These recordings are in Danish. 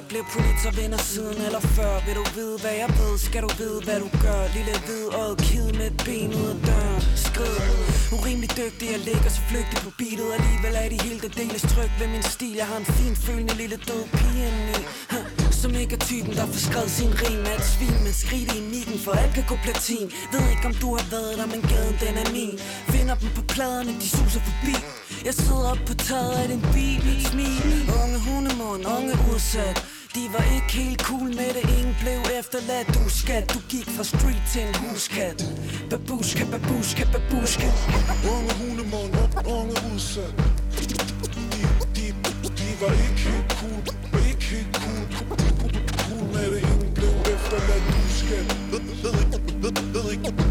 bliver Bliver politer vinder siden eller før? Vil du vide, hvad jeg ved, skal du vide, hvad du gør? Lille hvid og kid med et ben ud af døren. Skrid. Urimelig dygtig, jeg ligger så flygtig på beatet. Alligevel er de helt deles tryg ved min stil. Jeg har en fin følende lille død pige indeni. Som ikke er typen, der får skrevet sin rim Er et svin, men skridt i nikken, for alt kan gå platin. Ved ikke, om du har været der, men gaden den er min. Finder dem på pladerne, de suser forbi. Jeg sidder op på taget af din bil Smil, unge hundemund, unge udsat. De var ikke helt cool med det, ingen blev efterladt. Du skat, du gik fra street til en huskat. Babuska, babuska, babuska Unge hundemund, unge udsat. De, de, de var ikke helt cool, ikke helt cool. Cool med det, ingen blev efterladt. Du skat. Ved ikke, ved ikke, ved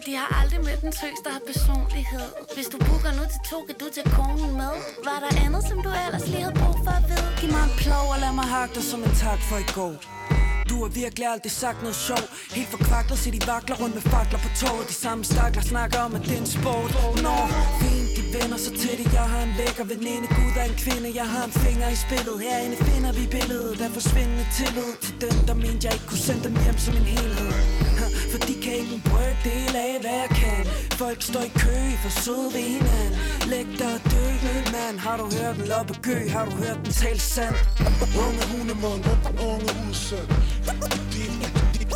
og de har aldrig mødt en tøs, der har personlighed. Hvis du booker nu til to, kan du tage konen med. Var der andet, som du ellers lige havde brug for at vide? Giv mig en plov og lad mig hakke dig som en tak for i går. Du har virkelig aldrig sagt noget sjov. Helt forkvaklet, så de vakler rundt med fakler på toget. De samme stakler snakker om, at det er en sport. Når fint, de vender så til det. Jeg har en lækker veninde, Gud er en kvinde. Jeg har en finger i spillet. Herinde finder vi billedet Der forsvindende tillid. Til den der mente jeg ikke kunne sende dem hjem som en helhed. For de kan ikke en brøkdel af, hvad jeg kan. Folk står i kø for søde ved hinanden Læg dig og dø, mand. Har du hørt den loppe gø? Har du hørt den tale sand? Unge hundemund, unge udsat de, de,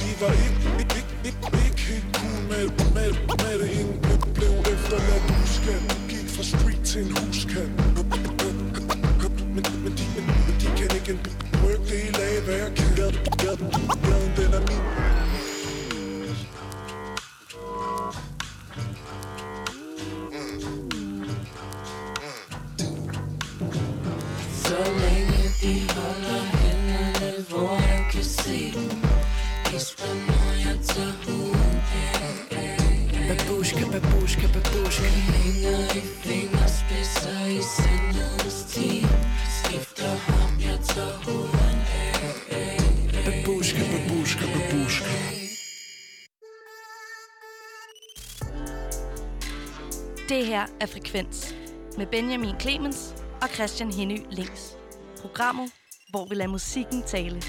de, var ikke, ikke, ikke, ikke helt cool med, med, med det Ingen blev efterladt huskat Gik fra street til en huskat Men, men, de, men de kan ikke en brøkdel af, hvad jeg kan. Gaden, gaden, gaden, den er min. De holder hænderne, hvor jeg kan se dem. Gisper, når jeg tager huden Babushka, babushka, babushka. Hænger i fingerspidser i sandhedens team Skifter ham, jeg tager huden Babushka, babushka, babushka. Det her er Frekvens med Benjamin Clemens og Christian Henny Links. Programmet, hvor vi lader musikken tale.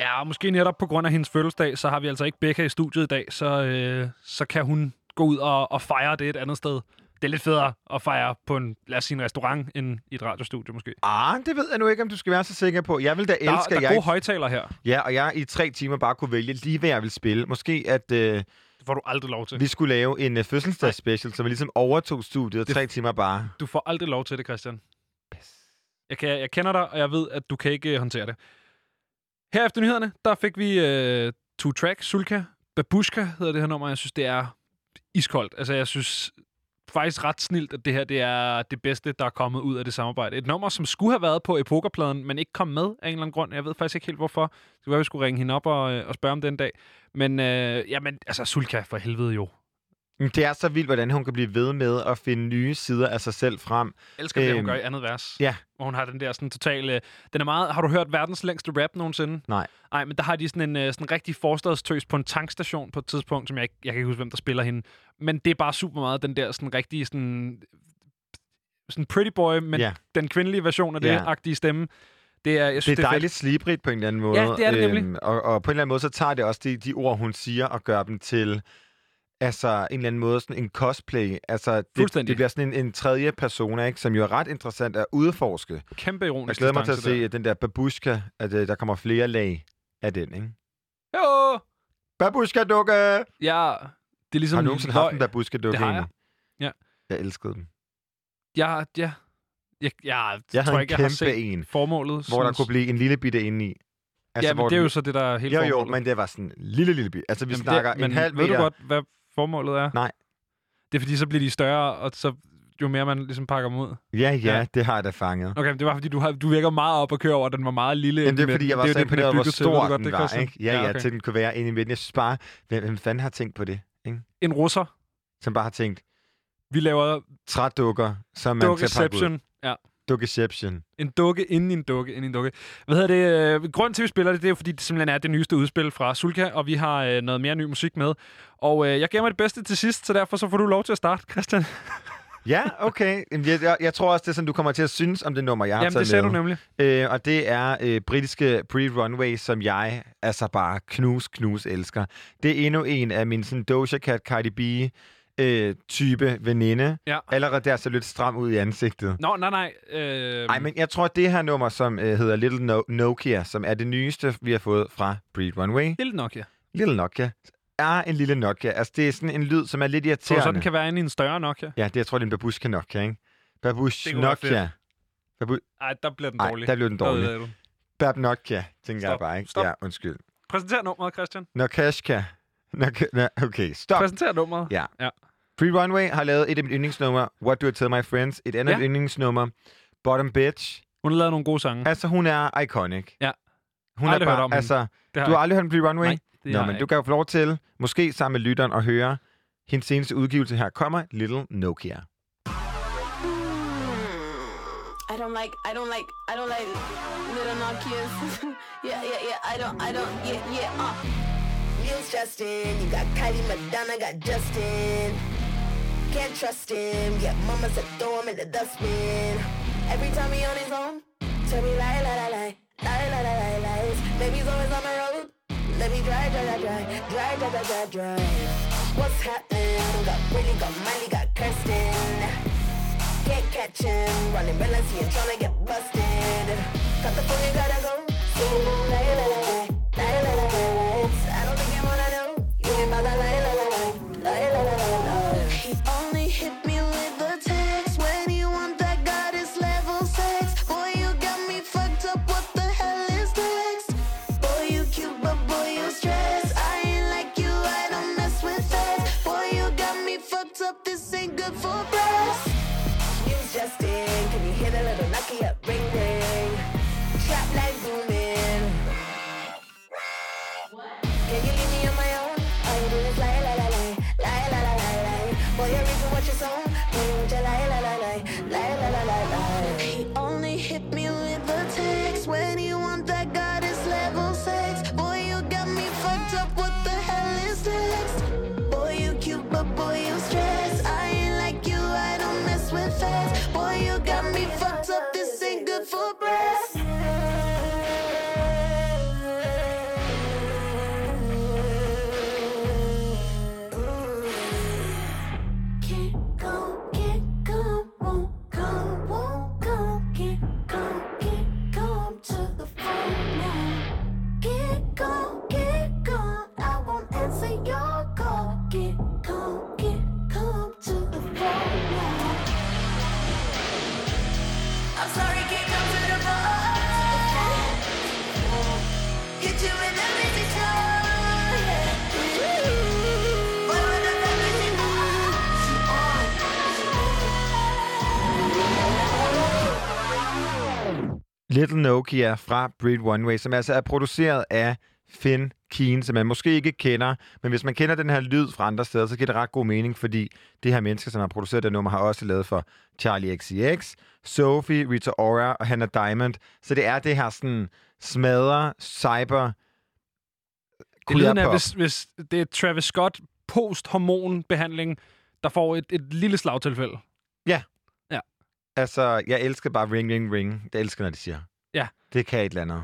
Ja, og måske netop på grund af hendes fødselsdag, så har vi altså ikke Becca i studiet i dag, så, øh, så kan hun gå ud og, og fejre det et andet sted. Det er lidt federe at fejre på en, lad os sige, en restaurant, end i et radiostudie måske. Ah, det ved jeg nu ikke, om du skal være så sikker på. Jeg vil da Der, elske, der at er jeg... gode højtaler her. Ja, og jeg i tre timer bare kunne vælge lige, hvad jeg vil spille. Måske, at øh, får du aldrig lov til. vi skulle lave en øh, fødselsdagsspecial, så vi ligesom overtog studiet, og Det- tre timer bare... Du får aldrig lov til det, Christian. Jeg, kan, jeg kender dig, og jeg ved, at du kan ikke øh, håndtere det. Her efter nyhederne, der fik vi øh, to track, Sulka, Babushka hedder det her nummer. Jeg synes, det er iskoldt. Altså, jeg synes faktisk ret snilt, at det her det er det bedste, der er kommet ud af det samarbejde. Et nummer, som skulle have været på Epokerpladen, men ikke kom med af en eller anden grund. Jeg ved faktisk ikke helt, hvorfor. Det var, være, vi skulle ringe hende op og, øh, og spørge om den dag. Men øh, jamen, altså, Sulka for helvede jo. Det er så vildt, hvordan hun kan blive ved med at finde nye sider af sig selv frem. Jeg elsker det, hun Øhm, gør i andet vers. ja. Hvor hun har den der sådan totale... Den er meget... Har du hørt verdens længste rap nogensinde? Nej. Nej, men der har de sådan en øh, sådan rigtig forstadstøs på en tankstation på et tidspunkt, som jeg ikke... Jeg kan ikke huske, hvem der spiller hende. Men det er bare super meget den der sådan rigtig sådan... Sådan pretty boy, men Ja. den kvindelige version af det, Ja. agtige stemme. Det er, jeg synes, Det er dejligt slibrigt på en eller anden måde. Ja, det er det nemlig. og, og på en eller anden måde, så tager det også de, de ord, hun siger, og gør dem til altså en eller anden måde sådan en cosplay. Altså, det, det bliver sådan en, en tredje persona, ikke, som jo er ret interessant at udforske. Kæmpe ironisk Jeg glæder mig til at se den der babushka, at uh, der kommer flere lag af den, ikke? der. Jo! Babushka-dukke! Ja, det er ligesom... Har du nogensinde haft en babushka-dukke? Det har jeg. Ja. Jeg elskede dem. Ja, ja. Jeg, jeg, Jeg tror ikke, jeg har set en, formålet. hvor der synes- kunne blive en lille bitte inde i. Altså, ja, men det er den- jo så det, der er helt Jo, jo, formålet. men det var sådan en lille, lille bit. Altså, vi Jamen, snakker det, men en halv ved meter. du godt, hvad formålet er? Nej. Det er fordi, så bliver de større, og så jo mere man ligesom pakker dem ud. Ja, ja, Ja. det har jeg da fanget. Okay, men det var fordi, du, har, du virker meget op og køre over, den var meget lille. Men det er fordi, jeg var det så den er imponeret, hvor stor godt, den var, ikke? Ja, ja, okay. til den kunne være inde i midten. Jeg synes bare, hvem, hvem fanden har tænkt på det? Ikke? En russer. Som bare har tænkt, Vi laver trædukker, som man skal pakke ud. Ja. Dukkeception. En dukke inden en dukke inden en dukke. Hvad hedder det? Øh, grunden til, at vi spiller det, det er jo, fordi det simpelthen er det nyeste udspil fra Sulka, og vi har øh, noget mere ny musik med. Og øh, jeg gemmer det bedste til sidst, så derfor så får du lov til at starte, Christian. Ja, okay. Jeg, jeg, jeg tror også, det er sådan, du kommer til at synes om det nummer, jeg har Jamen, taget det med. du nemlig. Øh, og det er øh, britiske Pre-Runway, som jeg altså bare knus, knus elsker. Det er endnu en af min sådan Doja Cat, Cardi B øh, type veninde. Ja. Allerede der så lidt stram ud i ansigtet. Nå, nej, nej. Øh, Nej, men jeg tror, det her nummer, som øh, hedder Little no- Nokia, som er det nyeste, vi har fået fra Pre-Runway. Lille Nokia. Little Nokia er en lille Nokia. Altså, det er sådan en lyd, som er lidt irriterende. så den kan være inde i en større Nokia? Ja, det jeg tror, det er en babushka Nokia, ikke? Babush Nokia. Babu... Nej, der bliver den Ej, dårlig. der blev den dårlig. Bab Nokia, tænker Stop. jeg bare, ikke? Stop. Ja, undskyld. Præsenter nummeret, Christian. Nokashka. Nå, okay, stop. Præsenter nummeret. Ja. Ja. Pre-Runway har lavet et af mine yndlingsnumre, What Do I Tell My Friends? Et andet Ja. yndlingsnummer, Bottom Bitch. Hun har lavet nogle gode sange. Altså, hun er iconic. Ja. Hun Aldrig er hørt bare, om hende. altså, Det du har aldrig hørt om Pre-Runway? Nej, det Nå, har men jeg du kan jo få lov til, måske sammen med lytteren, at høre hendes seneste udgivelse her. Kommer Little Nokia. I don't like, I don't like, I don't like little Nokias. yeah, yeah, yeah, I don't, I don't, yeah, yeah, uh. feels Justin. You got Kylie, Madonna, got Justin. Can't trust him. Yeah, mama said throw him in the dustbin. Every time he on his own, tell me lie, lie, lie, lie, lie, lie, lie, lies. Baby's always on the road. Let me drive, drive, drive, drive, drive, drive, drive, drive. What's happened? Got Willie, got Miley, got Kirsten can't catch him Running relentless, he ain't tryna get busted Cut the phone, you gotta go Ooh, lie, lie, lie, lie, lie, lie. la 来来来。Little Nokia fra Breed One Way, som altså er produceret af Finn Keen, som man måske ikke kender, men hvis man kender den her lyd fra andre steder, så giver det ret god mening, fordi det her menneske, som har produceret det nummer, har også lavet for Charlie XCX, Sophie, Rita Ora og Hannah Diamond. Så det er det her sådan smadre, cyber, Det af, queer-pop. hvis, hvis det er Travis Scott post-hormonbehandling, der får et, et lille slagtilfælde. Altså, jeg elsker bare ring, ring, ring. Det elsker, når de siger. Ja. Det kan et eller andet.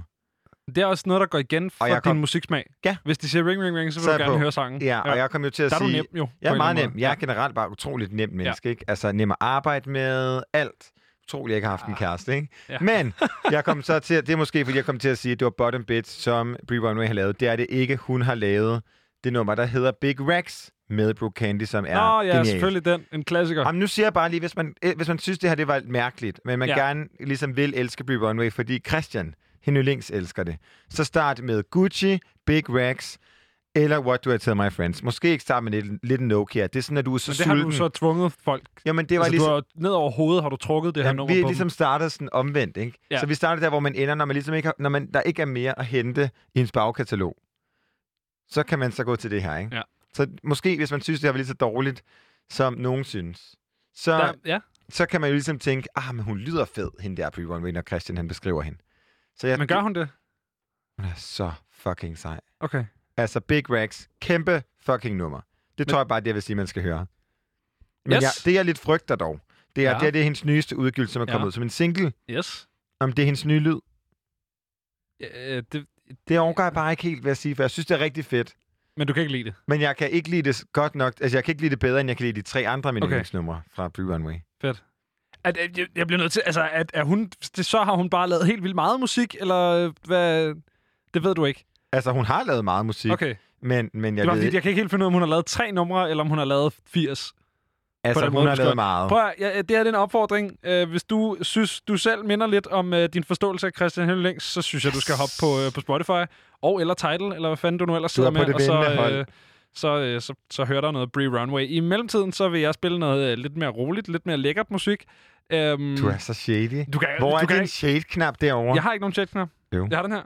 Det er også noget, der går igen for din kom- musiksmag. Ja. Hvis de siger ring, ring, ring, så vil Så du gerne på. høre sangen. Ja, og jeg kom jo til at Der er du sige... nem, jo. Jeg er meget nem. Jeg er generelt bare utroligt nemt menneske, ikke? Altså, nem at arbejde med, alt. Utroligt, jeg ikke har haft en kæreste, ikke? Ja. Men jeg kom så til, at- det er måske, fordi jeg kom til at sige, at det var Bottom Bitch, som Brie Runway har lavet. Det er det ikke. Hun har lavet det nummer, der hedder Big Rex med Brooke Candy, som er Nå, ja, genialt. selvfølgelig den. En klassiker. Jamen, nu siger jeg bare lige, hvis man, eh, hvis man synes, det her det var mærkeligt, men man Ja. gerne ligesom vil elske Brie Runway, fordi Christian, hende links elsker det. Så start med Gucci, Big Rex, eller What Do I Tell My Friends. Måske ikke starte med lidt, lidt Nokia. Det er sådan, at du er så Men det har sulten. du så tvunget folk. Jamen, det var altså, ligesom... du har, ned over hovedet har du trukket det her Jamen, nummer vi er ligesom startet sådan omvendt, ikke? Ja. Så vi starter der, hvor man ender, når man ligesom ikke har, når man, der ikke er mere at hente i ens bagkatalog. Så kan man så gå til det her, ikke? Ja. Så måske, hvis man synes, det her var lige så dårligt, som nogen synes, så. Der, ja. så kan man jo ligesom tænke, ah, men hun lyder fed, hende der Brie Runway, når Christian han beskriver hende. Så jeg, Men gør hun det? Hun er så fucking sej. Okay. Altså, Big Rex, kæmpe fucking nummer. Det tror jeg bare, det jeg vil sige, man skal høre. Men Yes. jeg, det, jeg lidt frygter dog, det er, Ja. det, er, det er hendes nyeste udgivelse, som er Ja. kommet ud som en single. Yes. Om det er hendes nye lyd. Øh, det, Det overgår jeg bare ikke helt, vil jeg sige, for jeg synes, det er rigtig fedt. Men du kan ikke lide det. Men jeg kan ikke lide det godt nok. Altså, jeg kan ikke lide det bedre, end jeg kan lide de tre andre af mine Okay. numre fra Blue Runway. Fedt. At, at, jeg, jeg bliver nødt til... Altså, at, er hun, det, så har hun bare lavet helt vildt meget musik, eller øh, hvad... Det ved du ikke. Altså, hun har lavet meget musik, Okay. men, men jeg Det var, ved jeg kan ikke helt finde ud af, om hun har lavet tre numre, eller om hun har lavet 80. altså, den hun måde, har lavet meget. Prøv at, ja, det her er en opfordring. Uh, hvis du synes, du selv minder lidt om uh, din forståelse af Christian Hellings, så synes jeg, du skal hoppe på, uh, på Spotify, og eller Tidal, eller hvad fanden du nu ellers er sidder på med, og så, øh, så, øh, så, så hører der noget Brie Runway. I mellemtiden, så vil jeg spille noget øh, lidt mere roligt, lidt mere lækkert musik. Um, Du er så shady. du kan, Hvor er du kan, din shade-knap derovre? Jeg har ikke nogen chat-knap. Jo. Jeg har den her.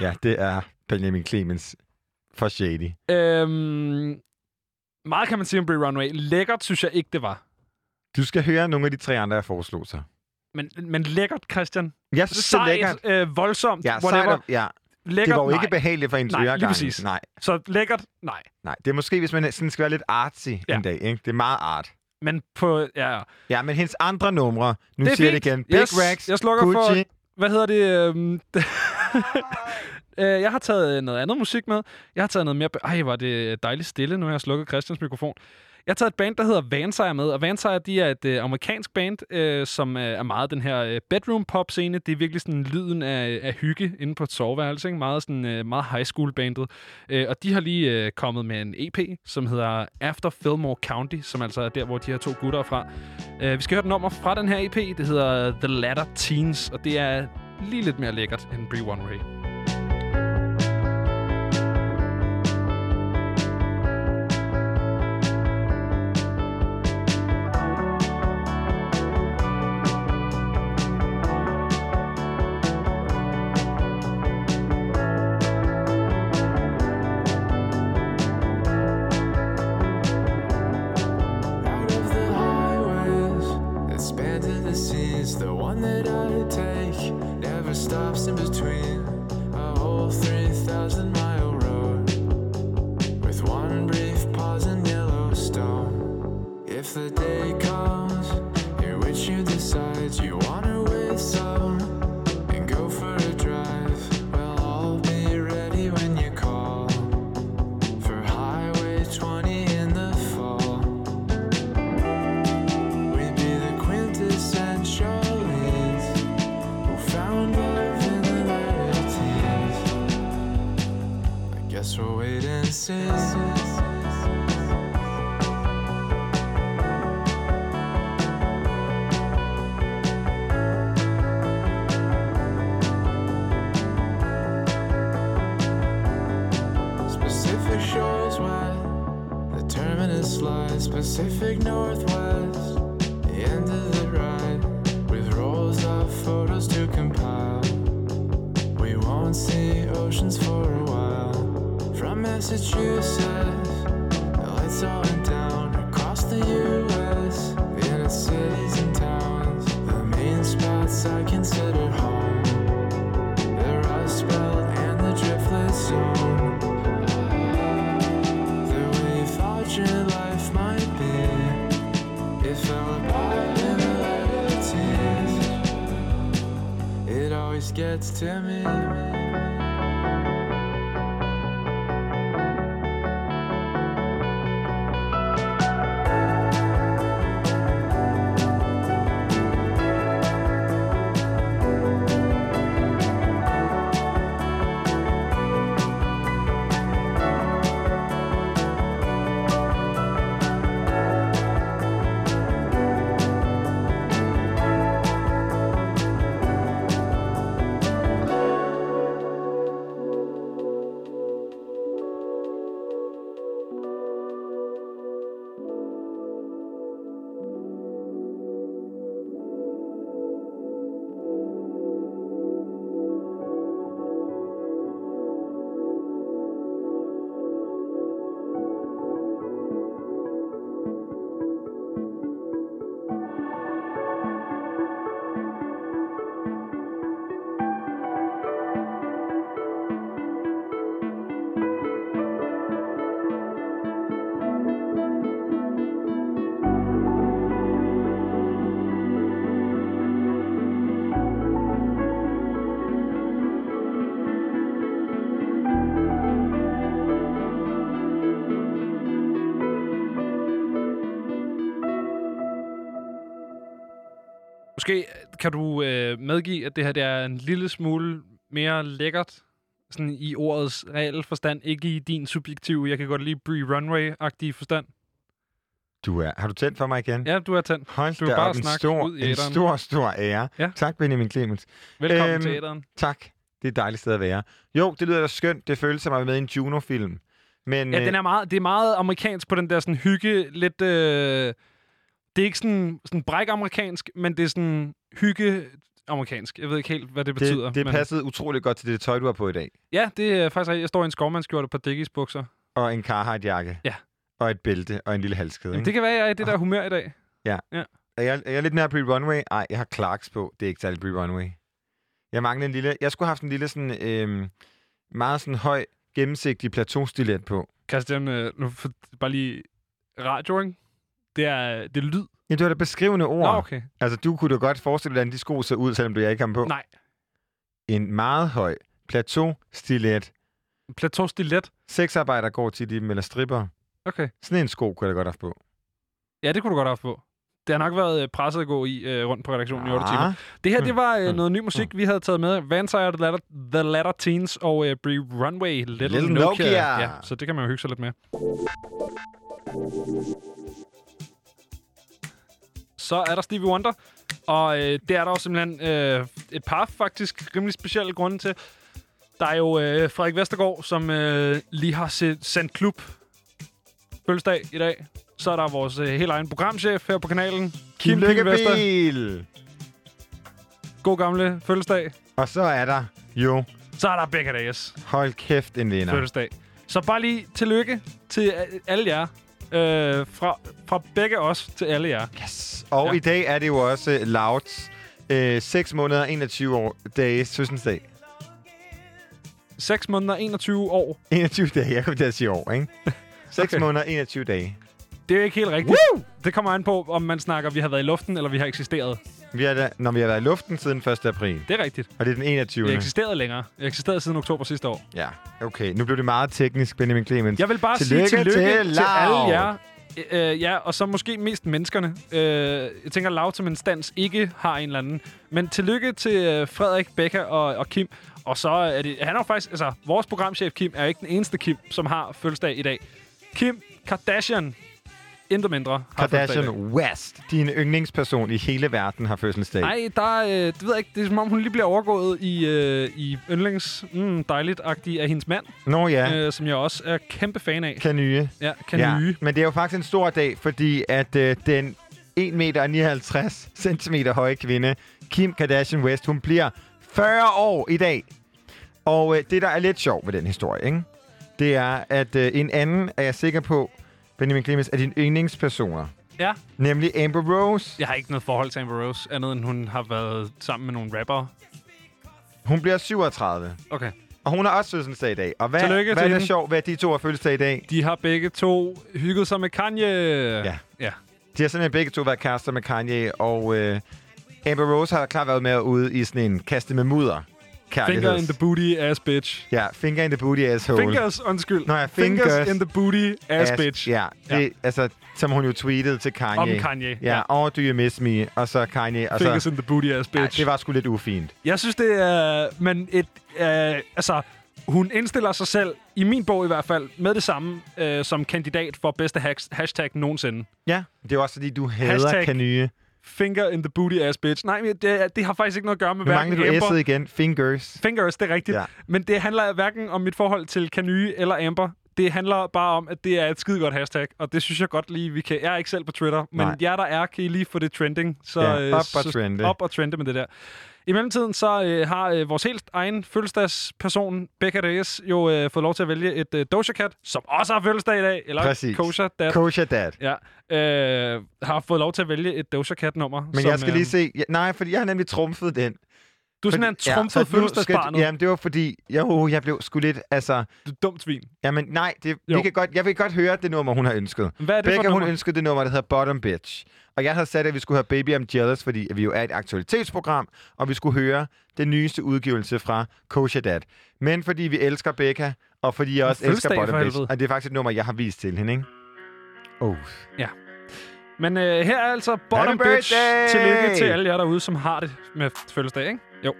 Ja, det er Benjamin Clemens for shady. Øhm, meget kan man sige om Brie Runway. Lækkert synes jeg ikke, det var. Du skal høre nogle af de tre andre, jeg foreslog så. Men, men lækkert, Christian. Jeg synes, det er lækkert. Sejt, øh, voldsomt, Ja, whatever. sejt, og- ja. lækkert, Det var jo nej. ikke behageligt for hendes Nej, lige præcis. Nej, Så lækkert, nej. nej. Det er måske, hvis man sådan skal være lidt artsy Ja. ja. en dag. Ikke? Det er meget art. Men på, ja, ja. Ja, men hendes andre numre, nu Det er siger jeg fint. det igen. Big Yes, Rex, jeg slukker for- Gucci. Hvad hedder det? øhm, Øh, jeg har taget øh, noget andet musik med. Jeg har taget noget mere... Ej, var det øh, dejligt stille, nu har jeg slukket Christians mikrofon. Jeg har taget et band, der hedder Vansire med, og Vansire, de er et øh, amerikansk band, øh, som øh, er meget den her øh, bedroom pop scene. Det er virkelig sådan lyden af, af hygge inde på et soveværelse, ikke? Meget, sådan, øh, meget high school bandet. Øh, og de har lige øh, kommet med en EP, som hedder After Fillmore County, som altså er der, hvor de her to gutter er fra. Øh, vi skal høre et nummer fra den her EP, det hedder The Latter Teens, og det er lige lidt mere lækkert end Bree One Ray. damage. Måske kan du øh, medgive, at det her det er en lille smule mere lækkert, sådan i ordets reelle forstand, ikke i din subjektive, jeg kan godt lide Brie Runway-agtige forstand. Du er, har du tændt for mig igen? Ja, du er tændt. Hold Du da bare op, en stor, ud i en æteren. stor, stor ære. Ja. Tak, Benjamin Clemens. Velkommen Øhm, til æderen. Tak. Det er et dejligt sted at være. Jo, det lyder da skønt. Det føles som at være med i en Juno-film. Men Ja, øh, den er meget, det er meget amerikansk på den der sådan hygge, lidt... Øh, det er ikke sådan, sådan bræk-amerikansk, men det er sådan hygge amerikansk. Jeg ved ikke helt, hvad det betyder. det, det men... passede utroligt godt til det tøj, du har på i dag. Ja, det er faktisk. Jeg står i en skovmandskjorte på Dickies bukser. Og en Carhartt-jakke. Ja. Og et bælte og en lille halskæde. Men ikke? det kan være, jeg er i det der humør i dag. Er jeg, er jeg lidt nær Brie Runway? Nej, jeg har Clarks på. Det er ikke særlig Brie Runway. Jeg mangler en lille... Jeg skulle have haft en lille sådan... Øhm, meget sådan høj, gennemsigtig plateaustilet på. Christian, øh, nu for, bare lige radio, ikke? Det er, det er lyd. Ja, det var det beskrivende ord. Nå, okay. Altså, du kunne da godt forestille dig, hvordan de sko ser ud, selvom du jeg ikke har dem på. Nej. En meget høj plateaustilet. Plateau stilet. Sexarbejder går til dem, eller stripper. Okay. Sådan en sko kunne jeg da godt have haft på. Ja, det kunne du godt have haft på. Det har nok været øh, presset at gå i øh, rundt på redaktionen i 8 timer. Ah, Det her, det var øh, Mm. noget ny musik, vi havde taget med. Vansire, The Latter, The Latter Teens og øh, Brie Runway, Little, Little Nokia. Nokia. Ja, så det kan man jo hygge sig lidt med. Så er der Stevie Wonder, og øh, det er der jo simpelthen øh, et par faktisk rimelig specielle grunde til. Der er jo øh, Frederik Vestergaard, som øh, lige har set, sendt klub fødselsdag i dag. Så er der vores øh, helt egen programchef her på kanalen, Kim. Lykkebil! God gamle fødselsdag. Og så er der jo, Så er der Becca Days hold kæft, en vinder. fødselsdag. Så bare lige tillykke til a- alle jer. Øh, fra, fra begge os til alle jer. Yes. Og Ja. i dag er det jo også Louds øh, 6 måneder, 21 år, dages fødselsdag. 6 måneder, 21 år. 21 dage, jeg kommer til at sige år, ikke? 6 Okay. okay. måneder, 21 dage. Det er jo ikke helt rigtigt. Woo! Det kommer an på, om man snakker, vi har været i luften, eller vi har eksisteret. Vi har da, når vi har været i luften siden 1. april, Det er rigtigt. og det er den 21. Vi har eksisteret længere. Vi har eksisteret siden oktober sidste år. Ja, okay. Nu blev det meget teknisk, Benjamin Clemens. Jeg vil bare Tillykke sige tillykke til til, alle jer. Øh, ja, og så måske mest menneskerne. Øh, jeg tænker, Laut som instans ikke har en eller anden. Men tillykke til øh, Frederik, Becca og, og Kim. Og så er det... Han er faktisk... Altså, vores programchef Kim er ikke den eneste Kim, som har fødselsdag i dag. Kim Kardashian, intet mindre. Kardashian West, din yndlingsperson i hele verden, har fødselsdag. Nej, der, øh, det ved jeg ikke. Det er som om, hun lige bliver overgået i, øh, i yndlings mm, dejligt-agtig af hendes mand, Nå ja, øh, som jeg også er kæmpe fan af. Kanyye. Ja, Kanye. Ja, men det er jo faktisk en stor dag, fordi at øh, den 1 meter og 59 centimeter høje kvinde, Kim Kardashian West, hun bliver 40 år i dag. Og øh, det, der er lidt sjovt ved den historie, ikke? det er, at øh, en anden, er jeg sikker på, Benjamin Clemens, er dine yndlingspersoner. Ja. Nemlig Amber Rose. Jeg har ikke noget forhold til Amber Rose, andet end hun har været sammen med nogle rappere. Hun bliver 37. Okay. Og hun har også fødselsdag i dag. Og hvad, Tillykke hvad til er det sjovt at de to har fødselsdag i dag? De har begge to hygget sig med Kanye. Ja. ja. De har simpelthen begge to været kærester med Kanye, og øh, Amber Rose har klart været med ude i sådan en kaste med mudder. Finger in the booty ass bitch. Ja, finger in the booty asshole. Fingers, undskyld. Nå ja, fingers, fingers in the booty ass, bitch. Ja, det, ja, altså, som hun jo tweetede til Kanye. Om Kanye. Ja, oh, do you miss me? Og så Kanye. Og Fingers så, in the booty ass ja, bitch. det var sgu lidt ufint. Jeg synes, det er... Men et... Øh, altså, hun indstiller sig selv, i min bog i hvert fald, med det samme øh, som kandidat for bedste hash- hashtag nogensinde. Ja, det er også fordi, du hader Hashtag- Kanye. Finger in the booty ass bitch. Nej, det, det har faktisk ikke noget at gøre med Nu hverken mangler du Amber... Igen. Fingers. Fingers, det er rigtigt. Ja. Men det handler hverken om mit forhold til Kanye eller Amber. Det handler bare om, at det er et skide godt hashtag, og det synes jeg godt lige, vi kan... Jeg er ikke selv på Twitter, men Nej. jer, der er, kan I lige få det trending. Så, Ja, øh, op og så, trende. Op og trende med det der. I mellemtiden så øh, har øh, vores helt egen fødselsdagsperson, Becca Reyes, jo øh, fået lov til at vælge et øh, Doja Cat, som også har fødselsdag i dag. Eller Præcis. Kosha Dad. Kosha Dad. Ja, øh, har fået lov til at vælge et Doja Cat-nummer. Men som, jeg skal øh, lige se... Ja, nej, fordi jeg har nemlig trumfet den. Du er simpelthen Ja, trumfet så ja, fødselsdagsbarnet. Jamen, det var fordi... Jo, jeg blev sgu lidt... Altså, Du er dumt svin. Jamen nej, det, vi kan godt, jeg vil godt høre det nummer, hun har ønsket. Hvad er det for Becca, hun nummer? ønskede det nummer, der hedder Bottom Bitch. Og jeg havde sat, at vi skulle høre Baby I'm Jealous, fordi vi jo er et aktualitetsprogram, og vi skulle høre den nyeste udgivelse fra Kosha Dad. Men fordi vi elsker Becca, og fordi jeg også elsker Bottom for Bitch, og det er faktisk et nummer, jeg har vist til hende, ikke? Oh. Men øh, her er altså Bottom Happy Bitch. birthday! Tillykke til alle jer derude, som har det med fødselsdag, ikke? Jo.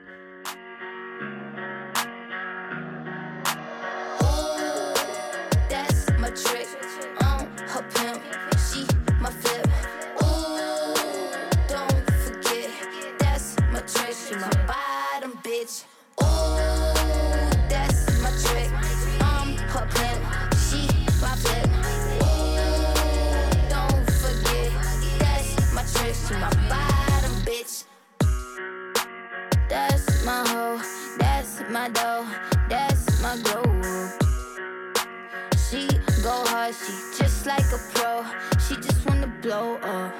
Like a pro. She just wanna blow up.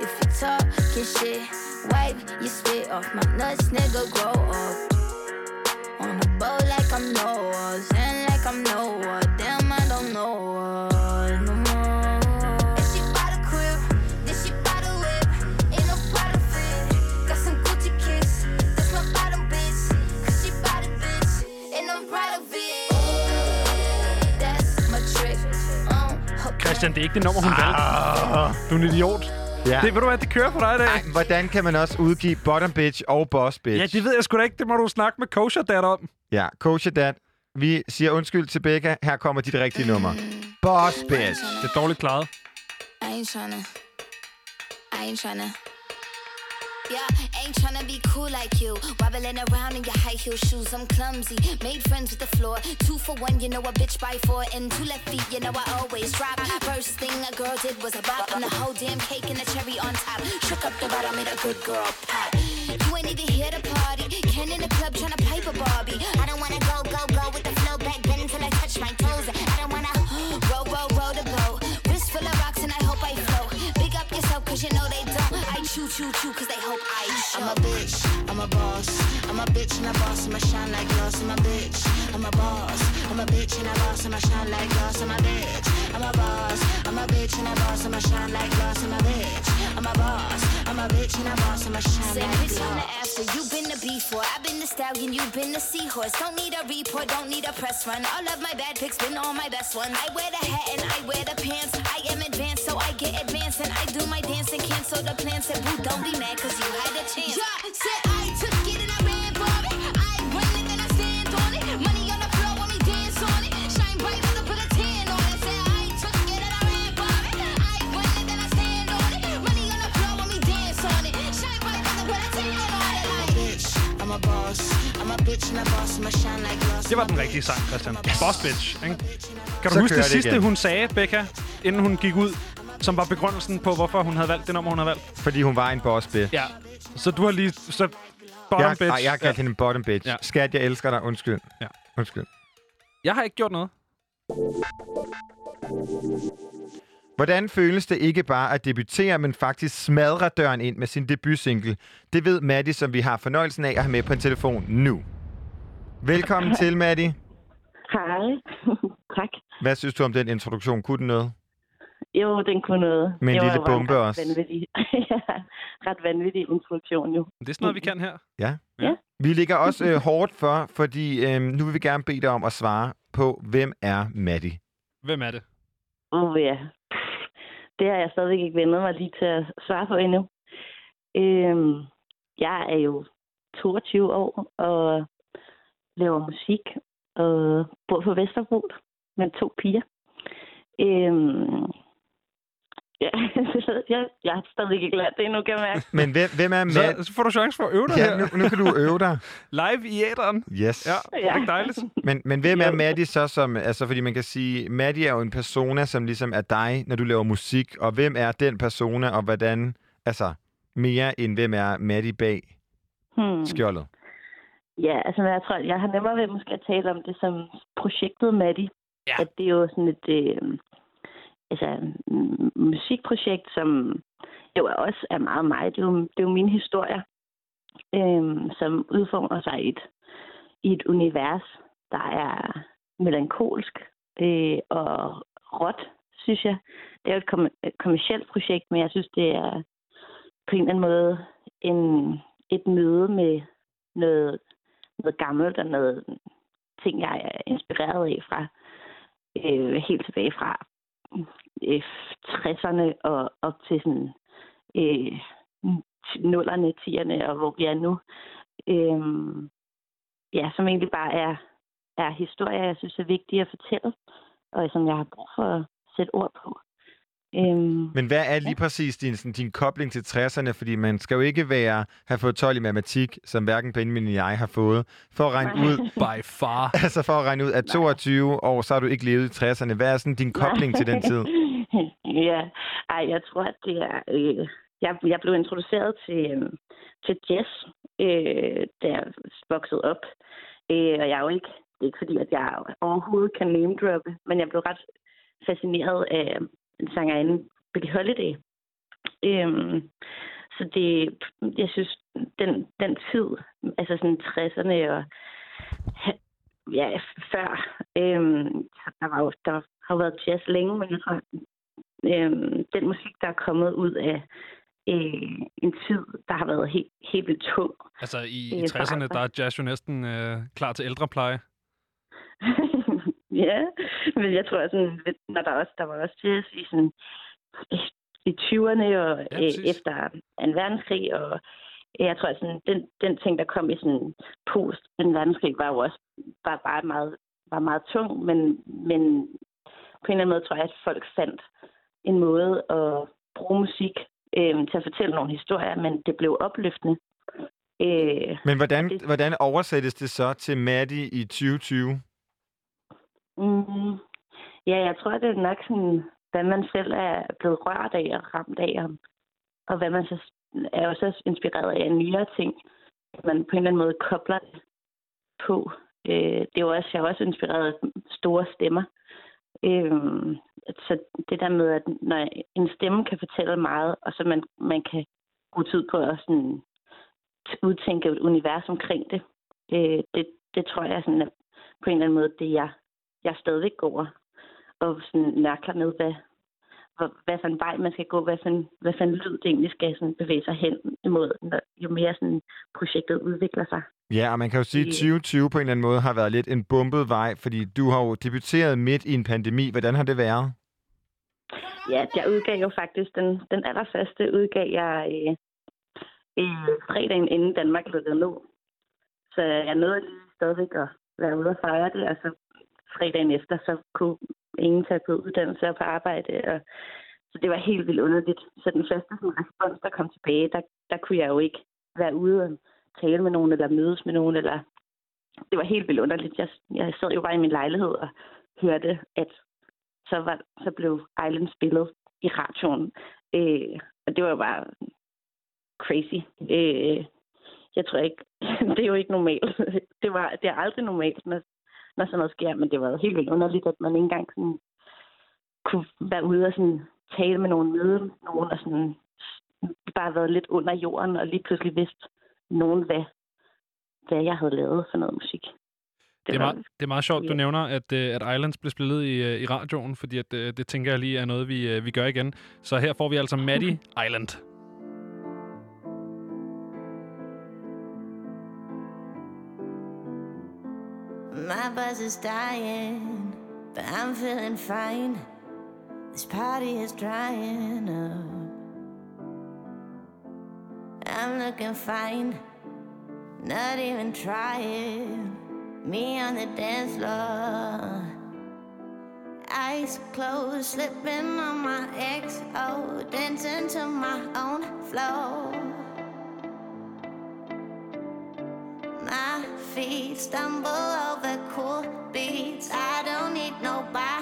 If you talking shit, wipe your spit off my nuts, nigga. Grow up. On a boat like I'm Noah, Christian, det er ikke det nummer, hun valgte. Ah. Du er en idiot. Ja. Det ved du hvad, det kører for dig i dag. Ej, hvordan kan man også udgive Bottom Bitch og Boss Bitch? Ja, det ved jeg sgu da ikke. Det må du snakke med Kosher Dad om. Ja, Coach Dad. Vi siger undskyld til Becca. Her kommer dit rigtige nummer. Boss Bitch. Det er dårligt klaret. I ain't tryna. I ain't tryna. Yeah, ain't tryna be cool like you. Wobbling around in your high heel shoes. I'm clumsy. Made friends with the floor. Two for one, you know a bitch by four. And two left feet, you know I always drop. First thing a girl did was a bop. And the whole damn cake and the cherry on top. Shook up the bottom, made a good girl pop. You ain't even here to party. Ken in the club tryna pipe a Barbie. I don't wanna go, go, go with the flow back then until I touch my toes. I don't wanna row, row, row the boat. Wrist full of rocks and I hope I float. Big up yourself cause you know they don't. Chew, chew, chew cause they hope I show. I'm a bitch, I'm a boss. I'm a bitch and a boss, I'ma shine like glass. I'm a bitch, I'm a boss. I'm a bitch and a boss, I'ma shine like glass. I'm a bitch, I'm a boss. I'm a bitch and a boss, I'ma shine like glass. I'm a bitch, I'm a boss. I'm a bitch and a boss, I'ma shine Say like bitch on the after, you been the before. I've been the stallion, you've been the seahorse. Don't need a report, don't need a press run. All of my bad pics been all my best ones. I wear the hat and I wear the pants. I am advanced, so I get advanced. And I do my dance and cancel the plans. Said, boo, don't be mad, cause you had a chance. Yeah, said I took it and I ran it. I it and I stand on it. Money on the floor when we dance on it. Shine bright when I put a tan on it. Said I took it and I ran it. I it and I stand on it. Money on the floor when we dance on it. Shine bright when I put a tan on it. I'm a bitch, I'm a boss. I'm a bitch and a boss, I'ma shine like glass. Det var den rigtige sang, Christian. Boss Bitch, ikke? Kan du Så huske det det sidste, igen. hun sagde, Becca, inden hun gik ud? Som var begrundelsen på, hvorfor hun havde valgt det nummer, hun havde valgt. Fordi hun var en boss bitch. Ja. Så du har lige... Så bottom jeg, bitch. Ej, jeg har kaldt ja. hende en bottom bitch. Ja. Ja. Skat, jeg elsker dig. Undskyld. Ja. Undskyld. jeg har ikke gjort noget. Hvordan føles det ikke bare at debutere, men faktisk smadre døren ind med sin debutsingle? Det ved Maddie, som vi har fornøjelsen af at have med på en telefon nu. Velkommen til, Maddie. Hej. tak. Hvad synes du om den introduktion? Kunne den noget? Jo, den kunne noget. Med en det lille jo bombe ret også. Vanvittig, ja, ret vanvittig introduktion jo. Det er sådan noget, vi kan her. Ja. Ja. Vi ligger også øh, hårdt for, fordi øh, nu vil vi gerne bede dig om at svare på, hvem er Maddie? Hvem er det? Åh oh, ja. Det har jeg stadigvæk ikke vendt mig lige til at svare på endnu. Øhm, jeg er jo 22 år og laver musik og bor på Vesterbro med to piger. Øhm, ja, jeg, jeg har stadig ikke lært det endnu, kan jeg mærke. Men hvem, hvem er Maddie? Så, så får du chance for at øve dig Ja, her. nu, nu kan du øve dig. Live i æderen. Yes. Ja, det er ikke dejligt. Men, men hvem er. Maddie så som... Altså, fordi man kan sige, Maddie er jo en persona, som ligesom er dig, når du laver musik. Og hvem er den persona, og hvordan... Altså, mere end hvem er Maddie bag Hmm. skjoldet? Ja, altså jeg tror, jeg har nemmere ved måske at tale om det som projektet Maddie. Ja. At det er jo sådan et øh, altså, musikprojekt, som jo også er meget mig. Det er jo, det er jo mine historier, øh, som udformer sig i et, i et univers, der er melankolsk øh, og råt, synes jeg. Det er jo et kom- kommersielt projekt, men jeg synes, det er på en eller anden måde en, et møde med noget, noget gammelt og noget ting, jeg er inspireret af fra øh, helt tilbage fra øh, 60'erne og op til sådan øh, nullerne, tierne og hvor vi er nu. Øh, ja, som egentlig bare er, er historier, jeg synes er vigtige at fortælle, og som jeg har brug for at sætte ord på. Øhm, Men hvad er lige præcis din, sådan, din kobling til 60'erne? Fordi man skal jo ikke være, have fået 12 i matematik, som hverken Benjamin eller jeg har fået, for at regne Nej. ud, By far. altså for at regne ud, at 22 år, så har du ikke levet i 60'erne. Hvad er sådan din kobling til den tid? ja, ej, jeg tror, at det er... Øh, jeg, jeg blev introduceret til, øh, til jazz, øh, da jeg voksede op. Øh, og jeg er jo ikke... Det er ikke fordi, at jeg overhovedet kan name droppe, men jeg blev ret fascineret af en sangerinde, Billie Holiday. Øhm, så det, jeg synes, den, den tid, altså sådan 60'erne og ja, før, øhm, der, var jo, der har jo været jazz længe, men jeg tror, øhm, den musik, der er kommet ud af øh, en tid, der har været helt, helt vildt tung. Altså, i, i Øh, 60'erne, forandret. der er jazz jo næsten øh, klar til ældrepleje. ja, men jeg tror sådan, lidt- når der også, der var også jazz i sådan i 20'erne og Ja, præcis. efter en verdenskrig, og jeg tror, at sådan, den, den ting, der kom i sådan post en verdenskrig, var jo også var bare meget, var meget tung, men, men på en eller anden måde tror jeg, at folk fandt en måde at bruge musik øh, til at fortælle nogle historier, men det blev opløftende. Øh, Men hvordan, Det- hvordan oversættes det så til Maddie i 2020? Mm, ja, jeg tror, det er nok sådan, hvad man selv er blevet rørt af og ramt af, og, og hvad man så er også inspireret af nyere ting. At Man på en eller anden måde kobler det på. Øh, det er jo også, jeg er også inspireret af store stemmer. Øh, så det der med, at når en stemme kan fortælle meget, og så man, man kan bruge tid på at sådan, udtænke et univers omkring det, øh, det, det tror jeg sådan, er på en eller anden måde det, jeg jeg stadigvæk går og sådan nærkler med, hvad, hvad, hvad for en vej man skal gå, hvad for en, hvad for en lyd det egentlig skal sådan bevæge sig hen imod, når, jo mere sådan projektet udvikler sig. Ja, og man kan jo sige, at I- 2020 på en eller anden måde har været lidt en bumpet vej, fordi du har jo debuteret midt i en pandemi. Hvordan har det været? Ja, jeg udgav jo faktisk den, den allerførste udgav jeg øh, øh, fredagen inden Danmark lukkede ned. Så jeg nåede lige stadigvæk at være ude og fejre det, og så fredagen efter, så kunne ingen tage på uddannelse og på arbejde. Og, så det var helt vildt underligt. Så den første sådan, respons, der kom tilbage, der, der kunne jeg jo ikke være ude og tale med nogen, eller mødes med nogen, eller det var helt vildt underligt. Jeg, jeg sad jo bare i min lejlighed og hørte, at så, var, så blev Island spillet i radioen. Øh, og det var jo bare crazy. Øh, jeg tror ikke, det er jo ikke normalt. Det, var, det er aldrig normalt, når, når sådan noget sker, men det var jo helt vildt underligt, at man ikke engang sådan, kunne være ude og sådan, tale med nogen, møde nogen, og sådan, bare været lidt under jorden, og lige pludselig vidste nogen, hvad, hvad jeg havde lavet for noget musik. Det er, var- meget, det er meget sjovt, du ja. nævner, at, øh, at Islands blev spillet i, øh, i radioen, fordi at, øh, det tænker jeg lige er noget, vi, vi gør igen. Så her får vi altså Maddie Island. My buzz is dying, but I'm feeling fine. This party is drying up. I'm looking fine, not even trying. Me on the dance floor. Eyes closed, slipping on my XO, dancing to my own flow. Feet stumble over cool beats. I don't need nobody.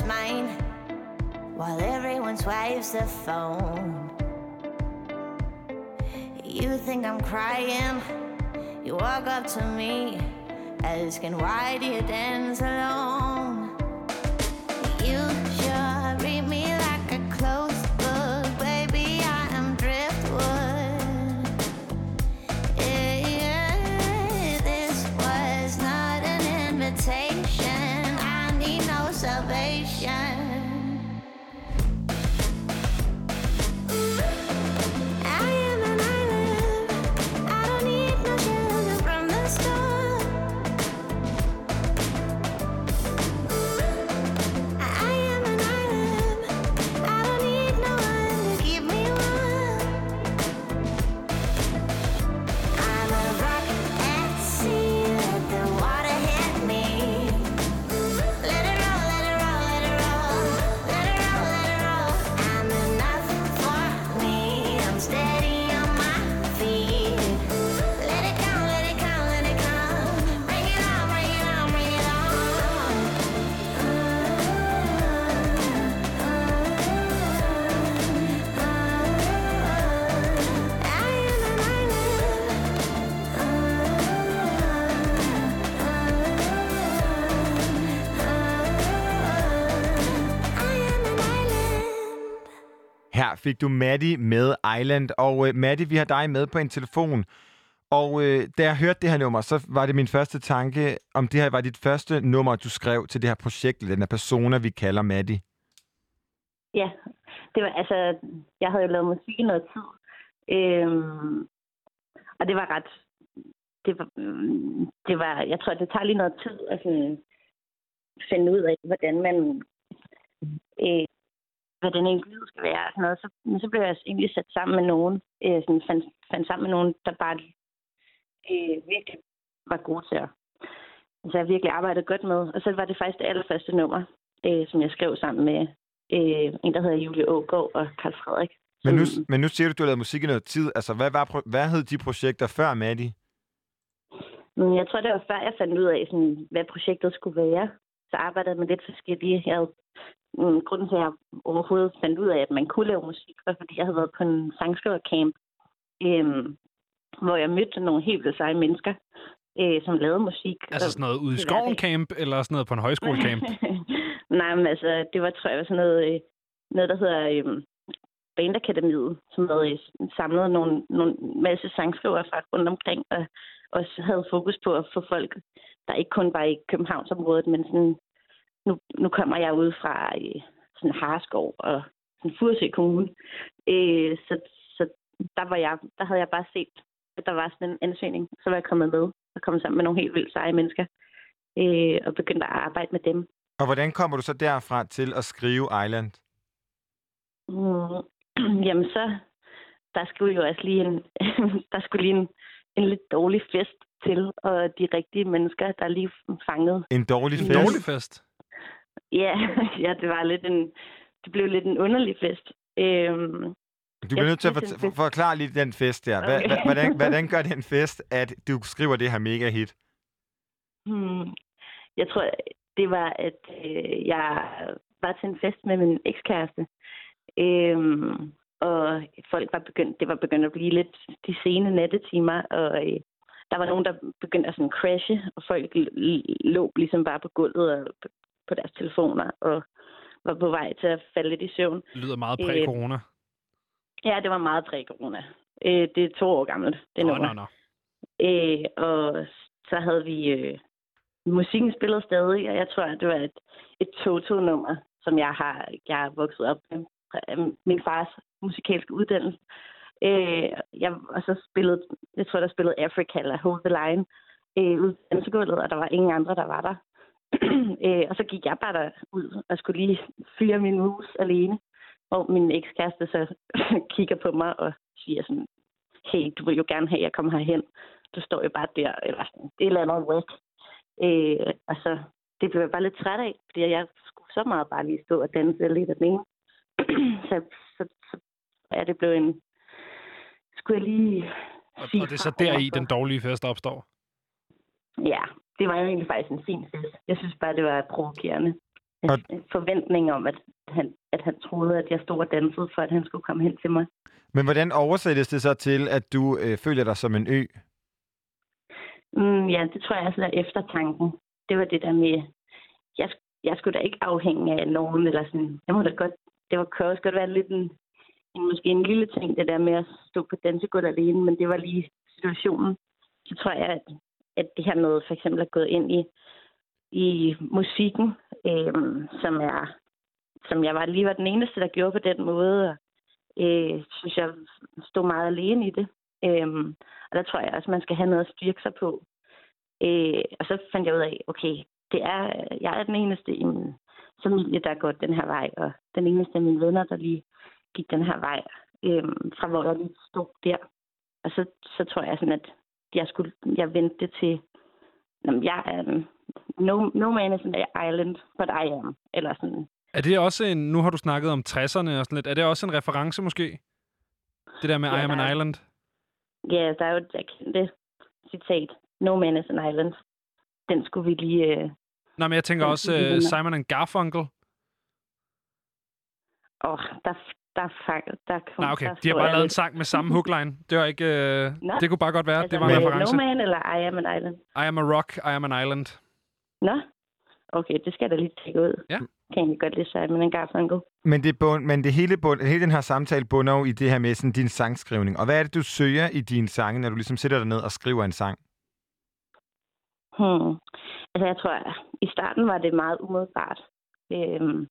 Mine while everyone swipes the phone. You think I'm crying? You walk up to me, asking why do you dance alone? Fik du Maddie med Island, og øh, Maddie, vi har dig med på en telefon. Og øh, da jeg hørte det her nummer, så var det min første tanke, om det her var dit første nummer, du skrev til det her projekt, eller den her persona, vi kalder Maddie. Ja, det var altså, jeg havde jo lavet musik i noget tid. Øhm, og det var ret, det var, mm, det var, jeg tror, det tager lige noget tid at sådan, finde ud af, hvordan man, øh, hvad den enkelte lyd skal være. Og sådan noget. Så, men så blev jeg egentlig sat sammen med nogen, øh, sådan, fandt, fandt sammen med nogen, der bare øh, virkelig var gode til at, altså jeg virkelig arbejdede godt med. Og så var det faktisk det allerførste nummer, øh, som jeg skrev sammen med øh, en, der hedder Julie Ågaard og Karl Frederik. Men nu, men nu siger du, du har lavet musik i noget tid. Altså, hvad, var, hvad hed de projekter før Maddie? Men jeg tror, det var før, jeg fandt ud af, sådan, hvad projektet skulle være. Så arbejdede jeg med lidt forskellige. Jeg havde, mm, grunden til, at jeg overhovedet fandt ud af, at man kunne lave musik, var, fordi jeg havde været på en sangskrivercamp, øhm, hvor jeg mødte nogle helt vildt seje mennesker, øh, som lavede musik. Altså sådan noget ude i skoven camp, eller sådan noget på en højskolecamp? Nej, men altså, det var, tror jeg, var sådan noget, øh, noget der hedder øh, Bandakademiet, som havde øh, samlet nogle, nogle masse sangskrivere fra rundt omkring, og også havde fokus på at få folk, der ikke kun var i Københavnsområdet, men sådan, nu, nu kommer jeg ud fra øh, sådan Harskov og sådan Furesø Kommune. Øh, så, så der, var jeg, der havde jeg bare set, at der var sådan en ansøgning. Så var jeg kommet med og kommet sammen med nogle helt vildt seje mennesker øh, og begyndte at arbejde med dem. Og hvordan kommer du så derfra til at skrive Island? Mm, jamen så, der skulle jo også lige en, der skulle lige en, en lidt dårlig fest til, og de rigtige mennesker, der lige fanget. En dårlig En fest? dårlig fest? Ja, ja, det var lidt en, det blev lidt en underlig fest. Øhm, Du bliver nødt til at for, for, forklare lige den fest der. Hva, Okay. hvordan, hvordan gør den fest, at du skriver det her mega hit? Hmm. Jeg tror, det var, at øh, jeg var til en fest med min ekskæreste. Øhm, og folk var begyndt, det var begyndt at blive lidt de sene nattetimer, og øh, der var nogen, der begyndte at sådan crashe, og folk lå ligesom bare på gulvet og på, deres telefoner, og var på vej til at falde lidt i søvn. Det lyder meget Øh, præ-corona. Ja, det var meget præ-corona. Øh, det er to år gammelt, det Nå, nå, nå. Øh, og så havde vi... Øh, musikken spillede stadig, og jeg tror, at det var et, et Toto-nummer, som jeg har, jeg har vokset op med. Min fars musikalske uddannelse. Øh, jeg, og så spillede, jeg tror, der spillede Africa eller Hold the Line øh, ud på dansegulvet, og der var ingen andre, der var der. øh, og så gik jeg bare derud og skulle lige fyre min mus alene, hvor min ekskæreste så kigger på mig og siger sådan, hey, du vil jo gerne have, at jeg kommer herhen. Du står jo bare der, eller sådan, det er et eller andet whack. Øh, og så, det blev jeg bare lidt træt af, fordi jeg skulle så meget bare lige stå og danse lidt alene. så, så, så, ja, det blev en... Skulle jeg lige Og, og det er så fra der i overfor. den dårlige fest opstår. Det var jo egentlig faktisk en fin fest. Jeg synes bare, det var provokerende. en, en forventning om, at han, at han troede, at jeg stod og dansede, for at han skulle komme hen til mig. Men hvordan oversættes det så til, at du øh, føler dig som en ø? Mm, ja, det tror jeg er sådan eftertanken. Det var det der med, jeg, jeg skulle da ikke afhænge af nogen, eller sådan, jeg må da godt, det var, kan også godt være lidt en, en, måske en lille ting, det der med at stå på dansegulvet alene, men det var lige situationen. Så tror jeg, at, at det her med for eksempel at gå ind i, i musikken, øh, som er som jeg var lige var den eneste, der gjorde på den måde, og øh, synes jeg stod meget alene i det. Øh, og der tror jeg også, man skal have noget at styrke sig på. Øh, og så fandt jeg ud af, okay, det er, jeg er den eneste i min familie, der går den her vej, og den eneste af mine venner, der lige gik den her vej, øh, fra hvor jeg lige stod der. Og så, så tror jeg sådan, at jeg skulle, jeg vendte det til, jamen, jeg er en, no, no man is an island, but I am. Eller sådan. Er det også en... Nu har du snakket om 60'erne og sådan lidt. Er det også en reference måske? Det der med Ja, I am an er- island? Ja, der er jo det kendte citat, no man is an island. Den skulle vi lige... Øh, Nej, men jeg tænker også vende. Simon and Garfunkel. åh, der, der, der, der kom, Nej, okay. der De har bare lavet en sang med samme hookline. Det var ikke... Uh, Nå. det kunne bare godt være. Altså, det var en reference. No man eller I am an island? I am a rock, I am an island. Nå, okay, det skal jeg da lige tjekke ud. Ja. Kan jeg godt lide Simon Garfunkel. Men det, bund, men det hele, bund, hele den her samtale bunder jo i det her med sådan, din sangskrivning. Og hvad er det, du søger i dine sange, når du ligesom sætter dig ned og skriver en sang? Hmm. Altså, jeg tror, at i starten var det meget umiddelbart. Øhm,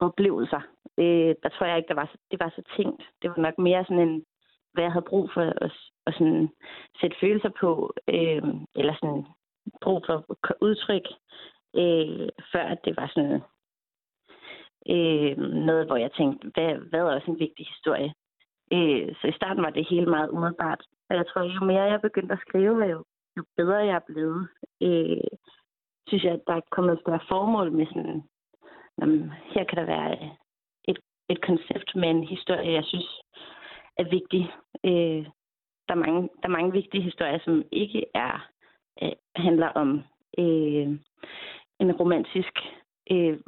oplevelser. Øh, der tror jeg ikke, der var, det var så tænkt. Det var nok mere sådan en, hvad jeg havde brug for at, at sådan sætte følelser på, øh, eller sådan brug for udtryk, øh, før at det var sådan øh, noget, hvor jeg tænkte, hvad, hvad er også en vigtig historie? Øh, så i starten var det hele meget umiddelbart. Og jeg tror, jo mere jeg begyndte at skrive, jo, jo bedre jeg er blevet. Øh, synes jeg, at der er kommet et større formål med sådan, jamen, her kan der være et, koncept med en historie, jeg synes er vigtig. Øh, der, er mange, der er mange vigtige historier, som ikke er øh, handler om øh, en romantisk øh,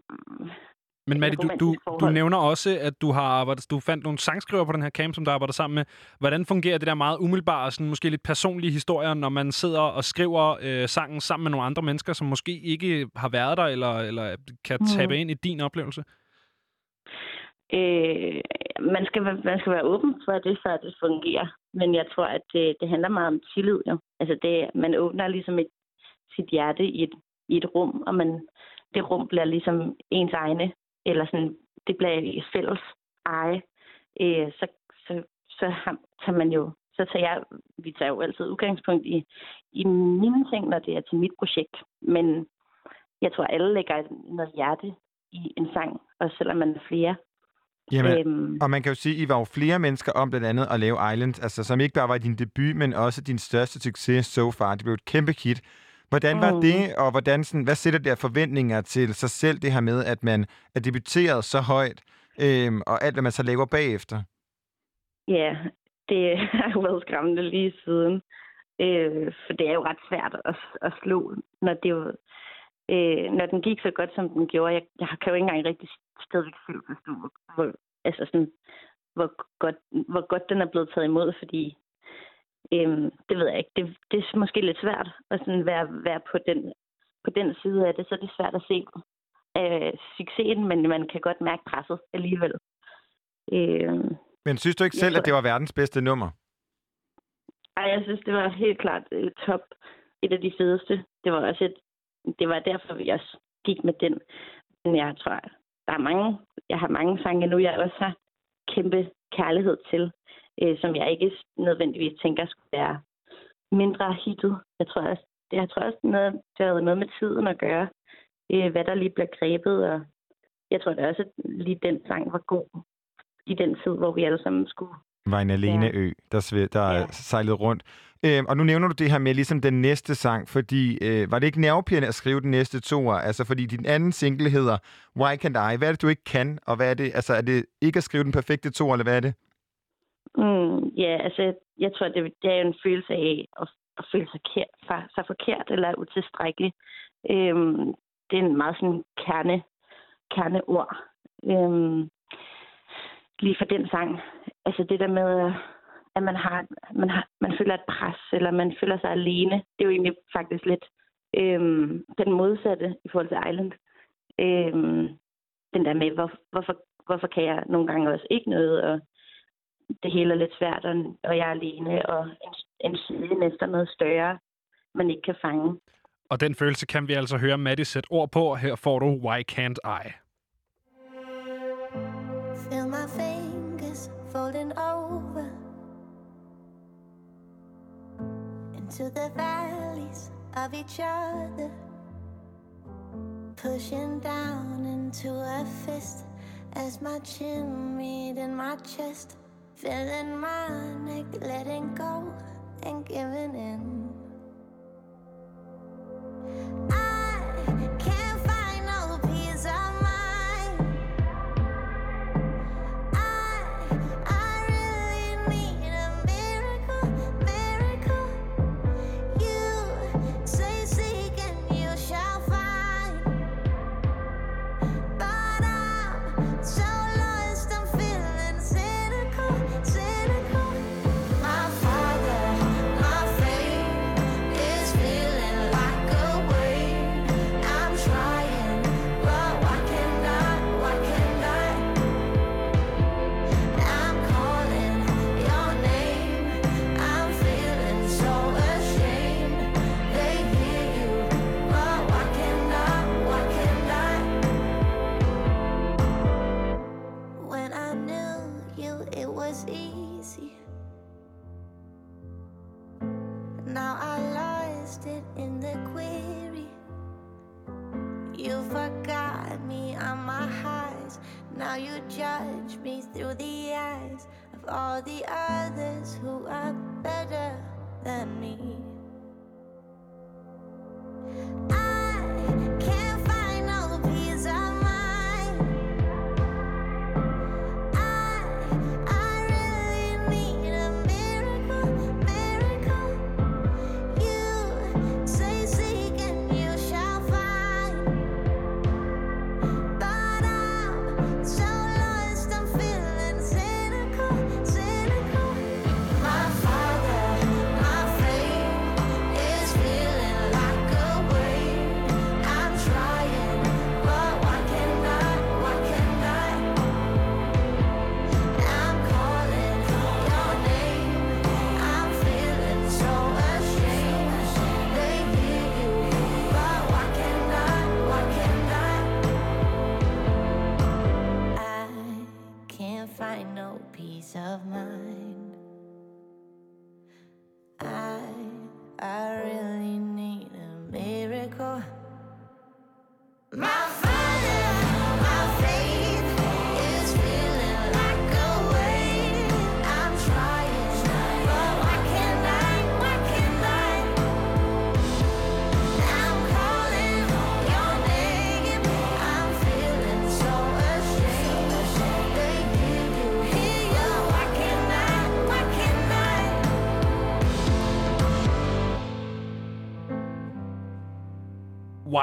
Men Maddie, du, du, du nævner også, at du har arbejdet, du fandt nogle sangskriver på den her camp, som du arbejder sammen med. Hvordan fungerer det der meget umiddelbare, sådan måske lidt personlige historier, når man sidder og skriver øh, sangen sammen med nogle andre mennesker, som måske ikke har været der, eller, eller kan Mhm. tabe ind i din oplevelse? Øh, man, skal, man skal være åben for det, før det fungerer. Men jeg tror, at det, det handler meget om tillid. Jo. Altså det, man åbner ligesom et, sit hjerte i et, i et rum, og man, det rum bliver ligesom ens egne, eller sådan, det bliver et fælles eje. Øh, så, så, så har, tager man jo, så tager jeg, vi tager jo altid udgangspunkt i, i mine ting, når det er til mit projekt. Men jeg tror, alle lægger noget hjerte i en sang, og selvom man er flere. Jamen, Øhm, og man kan jo sige, I var jo flere mennesker om blandt andet at lave Island, altså som ikke bare var din debut, men også din største succes so far. Det blev et kæmpe hit. Hvordan var Mm. det, og hvordan sådan, hvad sætter det af forventninger til sig selv, det her med, at man er debuteret så højt, øhm, og alt, hvad man så laver bagefter? Ja, det har jo været skræmmende lige siden. Øh, for det er jo ret svært at, at slå, når, det jo, øh, når den gik så godt, som den gjorde. Jeg, jeg kan jo ikke engang rigtig stadigvæk selv forstå, hvor, hvor, altså sådan, hvor, godt, hvor godt den er blevet taget imod, fordi øh, det ved jeg ikke. Det, det er måske lidt svært at sådan være, være på, den, på den side af det, så er det svært at se øh, succesen, men man kan godt mærke presset alligevel. Øh, Men synes du ikke selv, tror- at det var verdens bedste nummer? Ej, jeg synes, det var helt klart øh, top. Et af de fedeste. Det var også et, det var derfor, vi også gik med den. Men jeg tror, der er mange, jeg har mange sange nu, jeg også har kæmpe kærlighed til, øh, som jeg ikke nødvendigvis tænker skulle være mindre hittet. Jeg tror også, det, jeg tror også noget, det har noget med tiden at gøre, øh, hvad der lige bliver grebet, og jeg tror da også, at lige den sang var god i den tid, hvor vi alle sammen skulle var en alene ø, der, sve, der ja. sejlede rundt. Øhm, og nu nævner du det her med ligesom den næste sang, fordi øh, var det ikke nervepirrende at skrive den næste toer? Altså fordi din anden single hedder Why Can't I? Hvad er det, du ikke kan? Og hvad er det? Altså er det ikke at skrive den perfekte toer, eller hvad er det? Mm, ja, altså, jeg, jeg tror, det, det er jo en følelse af at, at føle sig, kær, for, sig forkert eller utilstrækkelig. Øhm, det er en meget sådan kerne kerneord. Øhm, lige for den sang. Altså det der med, at man, har, man, har, man føler et pres, eller man føler sig alene. Det er jo egentlig faktisk lidt øhm, den modsatte i forhold til Island. Øhm, den der med, hvor, hvorfor, hvorfor kan jeg nogle gange også ikke noget, og det hele er lidt svært, og, og jeg er alene, og en, en side efter noget større, man ikke kan fange. Og den følelse kan vi altså høre Maddie sætte ord på. Her får du Why Can't I? Into the valleys of each other, pushing down into a fist as my chin meet in my chest, feeling my neck letting go and giving in. All the others who are better than me.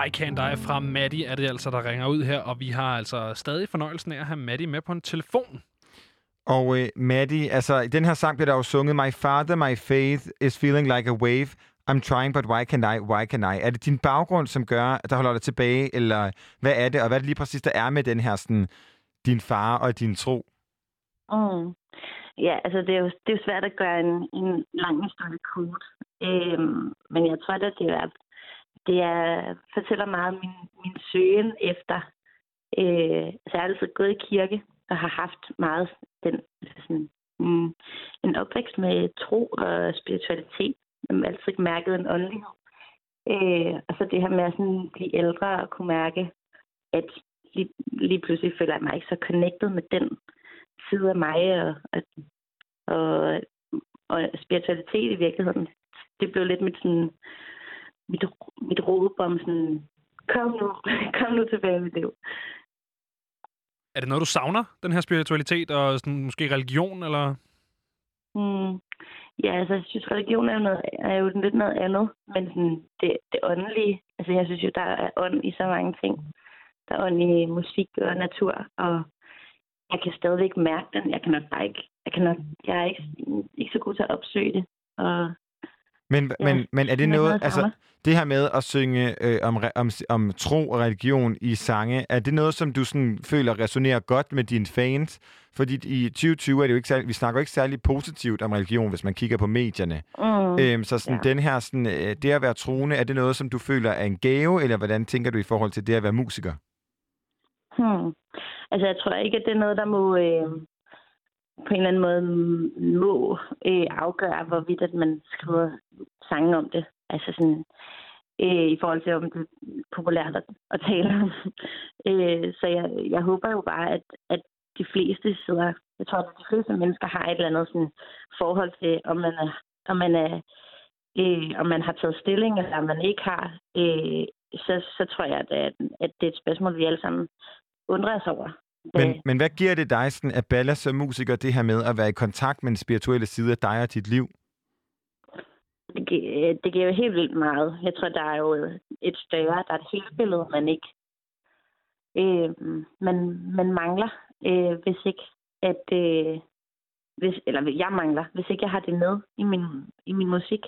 Why Can't I fra Maddie er det altså, der ringer ud her, og vi har altså stadig fornøjelsen af at have Maddie med på en telefon. Og øh, Maddie, altså i den her sang bliver der jo sunget, My father, my faith is feeling like a wave. I'm trying, but why can I, why can I? Er det din baggrund, som gør, der holder dig tilbage, eller hvad er det? Og hvad er det lige præcis, der er med den her, sådan, din far og din tro? Mm. Ja, altså det er, jo, det er jo svært at gøre en, en lang historie kort. Øhm, men jeg tror, at det er, det er, fortæller meget om min, min søgen efter. Øh, altså, jeg har altid gået i kirke og har haft meget den, sådan, mm, en opvækst med tro og spiritualitet. Jeg har altid mærket en åndelighed. Øh, og så det her med at sådan blive ældre og kunne mærke, at lige, lige pludselig føler jeg mig ikke så connected med den side af mig, og, og, og, og spiritualitet i virkeligheden. Det blev lidt mit, sådan, mit, mit råb om sådan, kom nu, kom nu tilbage i mit liv. Er det noget, du savner, den her spiritualitet og sådan, måske religion, eller? Mm. Ja, altså, jeg synes, religion er jo, noget, er jo lidt noget andet, men sådan, det, det åndelige, altså jeg synes jo, der er ånd i så mange ting. ordentlig musik og natur, og jeg kan stadigvæk mærke den. Jeg kan nok bare ikke, jeg, kan nok, jeg er ikke, ikke så god til at opsøge det. Og Men, Ja, men, men er det noget, noget altså det her med at synge øh, om, om, om tro og religion i sange, er det noget, som du sådan føler resonerer godt med dine fans? Fordi i 2020 er det jo ikke særlig, vi snakker jo ikke særlig positivt om religion, hvis man kigger på medierne. Mm, Øhm, så sådan, ja. den her, sådan, øh, det at være troende, er det noget, som du føler er en gave, eller hvordan tænker du i forhold til det at være musiker? Hmm. Altså, jeg tror ikke, at det er noget, der må øh, på en eller anden måde må øh, afgøre, hvorvidt at man skriver sange om det. Altså sådan, øh, i forhold til, om det er populært at, at tale om. øh, så jeg, jeg håber jo bare, at, at de fleste sidder, jeg tror, at de fleste mennesker har et eller andet sådan, forhold til, om man er, om man er øh, om man har taget stilling, eller om man ikke har, øh, så, så tror jeg, at, at det er et spørgsmål, vi alle sammen undrer os over. Men, men hvad giver det dig sådan, at Balla som musiker, det her med at være i kontakt med den spirituelle side af dig og dit liv? Det, gi- det giver jo helt vildt meget. Jeg tror, der er jo et større, der er et hele billede, man ikke øh, man, man mangler, øh, hvis ikke at øh, hvis, eller jeg mangler, hvis ikke jeg har det med i min, i min musik,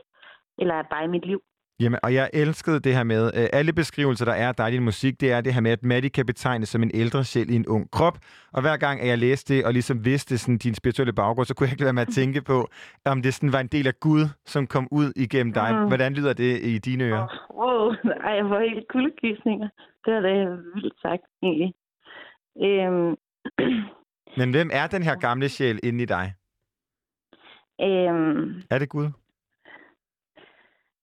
eller bare i mit liv. Jamen, og jeg elskede det her med, øh, alle beskrivelser, der er af din musik, det er det her med, at Maddie kan betegnes som en ældre sjæl i en ung krop. Og hver gang, at jeg læste det, og ligesom vidste sådan, din spirituelle baggrund, så kunne jeg ikke lade være med at tænke på, om det sådan var en del af Gud, som kom ud igennem dig. Mm. Hvordan lyder det i dine ører? Wow, ej, jeg får helt kuldegysninger. Det var det vildt sagt, egentlig. Øhm, Men hvem er den her gamle sjæl inde i dig? øhm, Er det Gud?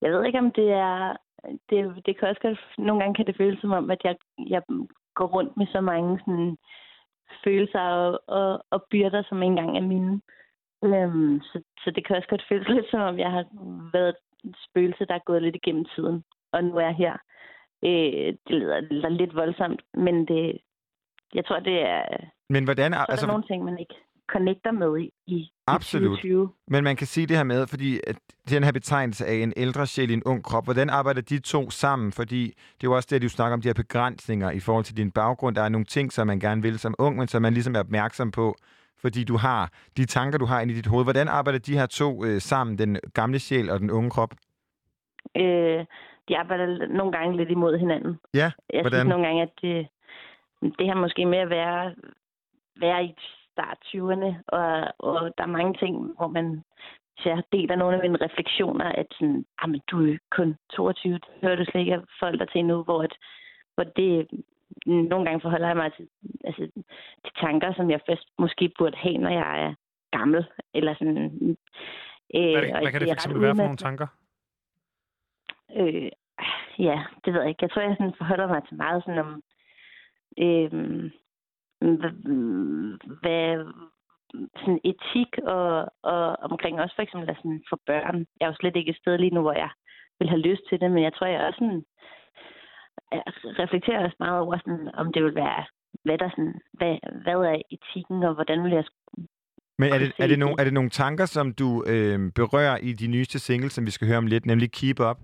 Jeg ved ikke, om det er... Det, det kan også godt... Nogle gange kan det føles som om, at jeg, jeg går rundt med så mange sådan, følelser og, og, og byrder, som ikke engang er mine. Øhm, så, så det kan også godt føles lidt som om, jeg har været et spøgelse, der er gået lidt igennem tiden. Og nu er jeg her. Øh, det lyder, lyder lidt voldsomt, men det, jeg tror, det er, Men hvordan... er Altså, der nogle ting, man ikke connecter med i, i Absolut. 2020. Men man kan sige det her med, fordi at den her betegnelse af en ældre sjæl i en ung krop, hvordan arbejder de to sammen? Fordi det er jo også det, at du snakker om de her begrænsninger i forhold til din baggrund. Der er nogle ting, som man gerne vil som ung, men som man ligesom er opmærksom på, fordi du har de tanker, du har inde i dit hoved. Hvordan arbejder de her to øh, sammen, den gamle sjæl og den unge krop? Øh, de arbejder nogle gange lidt imod hinanden. Ja, Jeg hvordan? synes nogle gange, at det, det her måske med at være, være i start 20'erne, og, og der er mange ting, hvor man så jeg deler nogle af mine refleksioner, at sådan, men du er kun 22, det hører du slet ikke af forældre til nu, hvor, at, hvor det nogle gange forholder jeg mig til, altså, til tanker, som jeg først måske burde have, når jeg er gammel. Eller sådan, øh, Hvad, og hvad kan det for eksempel være for nogle tanker? Øh, ja, det ved jeg ikke. Jeg tror, jeg sådan forholder mig til meget sådan om, øh, hvad, sådan etik og, og omkring også for eksempel sådan for børn. Jeg er jo slet ikke et sted lige nu, hvor jeg vil have lyst til det, men jeg tror, jeg også sådan, jeg reflekterer også meget over, sådan, om det vil være, hvad, der sådan, hvad, hvad er etikken, og hvordan vil jeg Men er det, er, det nogle, er det nogle tanker, som du øh, berører i de nyeste singles, som vi skal høre om lidt, nemlig Keep Up?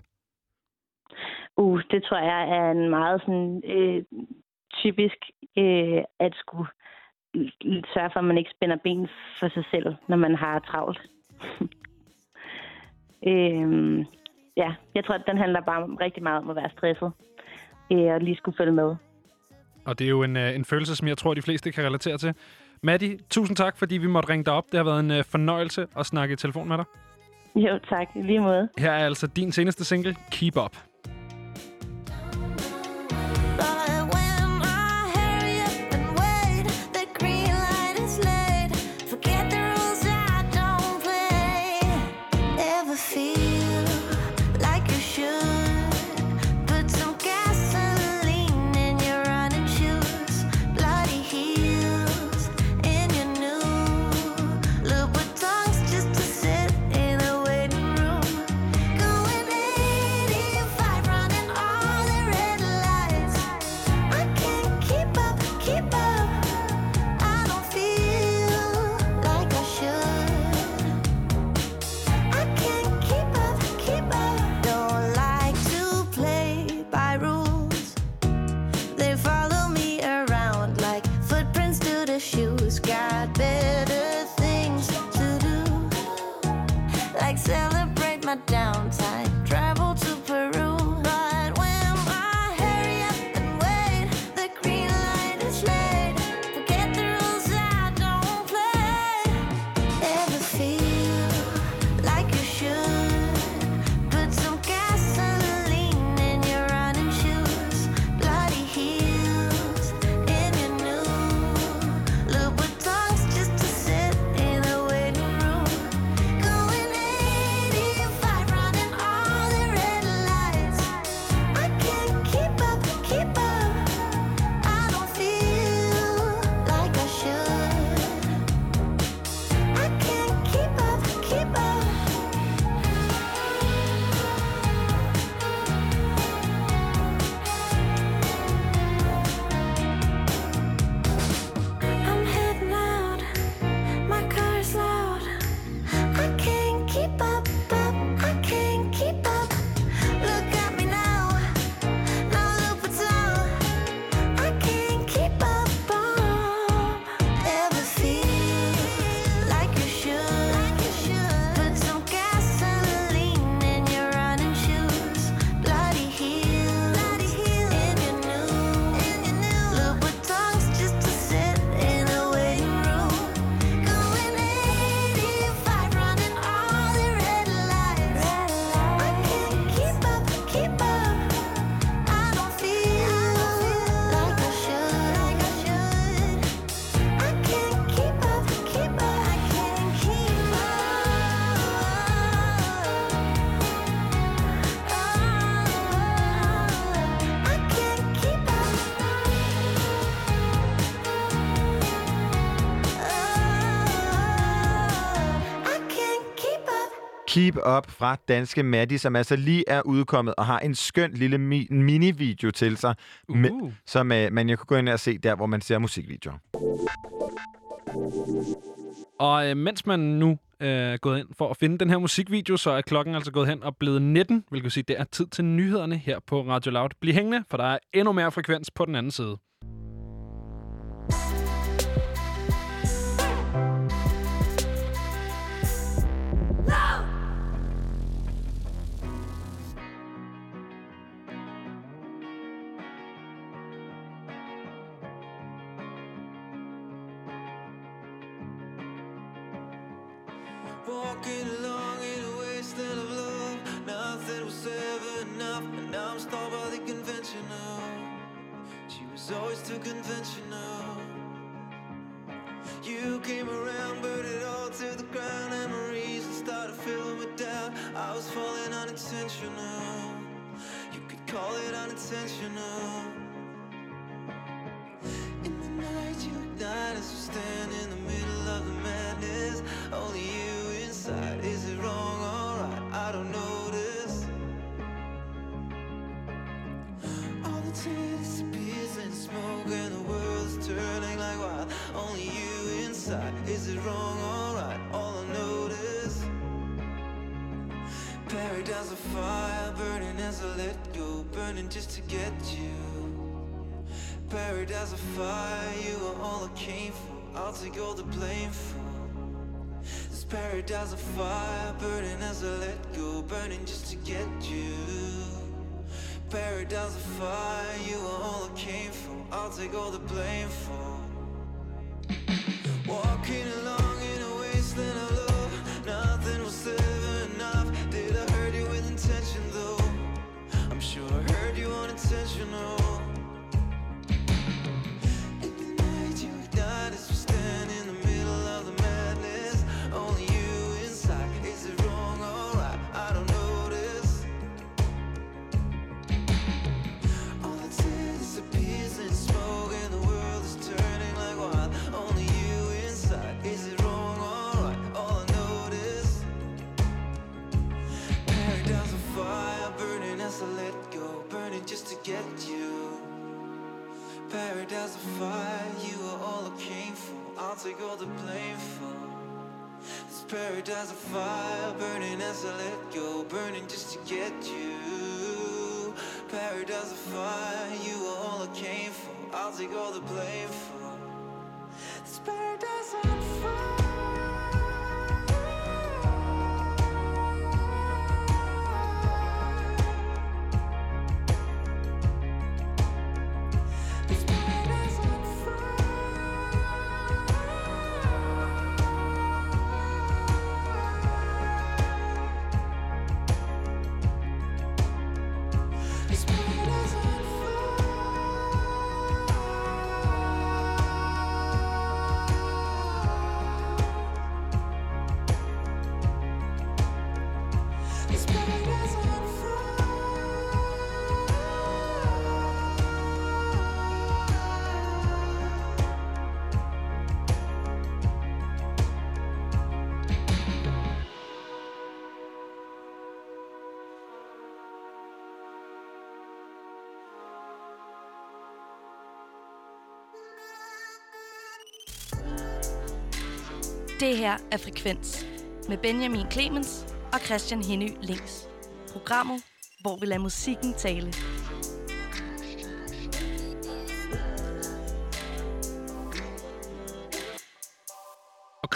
Uh, det tror jeg er en meget sådan øh, typisk øh, at skulle sørge for, at man ikke spænder ben for sig selv, når man har travlt. øhm, ja, jeg tror, at den handler bare om- rigtig meget om at være stresset øh, og lige skulle følge med. Og det er jo en, øh, en følelse, som jeg tror, de fleste kan relatere til. Maddie, tusind tak, fordi vi måtte ringe dig op. Det har været en øh, fornøjelse at snakke i telefon med dig. Jo, tak. Lige måde. Her er altså din seneste single, Keep Up. got better. Keep Up fra Danske Maddie, som altså lige er udkommet og har en skøn lille mi- mini-video til sig, Uh. med, som uh, man jo kan gå ind og se der, hvor man ser musikvideoer. Og øh, mens man nu øh, er gået ind for at finde den her musikvideo, så er klokken altså gået hen og blevet 19, hvilket sige, det er tid til nyhederne her på Radio Loud. Bliv hængende, for der er endnu mere frekvens på den anden side. Walking along in a wasteland of love. Nothing was ever enough, and now I'm stalled by the conventional. She was always too conventional. You came around, burned it all to the ground, and my reason started filling with doubt. I was falling unintentional. You could call it unintentional. In the night, you ignite as we stand in the middle of the madness. Only you inside. Is it wrong or right? I don't notice. All the tea disappears in smoke, and the world's turning like wild. Only you inside. Is it wrong or right? All I notice. Paradise of fire, burning as I let go, burning just to get you. Paradise of fire, you are all I came for. I'll take all the blame for. Paradise of fire, burning as I let go, burning just to get you. Paradise of fire, you are all I came for. I'll take all the blame for. Walking along get you. Paradise of fire, you are all I came for. I'll take all the blame for. This paradise of fire, burning as I let go, burning just to get you. Paradise of fire, you are all I came for. I'll take all the blame for. This paradise on This Det her er Frekvens med Benjamin Clemens og Christian Henny Links. Programmet, hvor vi lader musikken tale.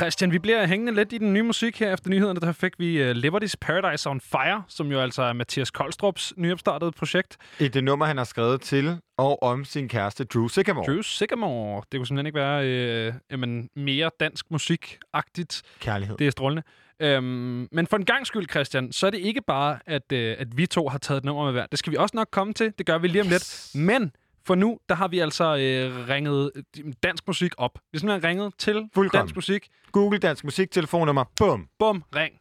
Christian, vi bliver hængende lidt i den nye musik her efter nyhederne. Der fik vi uh, Liberty's Paradise on Fire, som jo altså er Mathias Koldstrups nyopstartede projekt. Et det nummer, han har skrevet til og om sin kæreste Drew Sycamore. Drew Sycamore. Det kunne simpelthen ikke være øh, jamen, mere dansk musik-agtigt. Kærlighed. Det er strålende. Øhm, men for en gang skyld, Christian, så er det ikke bare, at, øh, at vi to har taget et nummer med hver. Det skal vi også nok komme til. Det gør vi lige om yes. lidt. Men for nu, der har vi altså øh, ringet øh, dansk musik op. Vi har simpelthen ringet til Fuldkommen. dansk musik. Google dansk musik, telefonnummer, bum. Bum, ring.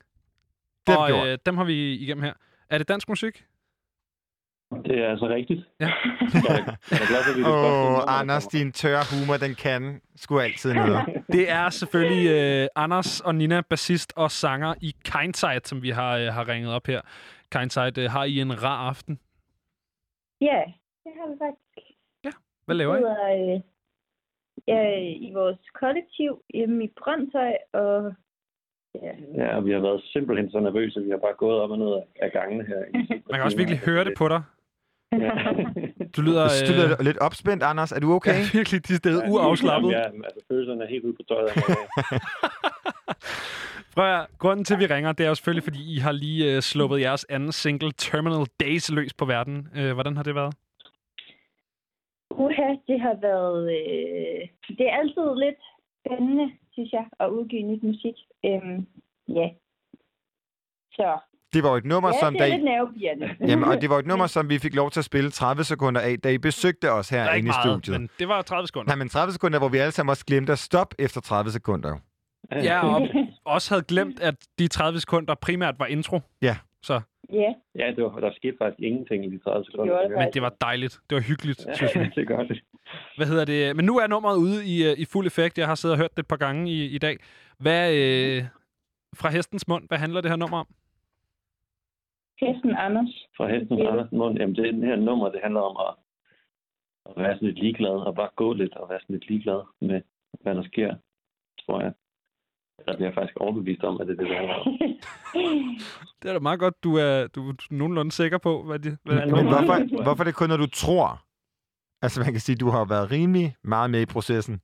Vi og gjort. øh, dem har vi igennem her. Er det dansk musik? Det er altså rigtigt. Ja. Åh, der Anders, din tørre humor, den kan sgu altid noget. Det er selvfølgelig øh, Anders og Nina, bassist og sanger i Kindside, som vi har, øh, har ringet op her. Kindside, øh, har I en rar aften? Ja, det har vi faktisk. Hvad laver I? sidder øh, ja, i vores kollektiv hjemme i Brøndshøj, og ja, Ja, vi har været simpelthen så nervøse, at vi har bare gået op og ned af gangene her. Man kan også virkelig høre det på dig. Ja. Du lyder, Du lyder lidt opspændt, Anders. Er du okay? Ja, virkelig de steder uafslappet. Ja, altså følelserne er helt ude på tøjet. Prøv at, grunden til, at vi ringer, det er jo selvfølgelig, fordi I har lige øh, sluppet jeres anden single, Terminal Days, løs på verden. Øh, hvordan har det været? Uha, det har været... Øh, det er altid lidt spændende, synes jeg, at udgive nyt musik. Øhm, ja. Så Det var jo et nummer, ja, som det er da I... Jamen, og det var et nummer, som vi fik lov til at spille 30 sekunder af, da I besøgte os er herinde ikke i studiet. men det var 30 sekunder. Nej, men 30 sekunder, hvor vi alle sammen også glemte at stoppe efter 30 sekunder. Ja, og også havde glemt, at de 30 sekunder primært var intro. Ja. Så, Ja, Ja, det var, der skete faktisk ingenting i de 30 sekunder. Gjorde det men det var dejligt. Det var hyggeligt, Ja, synes vi. det gør det. Hvad hedder det? Men nu er nummeret ude i, øh, i fuld effekt. Jeg har siddet og hørt det et par gange i, i dag. Hvad, øh, fra hestens mund, hvad handler det her nummer om? Hesten Anders. Fra hesten Ja. ja. Anders mund. Jamen, det, det her nummer, det handler om at, at være sådan lidt ligeglad, og bare gå lidt og være sådan lidt ligeglad med, hvad der sker, tror jeg. Der bliver jeg faktisk overbevist om, at det er det, det handler om. Det er da meget godt, du er, du er nogenlunde sikker på, hvad det hvad Men er. hvorfor, hvorfor er det kun, når du tror? Altså, man kan sige, at du har været rimelig meget med i processen.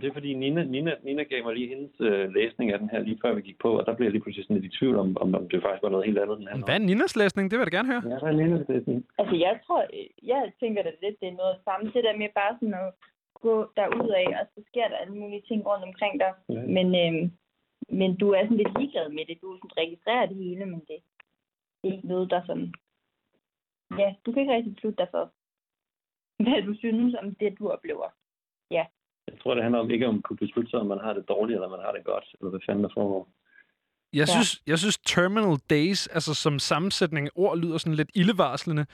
Det er fordi Nina, Nina, Nina gav mig lige hendes øh, læsning af den her, lige før vi gik på, og der blev jeg lige pludselig sådan lidt i tvivl om, om, om det faktisk var noget helt andet, den handler Hvad er Ninas læsning? Det vil jeg da gerne høre. Ja, der er Ninas læsning. Altså, jeg tror, jeg tænker da lidt, det er noget samme. Det der med bare sådan at gå derud af, og så sker der alle mulige ting rundt omkring dig. Ja. Men, øhm, men du er sådan lidt ligeglad med det. Du sådan registrerer det hele, men det, det er ikke noget, der sådan... Ja, du kan ikke rigtig beslutte dig for, hvad du synes om det, du oplever. Ja. Jeg tror, det handler om ikke om at kunne beslutte sig, om man har det dårligt, eller man har det godt, eller hvad fanden der foregår. Jeg, Ja. synes, jeg synes Terminal Days, altså som sammensætning af ord, lyder sådan lidt ildevarslende.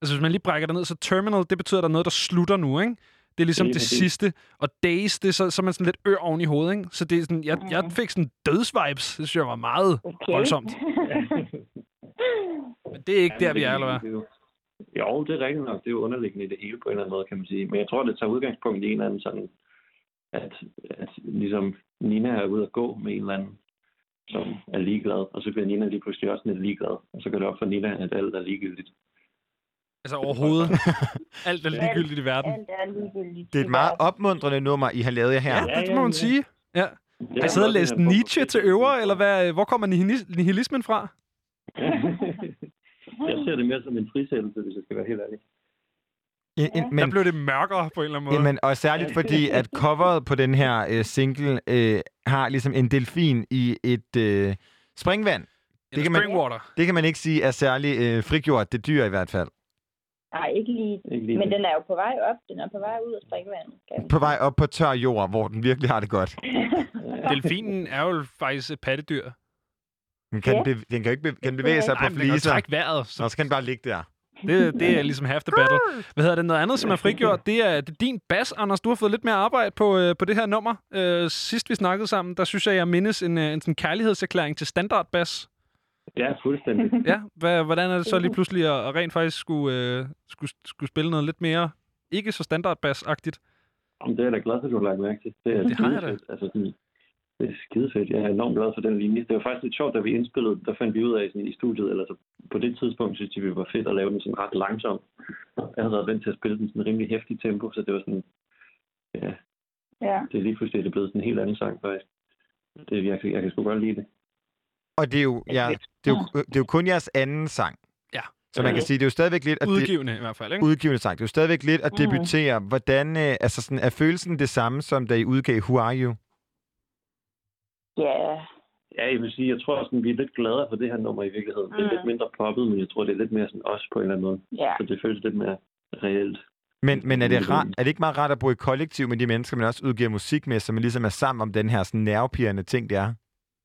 Altså hvis man lige brækker det ned, så Terminal, det betyder, at der er noget, der slutter nu, ikke? Det er ligesom Lige det præcis. sidste. Og Days, det er så, så er man sådan lidt ør oven i hovedet, ikke? Så det er sådan, jeg, jeg fik sådan dødsvibes. Det synes jeg var meget Okay. voldsomt. Men det er ikke der, vi er, eller hvad? Det jo- Jo, det er rigtigt nok. Det er jo underliggende i det hele på en eller anden måde, kan man sige. Men jeg tror, det tager udgangspunkt i en eller anden sådan, at, at ligesom Nina er ude at gå med en eller anden, som er ligeglad, og så bliver Nina lige pludselig også lidt ligeglad, og så går det op for Nina, at alt er ligegyldigt. Altså overhovedet. Alt er ligegyldigt i verden. Alt er ligegyldigt. Det er et meget opmuntrende nummer, I har lavet jer her. Ja, det må man sige. Ja. Har I er siddet og læst Nietzsche til øver, eller hvad, hvor kommer nihilis- nihilismen fra? Jeg ser det mere som en frisættelse, hvis jeg skal være helt ærlig. En, Der men, blev det mørkere på en eller anden måde. jamen, og særligt fordi, at coveret på den her øh, single øh, har ligesom en delfin i et øh, springvand. det kan man-. Det kan man ikke sige er særlig øh, frigjort, det dyr i hvert fald. Nej, ikke lige. Ikke lige Men det. den er jo på vej op. Den er på vej ud af springvandet. På vej op på tør jord, hvor den virkelig har det godt. Delfinen er jo faktisk et pattedyr. Den kan, Ja. bev- den kan jo ikke bev- kan den bevæge sig Nej, på men den kan fliser. trække vejret. Så Nå, så kan den bare ligge der. det, det er ligesom half the battle. Hvad hedder det? Noget andet, som er frigjort, det er, det er din bas, Anders. Du har fået lidt mere arbejde på, øh, på det her nummer. Øh, sidst vi snakkede sammen, der synes jeg, jeg mindes en, øh, en sådan kærlighedserklæring til standard bas. Ja, fuldstændig. Ja, hvad, hvordan er det så lige pludselig at, at rent faktisk skulle, øh, skulle, skulle spille noget lidt mere ikke så standard bas-agtigt? Jamen, det er jeg da glad for, at du har lagt mærke til. Det, er Det har jeg da. Altså, sådan, det er skidefedt. Jeg er enormt glad for den linje. Det var faktisk lidt sjovt, da vi indspillede, der fandt vi ud af sådan, i studiet, eller så på det tidspunkt synes de, vi var fedt at lave den sådan ret langsom. Jeg havde været vant til at spille den sådan rimelig hæftig tempo, så det var sådan, ja, Ja. det er lige pludselig det er blevet sådan en helt anden sang, faktisk. Det, jeg, kan- jeg kan sgu godt lide det. Og det er, jo, ja, det, er jo, det er jo kun jeres anden sang. Ja. Så man kan sige, det er jo stadigvæk lidt... At Udgivende i hvert fald, ikke? udgivende sang. Det er jo stadigvæk lidt at debutere. Hvordan, øh, altså sådan, er følelsen det samme, som da I udgav Who Are You? Ja. Ja, jeg vil sige, jeg tror at vi er lidt gladere for det her nummer i virkeligheden. Det er Mm. lidt mindre poppet, men jeg tror, det er lidt mere sådan os på en eller anden måde. Ja. Så det føles lidt mere reelt. Men, men er, det rart, er det ikke meget rart at bo i kollektiv med de mennesker, man også udgiver musik med, så man ligesom er sammen om den her sådan nervepirrende ting, det er?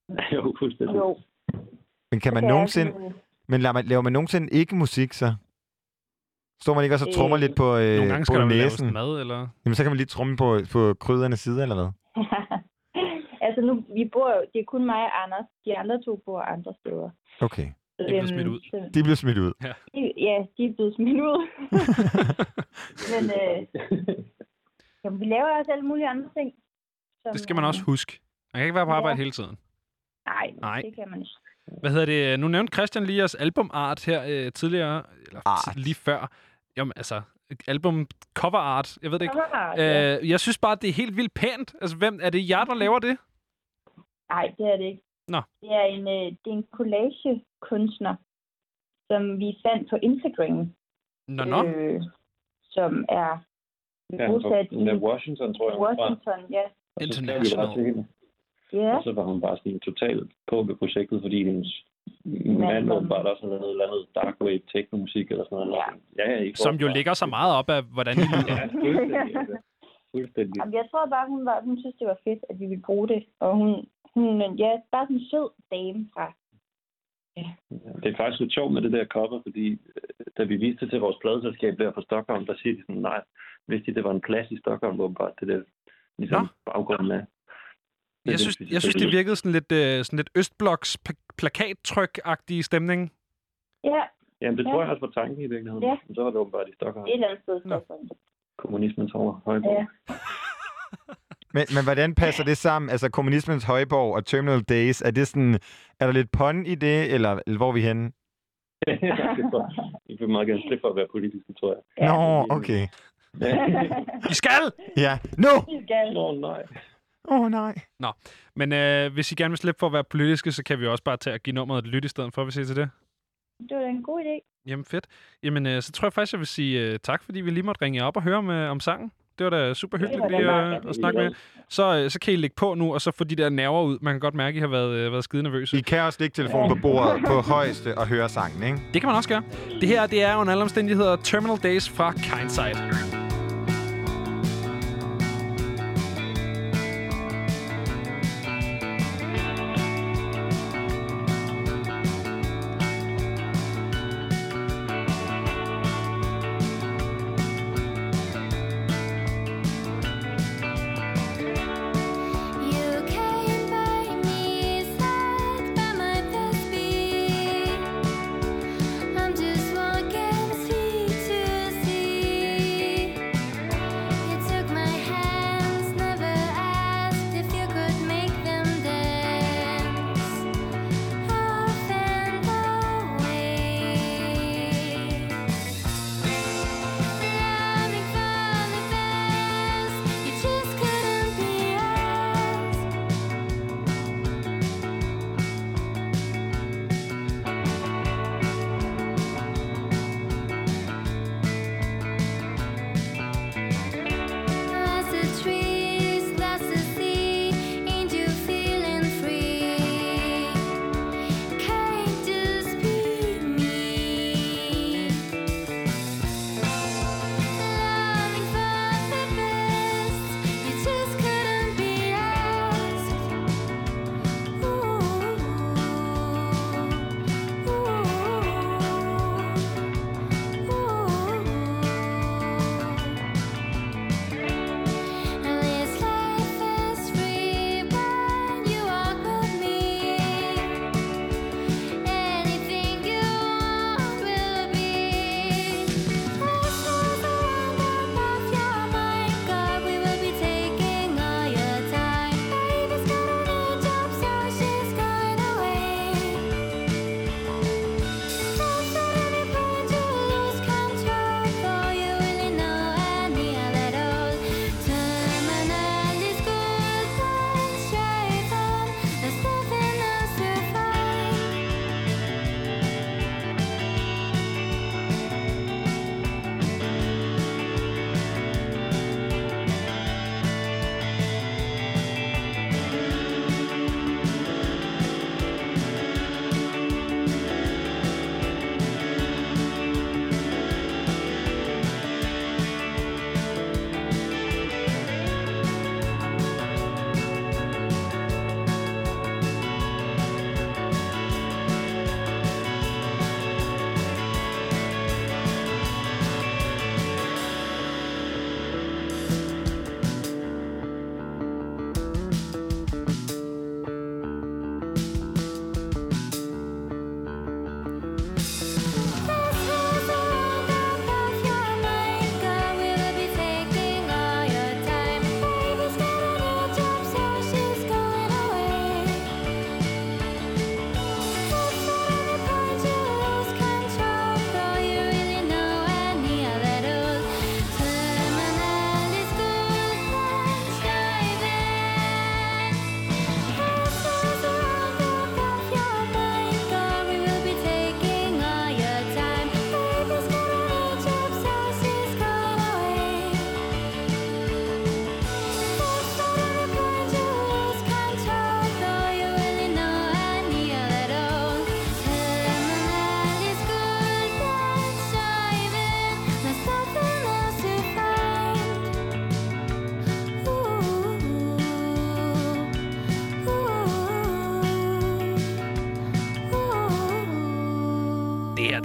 jo, fuldstændig. Jo. Men kan man er nogensinde... Men laver man, laver man nogensinde ikke musik, så? Står man ikke også og trummer Øh. lidt på, øh, Nogle gange på skal laves næsen? mad, eller? Jamen, så kan man lige trumme på, på krydderne side, eller hvad? altså nu, vi bor jo, det er kun mig og Anders. De andre to bor andre steder. Okay. De blev smidt ud. så- De bliver smidt ud. Ja. de- Ja, de er blevet smidt ud. Men øh, jamen, vi laver også alle mulige andre ting. Som, Det skal man også huske. Man kan ikke være på arbejde Ja. hele tiden. Nej, Nej. det kan man ikke. Hvad hedder det? Nu nævnte Christian lige jeres albumart her øh, tidligere, eller Art. lige før. Jamen, altså, album cover art, jeg ved det ikke. Cover art, ja. Øh, jeg synes bare, det er helt vildt pænt. Altså, hvem, er det jer, der laver det? Nej, det er det ikke. Nå. Det er en, øh, det er en collage-kunstner, som vi fandt på Instagram. Nå, nå. Øh, som er Ja, bosat i Washington, tror jeg. Washington, ja. Og bare. Ja, Og så var hun bare sådan totalt på med projektet, fordi hendes mand åbenbart også havde lavet et eller andet dark wave techno-musik eller sådan noget. Ja, ja, I får Som jo bare- ligger så meget op af, hvordan I lyder. Ja, fuldstændig. altså. Fuldstændig. Jamen, jeg tror bare, hun, var, hun synes, det var fedt, at vi ville bruge det. Og hun, hun ja, bare sådan en sød dame fra. Det er faktisk lidt sjovt med det der cover, fordi øh, da vi viste det til vores pladeselskab der på Stockholm, der siger de sådan, nej, hvis de, det var en plads i Stockholm, åbenbart, det der ligesom baggrunden af. Det Jeg synes, jeg synes, det virkede sådan lidt, øh, sådan lidt Østbloks pla- plakattryk-agtig stemning. Ja, Jamen, det Ja. tror jeg også var tanken i virkeligheden. Ja. Men så var det åbenbart i Stockholm. et eller andet sted. Stockholm. Kommunismens over højborg. Ja. Men, men hvordan passer det sammen? Altså, kommunismens højborg og Terminal Days, er det sådan... Er der lidt pun i det, eller, eller hvor er vi henne? Jeg vil meget gerne slippe for at være politisk, tror jeg. Nå, okay. I skal! Ja. Nu! Nå, nej. Åh, oh, nej. Nå, men øh, hvis I gerne vil slippe for at være politiske, så kan vi også bare tage og give nummeret et lyt i stedet for, hvis I til det. Det var da en god idé. Jamen fedt. Jamen, øh, så tror jeg faktisk, jeg vil sige øh, tak, fordi vi lige måtte ringe jer op og høre om, øh, om sangen. Det var da super hyggeligt var da lige at, at snakke med. Så, øh, så kan I lægge på nu, og så få de der nerver ud. Man kan godt mærke, at I har været, øh, været skide nervøse. I kan også lægge telefonen på bordet på højeste og høre sangen, ikke? Det kan man også gøre. Det her, det er under alle omstændigheder Terminal Days fra Kindside.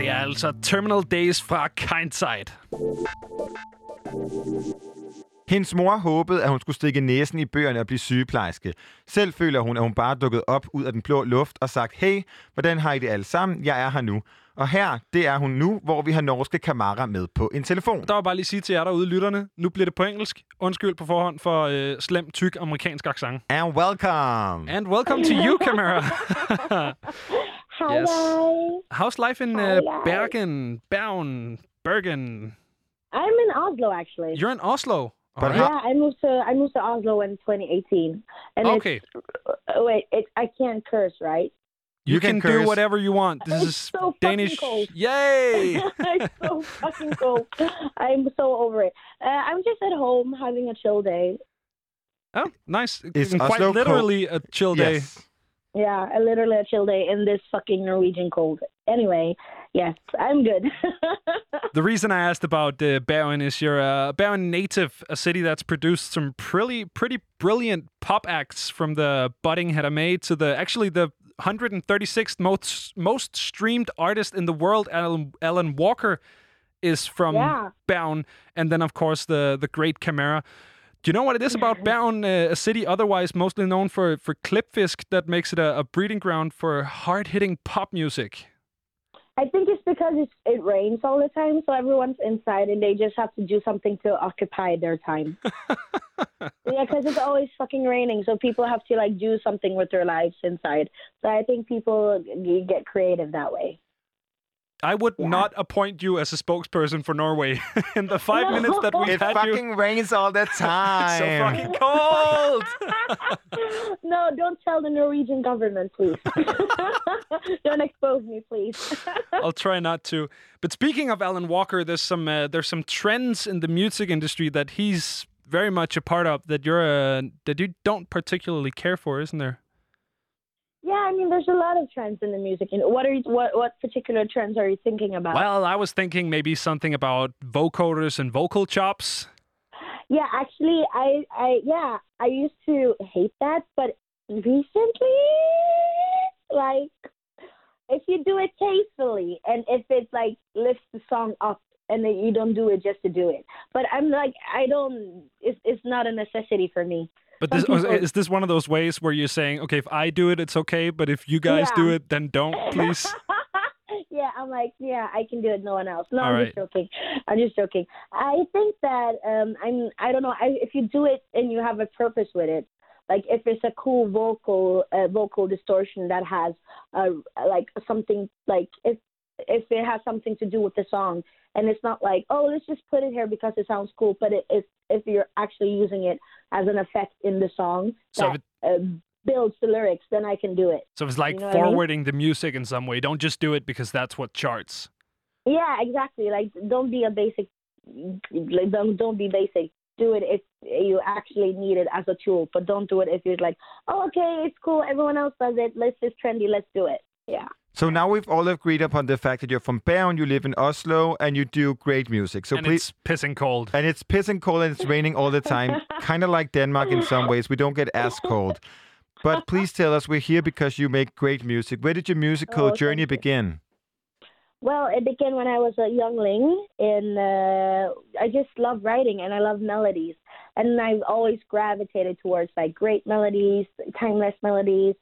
Det er altså Terminal Days fra Kindside. Hendes mor håbede, at hun skulle stikke næsen i bøgerne og blive sygeplejerske. Selv føler hun, at hun bare dukket op ud af den blå luft og sagt, hey, hvordan har I det alle sammen? Jeg er her nu. Og her, det er hun nu, hvor vi har norske Kamara med på en telefon. Der var bare lige sige til jer derude, lytterne, nu bliver det på engelsk. Undskyld på forhånd for øh, slem, tyk amerikansk accent. And welcome. And welcome to you, Kamara. Hi, Yes. guys. How's life in Hi, uh. Bergen, Bergen, Bergen? I'm in Oslo, actually. You're in Oslo. But Alright. yeah, I moved to I moved to Oslo in 2018. And Okay. It's, uh, wait, it, I can't curse, right? You, You can, can do whatever you want. This It's is so fucking Danish. cold. Yay! it's so fucking cold. I'm so over it. Uh, I'm just at home having a chill day. Oh, nice. Is And Quite Oslo cold? literally a chill day. Yes. Yeah, a literally a chill day in this fucking Norwegian cold. Anyway, yes, I'm good. The reason I asked about uh, Bergen is you're a Bergen native, a city that's produced some pretty pretty brilliant pop acts from the budding Hedda May to the actually the 136th most most streamed artist in the world, Alan, Alan Walker, is from Yeah. And then of course the the great Camara. Do you know what it is about Bergen, uh, a city otherwise mostly known for for klipfisk, that makes it a, a breeding ground for hard hitting pop music? I think it's because it's, it rains all the time, so everyone's inside and they just have to do something to occupy their time. yeah, because it's always fucking raining, so people have to like do something with their lives inside. So I think people get creative that way. I would not appoint you as a spokesperson for Norway in the five No. minutes that we've It had you. It fucking rains all the time. It's so fucking cold. no, don't tell the Norwegian government, please. don't expose me, please. I'll try not to. But speaking of Alan Walker, there's some uh, there's some trends in the music industry that he's very much a part of that you're uh, that you don't particularly care for, isn't there? Yeah, I mean, there's a lot of trends in the music. And what are you, what what particular trends are you thinking about? Well, I was thinking maybe something about vocoders and vocal chops. Yeah, actually, I, I, yeah, I used to hate that, but recently, like, if you do it tastefully and if it like lifts the song up, and then you don't do it just to do it. But I'm like, I don't. It's it's not a necessity for me. But this, people- is this one of those ways where you're saying, okay, if I do it, it's okay, but if you guys do it, then don't, please? yeah, I'm like, yeah, I can do it. No one else. No, All I'm just joking. I'm just joking. I think that um, I'm. I don't know. I, if you do it and you have a purpose with it, like if it's a cool vocal uh, vocal distortion that has uh, like something like if if it has something to do with the song and it's not like oh let's just put it here because it sounds cool but it is if you're actually using it as an effect in the song So that if uh, builds the lyrics then i can do it So it's like You know what I mean? forwarding the music in some way. Don't just do it because that's what charts. Yeah, exactly. Like, don't be a basic. Like, don't don't be basic. Do it if you actually need it as a tool, but don't do it if you're like, oh, okay, it's cool. Everyone else does it. Let's just trendy. Let's do it. Yeah. So now we've all agreed upon the fact that you're from Bern, you live in Oslo, and you do great music. So and please, it's pissing cold. and it's pissing cold and it's raining all the time, kind of like Denmark in some ways. We don't get as cold. But please tell us, we're here because you make great music. Where did your musical Oh, journey you. begin? Well, it began when I was a youngling, and uh, I just love writing and I love melodies. And I've always gravitated towards like great melodies, timeless melodies.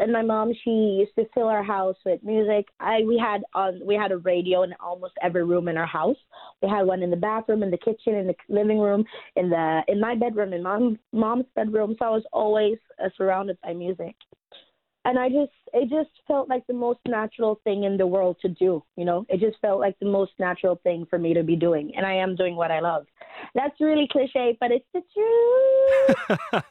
And my mom, she used to fill our house with music. I we had on we had a radio in almost every room in our house. We had one in the bathroom, in the kitchen, in the living room, in the in my bedroom, in mom mom's bedroom. So I was always uh, surrounded by music and I just it just felt like the most natural thing in the world to do. You know, it just felt like the most natural thing for me to be doing, and I am doing what I love. That's really cliche, but it's the truth.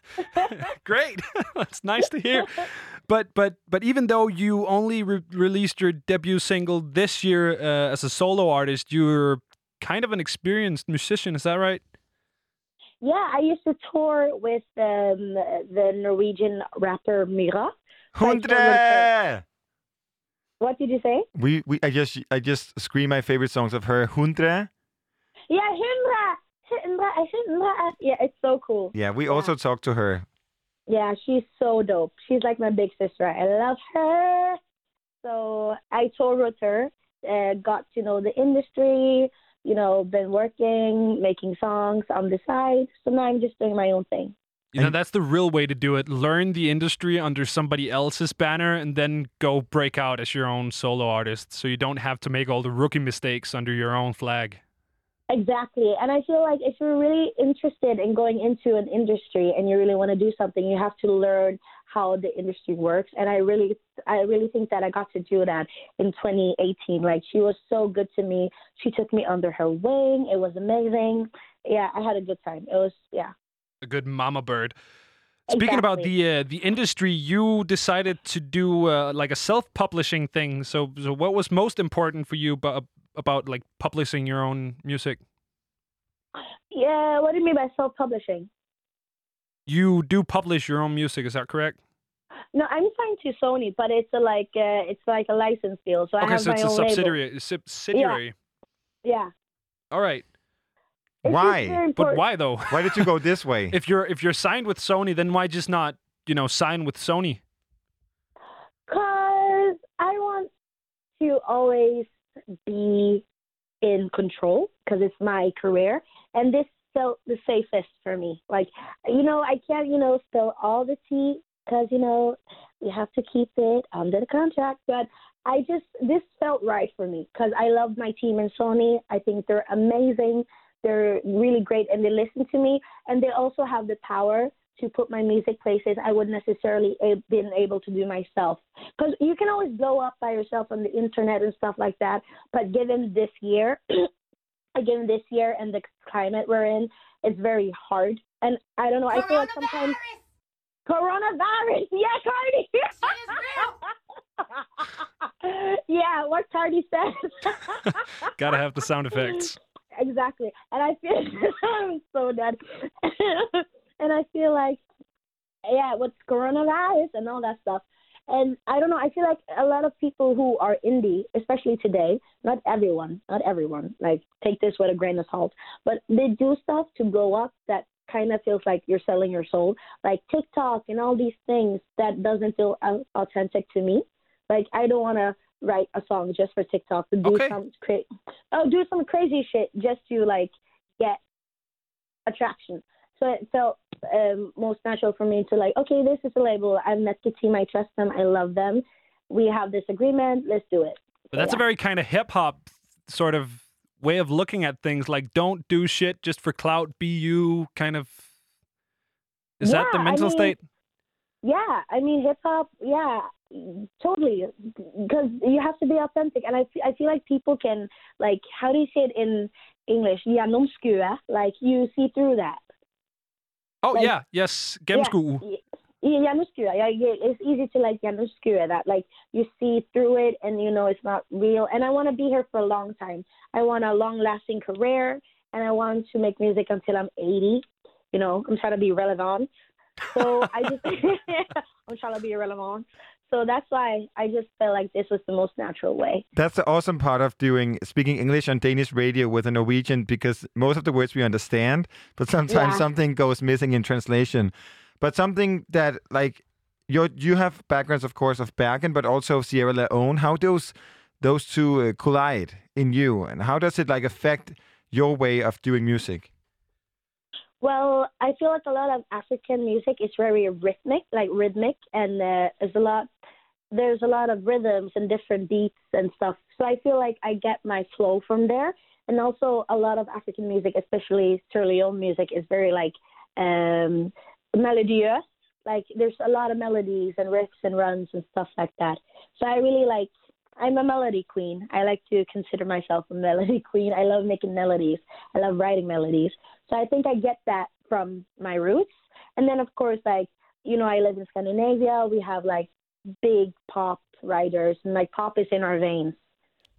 Great. That's nice to hear. But but but even though you only re- released your debut single this year uh, as a solo artist, you're kind of an experienced musician. Is that right? yeah, I used to tour with um, the Norwegian rapper Mira. So I toured with her. Hundre! What did you say? We, we, I just, I just scream my favorite songs of her. Hundre. Yeah, Himra. Himra, Himra. Yeah, it's so cool. Yeah, we also talked to her. Yeah, she's so dope. She's like my big sister. I love her. So I toured with her uh, got to know the industry. You know, been working, making songs on the side. So now I'm just doing my own thing. You know, that's the real way to do it. Learn the industry under somebody else's banner and then go break out as your own solo artist so you don't have to make all the rookie mistakes under your own flag. Exactly. And I feel like if you're really interested in going into an industry and you really want to do something, you have to learn how the industry works. And I really I really think that I got to do that in 2018. Like she was so good to me. She took me under her wing. It was amazing. Yeah, I had a good time. It was yeah. A good mama bird. Speaking about the uh, the industry, you decided to do uh, like a self-publishing thing. So, so what was most important for you about, about like publishing your own music? Yeah, what do you mean by self-publishing? You do publish your own music, is that correct? No, I'm signed to Sony, but it's a, like uh, it's like a license deal. So I okay, have so my it's a own label. subsidiary. Subsidiary. Yeah. All right. It's Why? But why though? Why did you go this way? if you're if you're signed with Sony, then why just not you know sign with Sony? Cause I want to always be in control because it's my career, and this felt the safest for me. Like, you know, I can't, you know, spill all the tea because you know we have to keep it under the contract. But I just this felt right for me because I love my team in Sony. I think they're amazing. They're really great, and they listen to me, and they also have the power to put my music places I wouldn't necessarily a- been able to do myself. Because you can always blow up by yourself on the internet and stuff like that. But given this year, given this year and the climate we're in, it's very hard. And I don't know. I feel like sometimes coronavirus. Yeah, Cardi. yeah, what Cardi says. Gotta have the sound effects. exactly. And I feel I'm so dead. And I feel like, yeah, what's coronavirus and all that stuff. And I don't know. I feel like a lot of people who are indie, especially today, not everyone, not everyone. Like take this with a grain of salt, but they do stuff to blow up that kind of feels like you're selling your soul, like TikTok and all these things that doesn't feel authentic to me. Like I don't want to write a song just for TikTok to do Okay. some cra- oh do some crazy shit just to like get attraction. So it felt um, most natural for me to like, okay, this is a label. I've met the team. I trust them. I love them. We have this agreement. Let's do it. But that's a very kind of hip hop sort of way of looking at things. Like, don't do shit just for clout. Be you. Kind of. Is that the Yeah, I mental mean- state? Yeah, I mean hip hop. Yeah, totally. Because you have to be authentic, and I I feel like people can like how do you say it in English? Gjennomskue. Like you see through that. Oh like- yeah, yes, gennemskue. Yeah, yeah. Yeah, yeah, it's easy to like gjennomskue that. Like you see through it, and you know it's not real. And I want to be here for a long time. I want a long-lasting career, and I want to make music until I'm 80. You know, I'm trying to be relevant. So I just, I'm trying to be relevant. So that's why I just felt like this was the most natural way. That's the awesome part of doing speaking English on Danish radio with a Norwegian because most of the words we understand, but sometimes Yeah. something goes missing in translation. But something that like you you have backgrounds, of course, of Bergen, but also of Sierra Leone. How those those two uh, collide in you, and how does it like affect your way of doing music? Well, I feel like a lot of African music is very rhythmic, like rhythmic, and uh, there's a lot. There's a lot of rhythms and different beats and stuff. So I feel like I get my flow from there. And also, a lot of African music, especially Sierra Leone music, is very like um, melodious. Like there's a lot of melodies and riffs and runs and stuff like that. So I really like. I'm a melody queen. I like to consider myself a melody queen. I love making melodies. I love writing melodies. So I think I get that from my roots. And then of course, like you know, I live in Scandinavia. We have like big pop writers, and like pop is in our veins.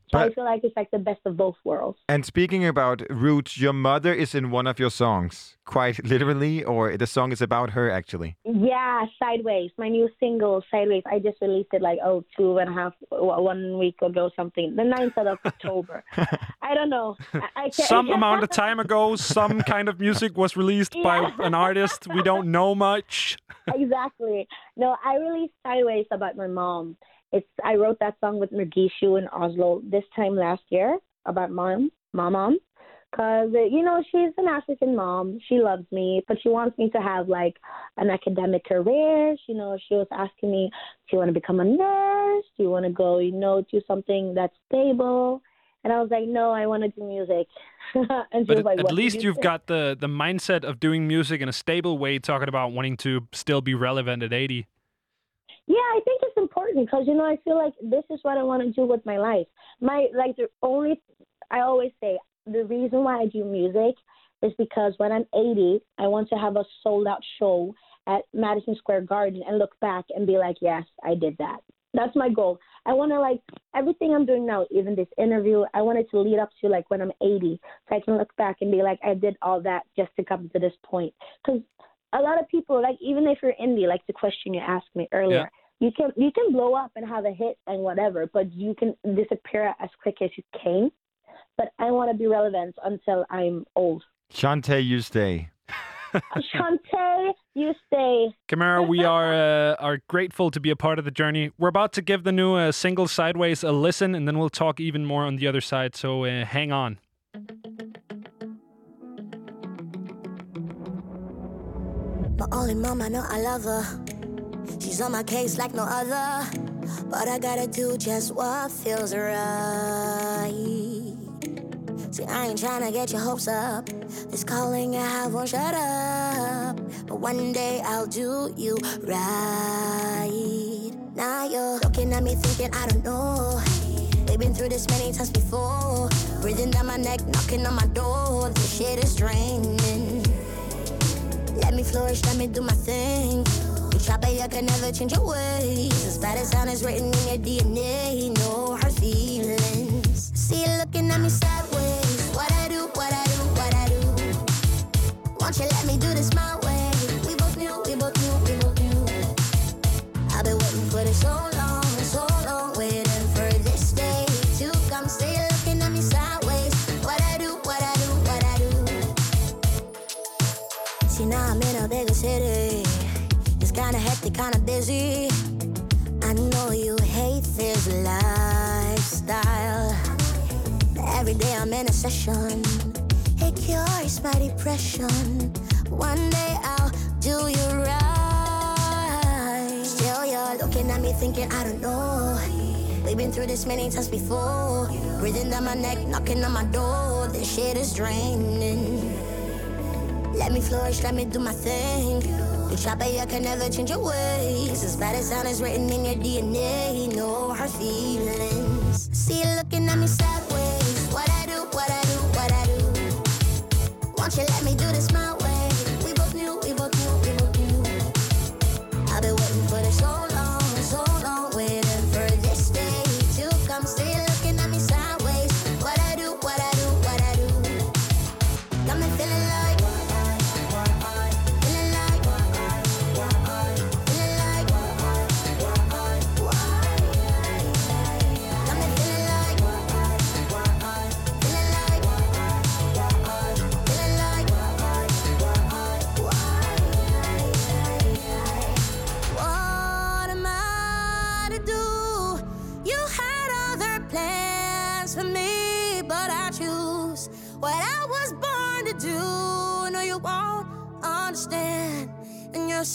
So I feel like it's like the best of both worlds. And speaking about roots, your mother is in one of your songs, quite literally, or the song is about her actually. Yeah, Sideways, my new single, Sideways. I just released it like oh two and a half, one week ago, something. The 9th of October. I don't know. I, I can't. Some amount of time ago, some kind of music was released by an artist we don't know much. exactly. No, I released Sideways about my mom. It's I wrote that song with Mergishu in Oslo this time last year about mom, my mom, because uh, you know she's an African mom. She loves me, but she wants me to have like an academic career. You know, she was asking me, "Do you want to become a nurse? Do you want to go, you know, do something that's stable?" And I was like, "No, I want to do music." and she But was like, at least you you've think?" got the the mindset of doing music in a stable way, talking about wanting to still be relevant at 80. Yeah, I think it's important because you know I feel like this is what I want to do with my life. My like the only I always say the reason why I do music is because when I'm 80, I want to have a sold out show at Madison Square Garden and look back and be like, yes, I did that. That's my goal. I want to like everything I'm doing now, even this interview, I want it to lead up to like when I'm 80, so I can look back and be like, I did all that just to come to this point. Because a lot of people, like even if you're indie, like the question you asked me earlier, you can you can blow up and have a hit and whatever, but you can disappear as quick as you came. But I want to be relevant until I'm old. Shantae, you stay. Shantae, you stay. Kamara, we are uh, are grateful to be a part of the journey. We're about to give the new uh, single "Sideways" a listen, and then we'll talk even more on the other side. So uh, hang on. My only mom, I know I love her. She's on my case like no other. But I gotta do just what feels right. See, I ain't tryna get your hopes up. This calling I have won't shut up. But one day I'll do you right. Now you're looking at me thinking, I don't know. We've been through this many times before. Breathing down my neck, knocking on my door. This shit is draining. Let me flourish, let me do my thing. You try, but you can never change your ways. As bad as sound is written in your DNA. No hard feelings. See you looking at me sideways. What I do, what I do, what I do. Won't you let me do this my way? Kinda kinda busy. I know you hate this lifestyle. Every day I'm in a session. It cures my depression. One day I'll do you right. Still you're looking at me thinking I don't know. We've been through this many times before. Breathing down my neck, knocking on my door. This shit is draining. Let me flourish, let me do my thing. You try, but you can never change your ways. As bad as sound is written in your DNA. No hard feelings. See you looking at me sideways. What I do, what I do, what I do. Won't you let me do this my way?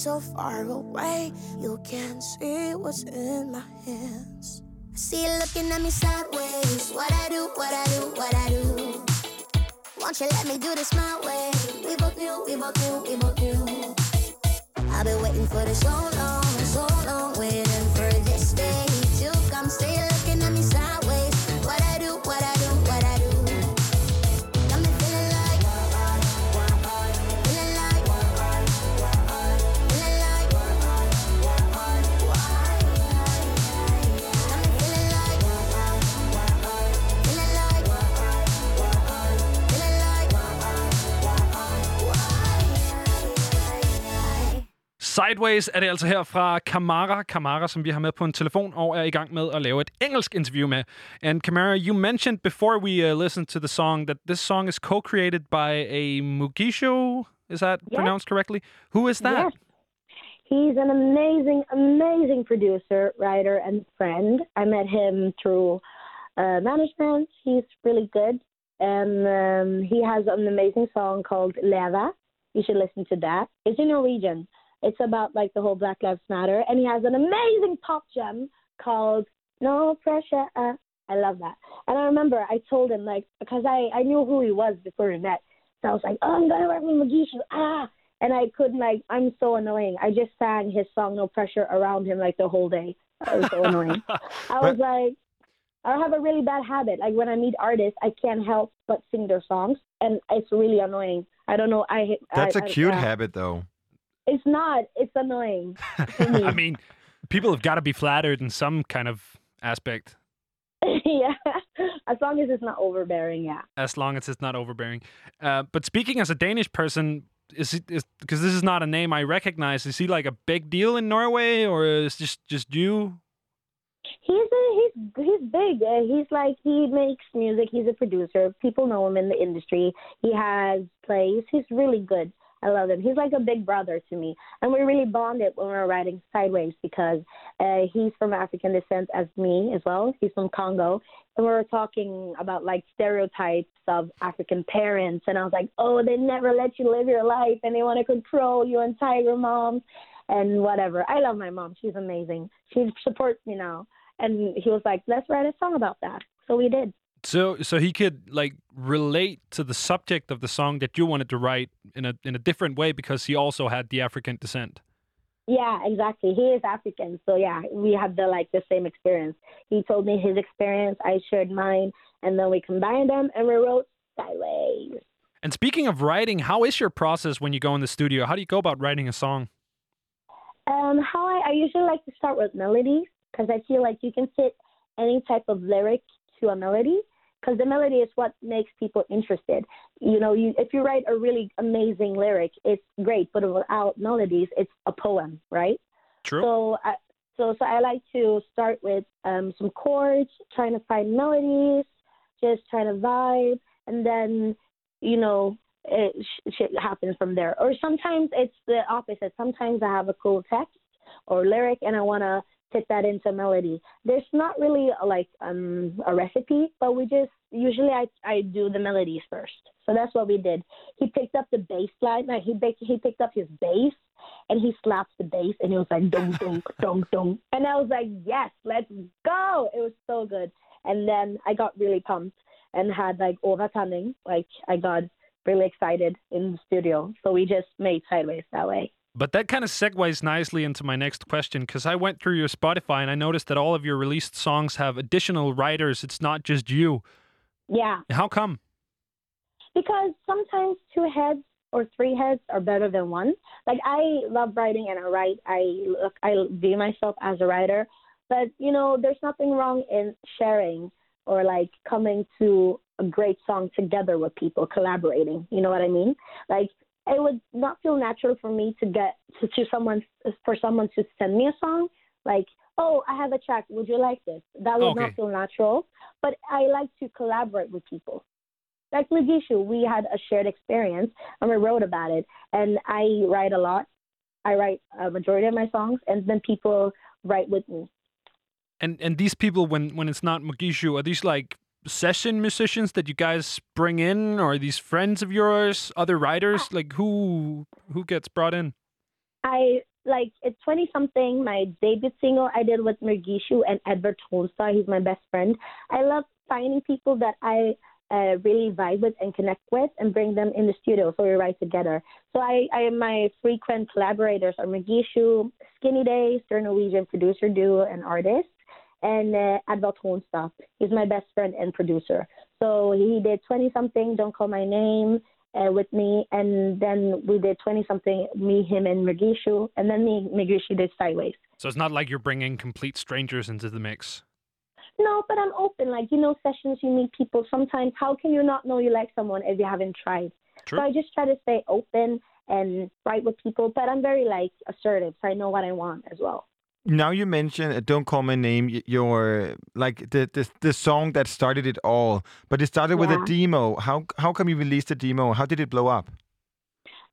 So far away, you can't see what's in my hands. I see you looking at me sideways. What I do, what I do, what I do. Won't you let me do this my way? We both knew, we both knew, we both knew. I've been waiting for this so long, so long, waiting Sideways er det altså her fra Kamara. Kamara, som vi har med på en telefon og er i gang med at lave et engelsk interview med. And Kamara, you mentioned before we uh, listened to the song that this song is co-created by a Mugisho. Is that Yes. pronounced correctly? Who is that? Yes. He's an amazing, amazing producer, writer, and friend. I met him through uh, management. He's really good. And um, he has an amazing song called Leva. You should listen to that. It's in Norwegian. It's about like the whole Black Lives Matter. And he has an amazing pop gem called No Pressure. Uh, I love that. And I remember I told him like because I I knew who he was before we met. So I was like, oh, I'm gonna work with Magishu. Ah, and I couldn't like I'm so annoying. I just sang his song No Pressure around him like the whole day. I was so annoying. I was like, I have a really bad habit. Like when I meet artists, I can't help but sing their songs, and it's really annoying. I don't know. I That's a cute habit, though. It's not. It's annoying. me. I mean, people have got to be flattered in some kind of aspect, yeah, as long as it's not overbearing. Yeah. as long as it's not overbearing. Uh, but speaking as a Danish person, is it is because this is not a name I recognize? Is he like a big deal in Norway, or is just just you? He's a, he's he's big. Uh, he's like he makes music. He's a producer. People know him in the industry. He has plays. He's really good. I love him. He's like a big brother to me, and we really bonded when we were writing Sideways because uh, he's from African descent as me as well. He's from Congo, and we were talking about like stereotypes of African parents, and I was like, oh, they never let you live your life, and they want to control you and tiger moms and whatever. I love my mom. She's amazing. She supports me now. And he was like, let's write a song about that. So we did. So so he could like relate to the subject of the song that you wanted to write in a in a different way because he also had the African descent. Yeah, exactly. He is African. So yeah, we had the like the same experience. He told me his experience, I shared mine, and then we combined them and we wrote Sideways. And speaking of writing, how is your process when you go in the studio? How do you go about writing a song? Um, how I, I usually like to start with melodies because I feel like you can fit any type of lyric to a melody because the melody is what makes people interested. You know, you if you write a really amazing lyric, it's great, but without melodies, it's a poem, right? True. So, I, so, so I like to start with um, some chords, trying to find melodies, just trying to vibe, and then, you know, it, sh- shit happens from there. Or sometimes it's the opposite. Sometimes I have a cool text or lyric, and I want to fit that into melody. There's not really a, like um, a recipe, but we just usually I I do the melodies first. So that's what we did. He picked up the bass line. Like he he picked up his bass and he slapped the bass and it was like dong dong dong dong. And I was like, yes, let's go. It was so good. And then I got really pumped and had like overturning. Like I got really excited in the studio. So we just made sideways that way. But that kind of segues nicely into my next question because I went through your Spotify and I noticed that all of your released songs have additional writers. It's not just you. Yeah. How come? because sometimes two heads or three heads are better than one. Like I love writing and I write. I look, I view myself as a writer, but you know, there's nothing wrong in sharing or like coming to a great song together with people, collaborating. You know what I mean? Like it would not feel natural for me to get to, to someone for someone to send me a song like oh i have a track would you like this that would Okay. not feel natural but i like to collaborate with people like Lagishu, we had a shared experience and we wrote about it. And I write a lot. I write a majority of my songs, and then people write with me. And and these people, when when it's not Mogishu, are these like session musicians that you guys bring in, or these friends of yours, other writers? Like who who gets brought in? I like it's twenty something. My debut single I did with Mergishu and Edward Tolstoy. He's my best friend. I love finding people that I uh, really vibe with and connect with, and bring them in the studio so we write together. So I, I my frequent collaborators are Mergishu, Skinny Days, their Norwegian producer duo and artist, and uh, Edvard Tolstoy. He's my best friend and producer. So he did twenty something. Don't call my name uh, with me, and then we did 20 something, me, him, and Mergishu, and then me, Mergishu did Sideways. So it's not like you're bringing complete strangers into the mix. No, but I'm open. Like, you know, sessions, you meet people. Sometimes, how can you not know you like someone if you haven't tried? True. So I just try to stay open and write with people, but I'm very, like, assertive, so I know what I want as well. Now you mentioned uh, "Don't Call My Name," your like the, the the song that started it all, but it started with a demo. How how come you released a demo? How did it blow up?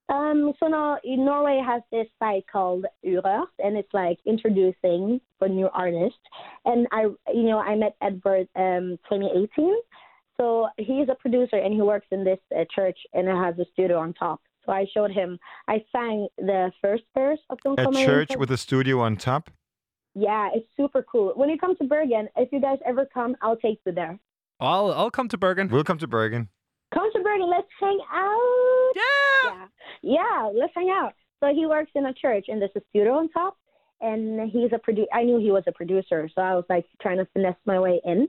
Um, so now in Norway has this site called Urørt, and it's like introducing for new artists. And I, you know, I met Edward um 2018. So he's a producer and he works in this uh, church and it has a studio on top. So I showed him. I sang the first verse of Don't A Call My Name church with a studio on top. Yeah, it's super cool. When you come to Bergen, if you guys ever come, I'll take you there. I'll, I'll come to Bergen. We'll come to Bergen. Come to Bergen, let's hang out. Yeah. Yeah, let's hang out. So he works in a church and there's a studio on top and he's a produ I knew he was a producer, so I was like trying to finesse my way in.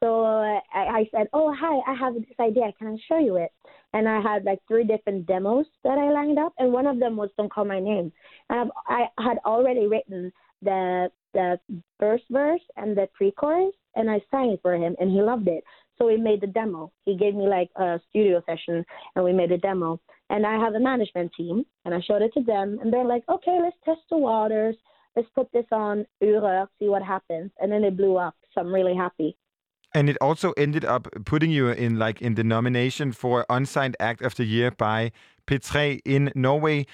So uh, I, I said, "Oh, hi, I have this idea. Can I show you it?" And I had like three different demos that I lined up, and one of them was "Don't Call My Name." And I've, I had already written the the first verse and the pre-chorus, and I sang it for him, and he loved it. So we made the demo. He gave me like a studio session, and we made a demo. And I have a management team, and I showed it to them, and they're like, "Okay, let's test the waters. Let's put this on Urørt, see what happens." And then it blew up. So I'm really happy. And it also ended up putting you in like in the nomination for Unsigned Act of the Year by P3 in Norway.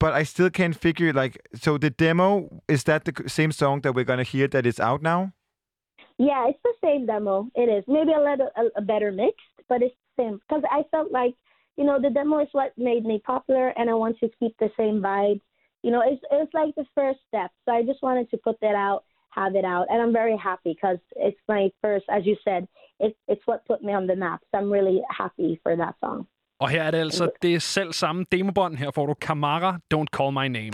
But I still can't figure like so the demo is that the same song that we're gonna hear that is out now? Yeah, it's the same demo. It is maybe a little a, a better mixed, but it's the same because I felt like you know the demo is what made me popular, and I want to keep the same vibe. You know, it's it's like the first step. So I just wanted to put that out, have it out, and I'm very happy because it's my first, as you said, it's it's what put me on the map. So I'm really happy for that song. Og her er det altså det selv samme demobånd. Her får du Kamara, Don't Call My Name.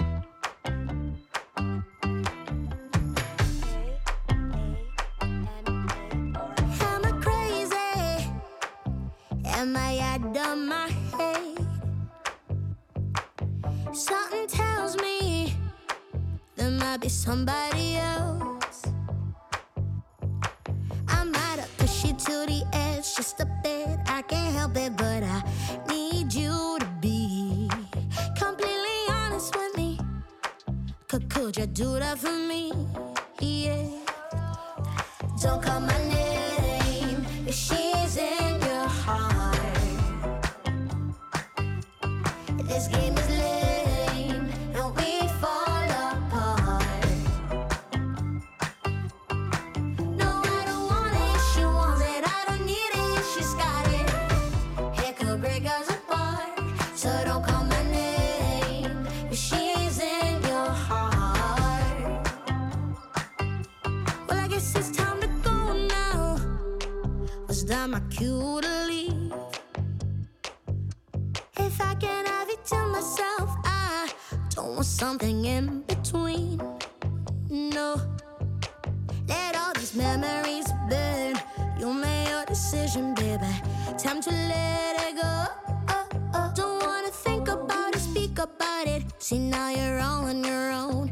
Am I crazy? Am I out of my head? Something tells me there might be somebody else. To the edge just a bit. I can't help it, but I need you to be completely honest with me. Could, you do that for me? Yeah. Don't call my name something in between. No, let all these memories burn. You made your decision, baby. Time to let it go. Oh, oh. oh. Don't wanna think about it, speak about it. See, now you're all on your own.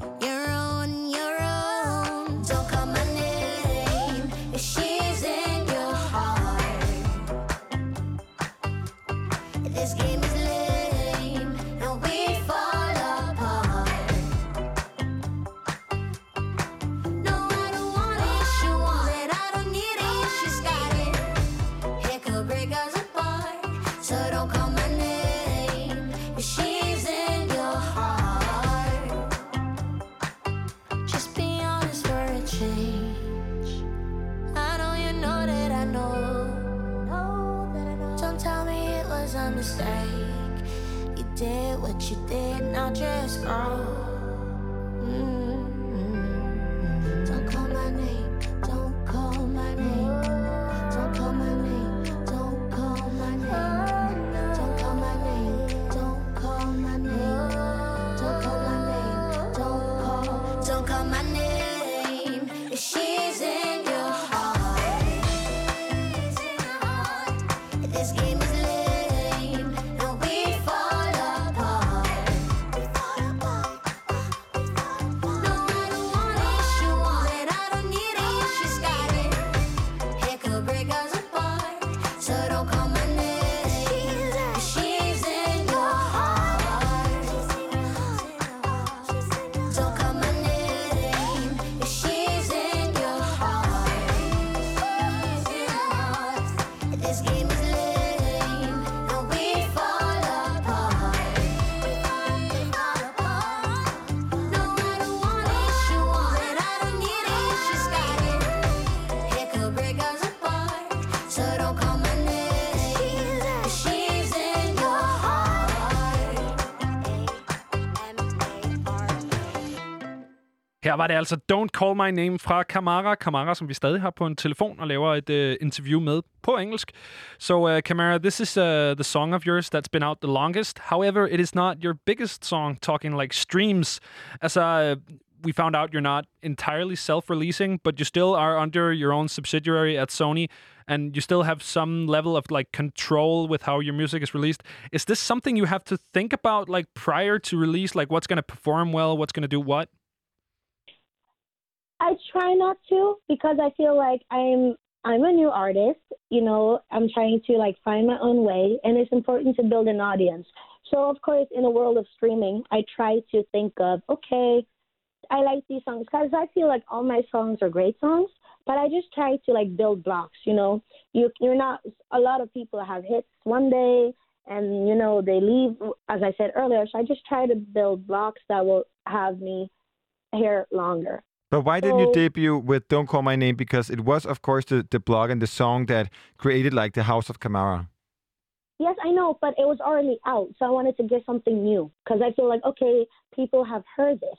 Her var det altså Don't Call My Name fra Kamara. Kamara, som vi stadig har på en telefon og laver et uh, interview med på engelsk. So, uh, øh, Kamara, this is uh, the song of yours that's been out the longest. However, it is not your biggest song, talking like streams. As uh, we found out, you're not entirely self-releasing, but you still are under your own subsidiary at Sony, and you still have some level of like control with how your music is released. Is this something you have to think about, like prior to release, like what's going to perform well, what's going to do what? I try not to because I feel like I'm I'm a new artist. You know, I'm trying to like find my own way, and it's important to build an audience. So of course, in a world of streaming, I try to think of okay, I like these songs because I feel like all my songs are great songs, but I just try to like build blocks. You know, you you're not a lot of people have hits one day, and you know they leave as I said earlier. So I just try to build blocks that will have me here longer. But why didn't you debut with Don't Call My Name? Because it was, of course, the, the blog and the song that created like the House of Kamara. Yes, I know, but it was already out, so I wanted to get something new because I feel like okay, people have heard this,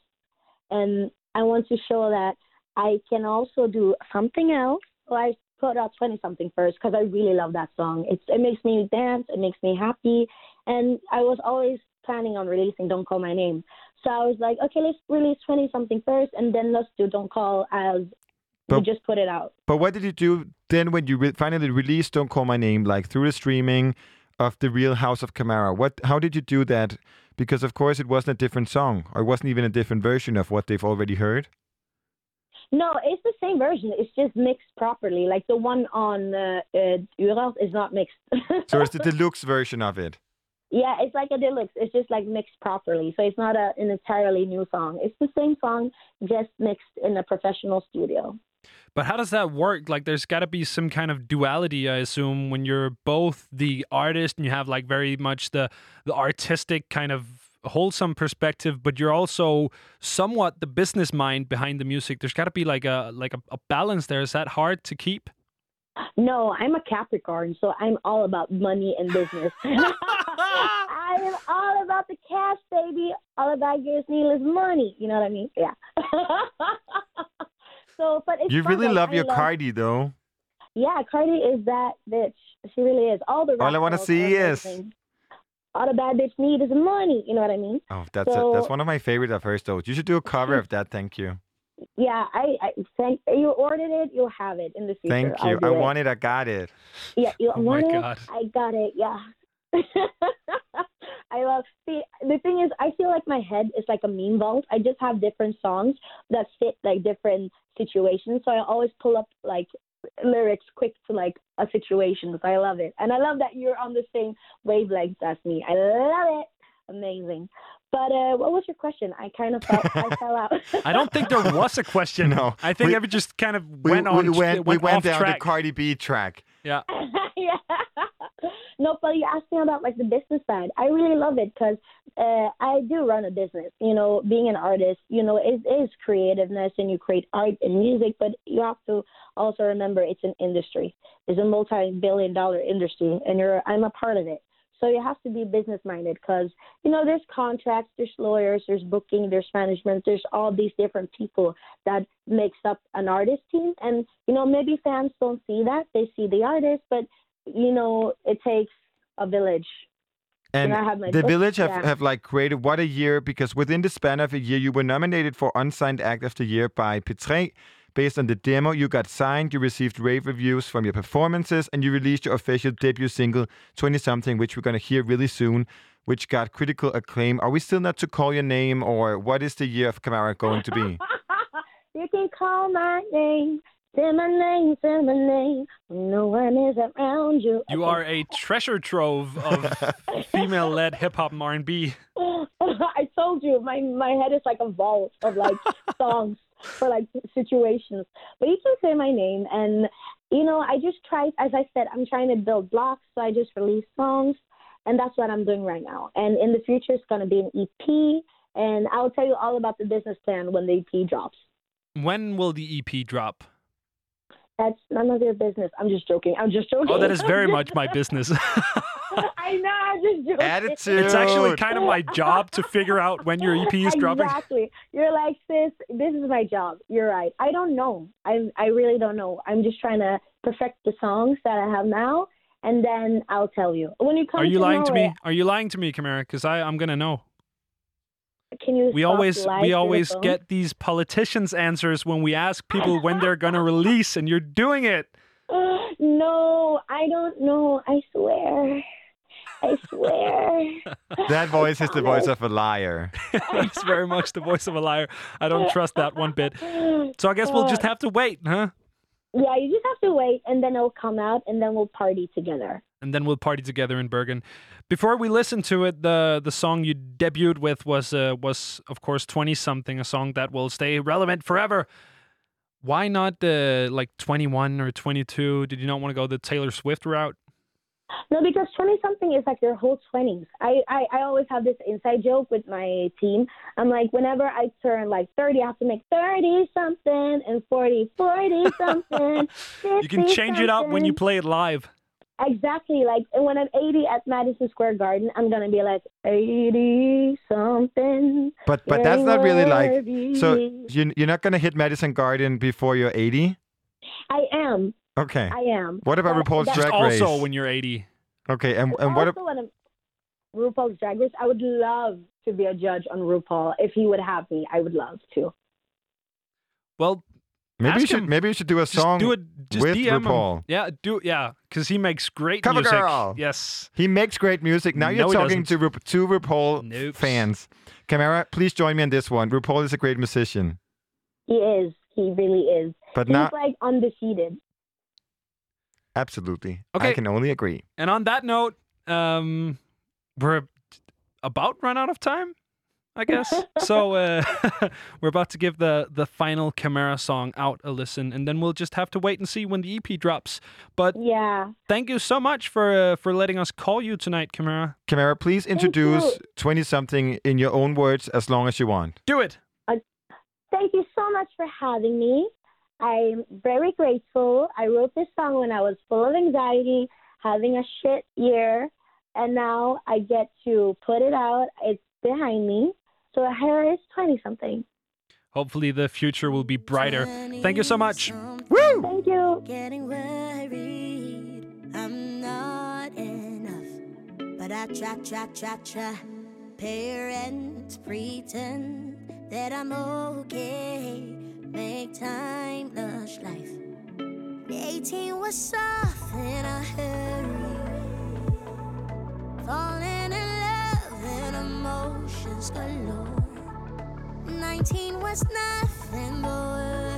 and I want to show that I can also do something else. So I put out twenty something first because I really love that song. It's it makes me dance, it makes me happy, and I was always planning on releasing "Don't Call My Name." So I was like, okay, let's release twenty something first, and then let's do "Don't Call" as we just put it out. But what did you do then when you re- finally released Don't Call My Name, like through the streaming of the real House of Kamara? What? How did you do that? Because of course it wasn't a different song, or it wasn't even a different version of what they've already heard. No, it's the same version. It's just mixed properly. Like the one on uh, uh, is not mixed. So it's the deluxe version of it. Yeah, it's like a deluxe. It's just like mixed properly. So it's not a, an entirely new song. It's the same song, just mixed in a professional studio. But how does that work? Like, there's got to be some kind of duality, I assume, when you're both the artist and you have like very much the the artistic kind of wholesome perspective, but you're also somewhat the business mind behind the music. There's got to be like a like a, a balance there. Is that hard to keep? No, I'm a Capricorn, so I'm all about money and business. I am all about the cash, baby. All about getting needless money. You know what I mean? Yeah. so, but you really love I your Cardi though. Yeah, Cardi is that bitch. She really is. All the All I wanna see is- all the bad bitch need is money. You know what I mean? Oh, that's a, that's one of my favorite of hers though. You should do a cover of that. Thank you. Yeah, I, I thank you ordered it. You'll have it in the future. Thank you. I it. want it. I got it. Yeah, you Oh want it? I got it. Yeah. I love. See, the thing is, I feel like my head is like a meme vault. I just have different songs that fit like different situations. So I always pull up like lyrics quick to like a situation. So I love it, and I love that you're on the same wavelength as me. I love it. Amazing. But uh, what was your question? I kind of felt I fell out. I don't think there was a question. no, I think we- every just kind of We went on. we went, we went off down track. the Cardi B track. Yeah. yeah. No, but you asked me about like the business side. I really love it because uh, I do run a business. You know, being an artist, you know, it is creativeness and you create art and music, but you have to also remember it's an industry. It's a multi-billion-dollar industry, and you're I'm a part of it. So you have to be business minded because you know there's contracts, there's lawyers, there's booking, there's management, there's all these different people that makes up an artist team. And you know maybe fans don't see that; they see the artist, but you know it takes a village. And I have my the book- Village have, yeah. have like created what a year because within the span of a year you were nominated for Unsigned Act of the Year by P3. Based on the demo, you got signed, you received rave reviews from your performances, and you released your official debut single, 20 something, which we're going to hear really soon, which got critical acclaim. Are we still not to call your name, or what is the year of Kamara going to be? You can call my name, say my name, say my name. No one is around you. You are a treasure trove of female-led hip hop and R&B. I told you, my my head is like a vault of like songs for like situations. But you can say my name, and you know, I just try. As I said, I'm trying to build blocks, so I just release songs, and that's what I'm doing right now. And in the future, it's gonna be an EP, and I'll tell you all about the business plan when the EP drops. When will the EP drop? That's none of your business. I'm just joking. I'm just joking. Oh, that is very much my business. I know, I'm just joking. Attitude. It's actually kind of my job to figure out when your EP is dropping. Exactly. You're like, sis, this is my job. You're right. I don't know. I I really don't know. I'm just trying to perfect the songs that I have now, and then I'll tell you. When you come Are you to lying know to me? it, Are you lying to me, Kamara? Because I I'm gonna know. can you? We always we through the always get these politicians' answers when we ask people when they're gonna release, and you're doing it. no, I don't know. I swear. I swear. That voice is the voice of a liar. it's very much the voice of a liar. I don't trust that one bit. So I guess we'll just have to wait, huh? Yeah, you just have to wait, and then it'll come out, and then we'll party together. and then we'll party together in Bergen. Before we listen to it, the the song you debuted with was uh, was of course twenty something, a song that will stay relevant forever. Why not uh, like twenty one or twenty two? Did you not want to go the Taylor Swift route? No, because 20 something is like your whole 20s. I, I, I always have this inside joke with my team. I'm like, whenever I turn like 30, I have to make 30 something and 40, 40 something. You can 50 change it up when you play it live. Exactly. Like, and when I'm 80 at Madison Square Garden, I'm going to be like 80 something. But but that's not really like so you you're not gonna hit Madison Garden before you're 80. I am. Okay. I am. What about But RuPaul's Drag Race? Also, when you're eighty. Okay, and and what? ab- also, when RuPaul's Drag Race, I would love to be a judge on RuPaul. If he would have me, I would love to. Well, Maybe you should maybe you should do a song do it. With DM RuPaul. him. Yeah, do yeah, because he makes great Cover music. girl. Yes. He makes great music. Now you're he talking to Ru- two RuPaul Nope. fans. Camara, please join me on this one. RuPaul is a great musician, He is. He really is. but He's not like undefeated. Absolutely. Okay. I can only agree. And on that note, um, we're about run out of time, I guess. so uh, we're about to give the the final Chimera song out a listen, and then we'll just have to wait and see when the EP drops. But yeah, thank you so much for uh, for letting us call you tonight, Chimera. Camara, please introduce 20 something in your own words as long as you want. Do it. Thank you so much for having me. I'm very grateful. I wrote this song when I was full of anxiety, having a shit year, and now I get to put it out. It's behind me. So here is 20 something. Hopefully, the future will be brighter. Thank you so much. Woo! Thank you. Getting worried, I'm not enough. But I try, try, try, try. Parents pretend that I'm okay. Make time lush life. 18 was soft in a hurry. Falling in love and emotions galore. 19 was nothing but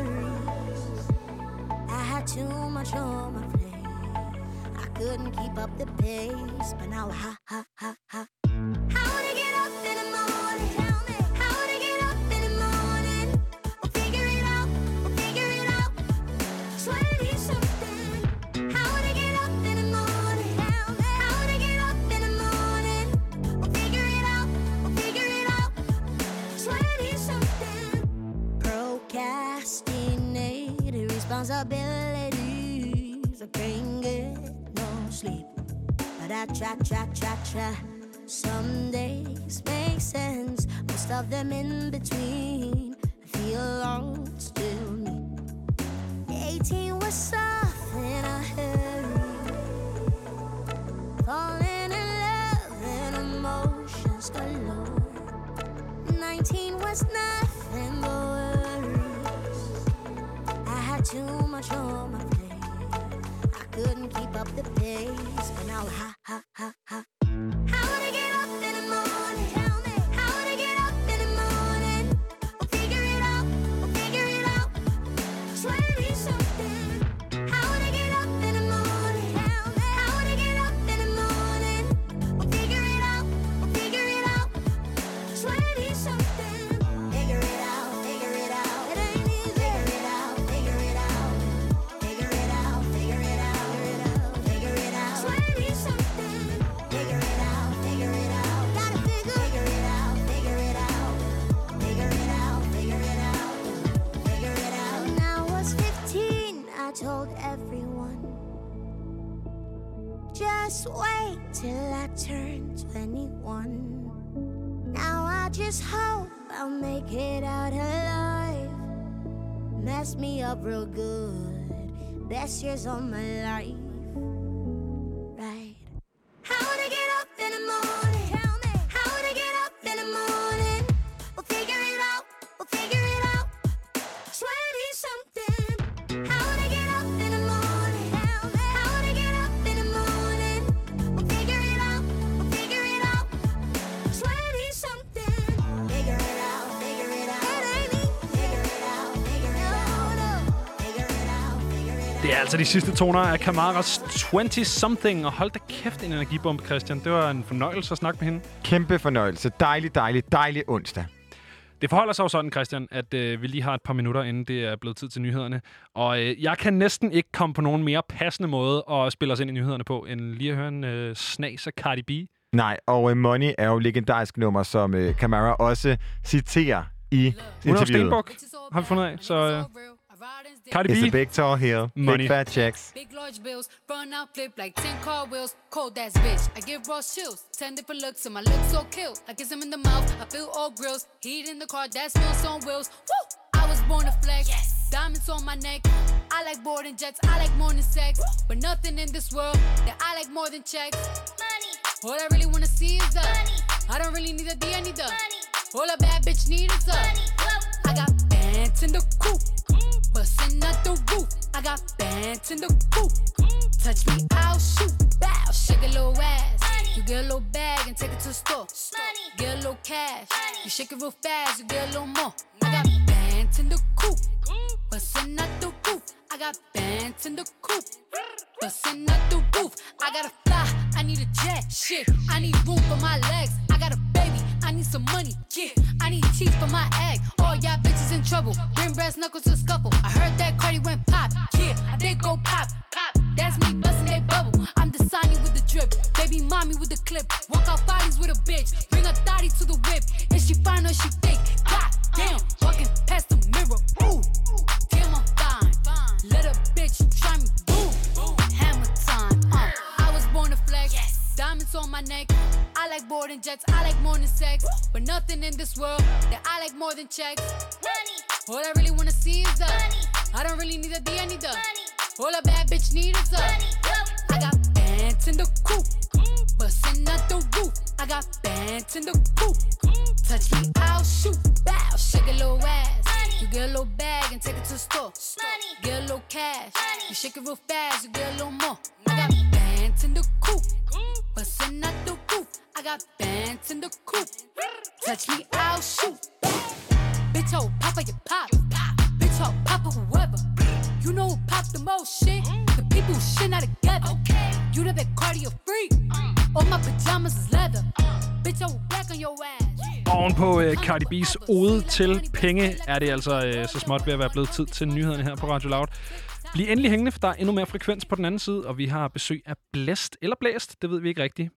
worries. I had too much on my plate. I couldn't keep up the pace, but now ha ha ha ha. Responsibilities. I can't get no sleep. But I try, try, try, try. Some days make sense, most of them in between. I feel alone, still me. 18 was in a hurry. Falling in love and emotions galore. 19 was nothing too much on my plate. I couldn't keep up the pace, but now ha ha ha ha. Just hope I'll make it out alive. Mess me up real good. Best years of my life. Altså de sidste toner af Kamaras 20-something. Og hold da kæft en energibombe, Christian. Det var en fornøjelse at snakke med hende. Kæmpe fornøjelse. Dejlig, dejlig, dejlig onsdag. Det forholder sig jo sådan, Christian, at øh, vi lige har et par minutter, inden det er blevet tid til nyhederne. Og øh, jeg kan næsten ikke komme på nogen mere passende måde at spille os ind i nyhederne på, end lige at høre en øh, snas af Cardi B. Nej, og uh, Money er jo legendarisk nummer, som uh, Camara også citerer i Hun er interviewet. Stenbuk, har vi fundet af. Så øh, Cardi It's a B. big tall heel, Money. big fat checks. Big large bills, run out, flip like 10 car wheels. Cold ass bitch, I give raw chills. 10 different looks, and my looks so kill. I kiss him in the mouth, I feel all grills. Heat in the car, that smells on wheels. Woo! I was born to flex. Diamonds on my neck. I like boarding jets, I like more than sex. But nothing in this world that I like more than checks. Money. All I really wanna see is the money. I don't really need a D, I need the money. All a bad bitch need is the money. I got bands in the coop. Bustin' out the roof. I got bands in the coop. Touch me, I'll shoot. Bow, shake a little ass. You get a little bag and take it to the store. Get a little cash. You shake it real fast, you get a little more. I got bands in the coop. Bustin' out the roof. I got bands in the coop. Bustin' out the roof. I gotta fly. I need a jet. Shit, I need room for my legs. I got a baby. I need some money. Yeah, I need teeth for my egg. All y'all bitches in trouble. Bring brass knuckles to scuffle. I heard that Cardi went pop. Yeah, I did go pop. Pop. That's me busting that bubble. I'm the signing with the drip. Baby mommy with the clip. Walk out bodies with a bitch. Bring a thotty to the whip. Is she fine or she fake? God damn. Walking past the mirror. Ooh. Damn, I'm fine. Let a bitch try me. Diamonds on my neck. I like boarding jets. I like more than sex. But nothing in this world that I like more than checks. Money. All I really wanna see is the money. I don't really need a D, I need the money. All a bad bitch need is the money. I got bands in the coop. Bustin' out the roof. I got bands in the coop. Touch me, I'll shoot. Bow, shake a little ass. Money. You get a little bag and take it to the store. Money. Get a little cash. Money. You shake it real fast, you get a little more. I got bands in the coop. Bustin' out the roof. I got bands in the coop. Touch me, I'll shoot. Bitch, oh, papa, you pop. Bitch, oh, papa, whoever. You know who pop the most shit? The people who shit not together. You know that cardio freak. All my pajamas is leather. Bitch, I will back on your ass. Oven på øh, Cardi B's ode til penge, er det altså øh, så småt ved at være blevet tid til nyhederne her på Radio Loud. Bliv endelig hængende, for der er endnu mere frekvens på den anden side, og vi har besøg af Blæst eller Blæst, det ved vi ikke rigtigt.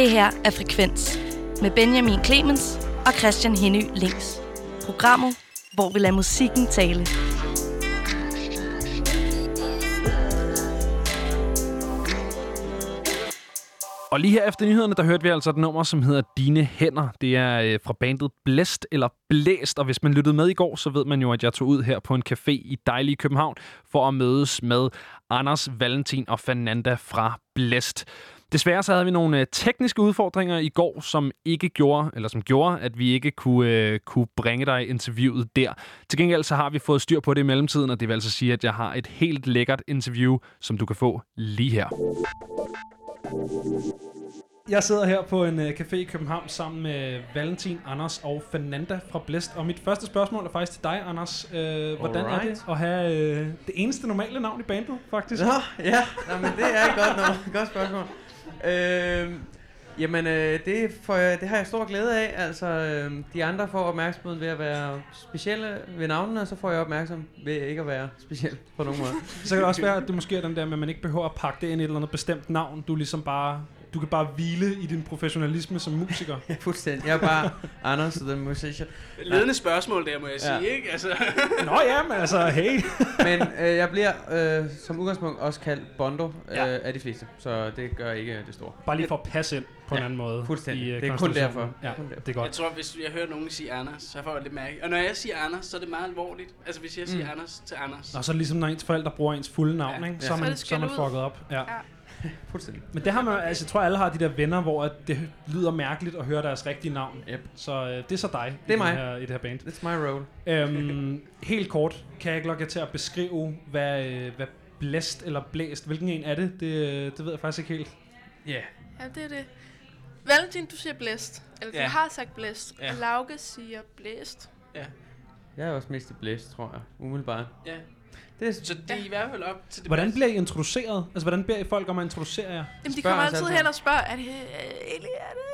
Det her er Frekvens med Benjamin Clemens og Christian Henny Links. Programmet, hvor vi lader musikken tale. Og lige her efter nyhederne, der hørte vi altså et nummer, som hedder Dine Hænder. Det er øh, fra bandet Blæst eller Blæst, og hvis man lyttede med i går, så ved man jo, at jeg tog ud her på en café i dejlige København for at mødes med Anders, Valentin og Fernanda fra Blæst. Desværre så havde vi nogle øh, tekniske udfordringer i går, som ikke gjorde, eller som gjorde, at vi ikke kunne, øh, kunne bringe dig interviewet der. Til gengæld så har vi fået styr på det i mellemtiden, og det vil altså sige, at jeg har et helt lækkert interview, som du kan få lige her. Jeg sidder her på en øh, café i København sammen med Valentin, Anders og Fernanda fra Blæst. Og mit første spørgsmål er faktisk til dig, Anders. Øh, hvordan er Alright. det at have øh, det eneste normale navn i bandet, faktisk? Nå, ja. Jamen, det er et godt, nummer. godt spørgsmål. Øh, jamen, øh, det, får jeg, det har jeg stor glæde af. Altså, øh, de andre får opmærksomheden ved at være specielle ved navnene, og så får jeg opmærksom ved ikke at være speciel på nogen måde. Så kan det også være, at det måske er den der med, at man ikke behøver at pakke det ind i et eller andet bestemt navn. Du ligesom bare... Du kan bare hvile i din professionalisme som musiker. ja, fuldstændig. Jeg er bare Anders, the musician. Ledende spørgsmål der, må jeg sige, Ja. ikke? Altså. Nå ja, men altså, hey. Men øh, jeg bliver øh, som udgangspunkt også kaldt Bondo øh, Ja. af de fleste, så det gør ikke det store. Bare lige for at passe ind på en Ja, anden måde. fuldstændig. i, øh, Det er kun derfor. Ja, Kun derfor. det er godt. Jeg tror, hvis jeg hører nogen sige Anders, så får jeg lidt mærke. Og når jeg siger Anders, så er det meget alvorligt. Altså, hvis jeg siger Mm. Anders til Anders. Og så er det ligesom, når ens forældre bruger ens fulde navn, Ja. ikke? Ja. Så, er er man, det så er man fucket op. Ja. Fuldstændig. Men det har man, altså, jeg tror, alle har de der venner, hvor at det lyder mærkeligt at høre deres rigtige navn. Yep. Så øh, det er så dig Det er i, mig. Her, i det her band. It's my role. Øhm, helt kort, kan jeg ikke lukke jer til at beskrive, hvad, øh, hvad blæst eller blæst, hvilken en er det? Det, øh, det ved jeg faktisk ikke helt. Ja. Yeah. Ja, det er det. Valentin, du siger blæst. Eller Ja. du har sagt blæst. Ja. Og Lauke siger blæst. Ja. Jeg er også mest i blæst, tror jeg. Umiddelbart. Ja. Det er, Så det er i hvert fald op til det Hvordan bedste. bliver I introduceret? Altså, hvordan beder I folk om at introducere jer? Jamen, de kommer altid hen og spørger, er det, øh, egentlig, er det,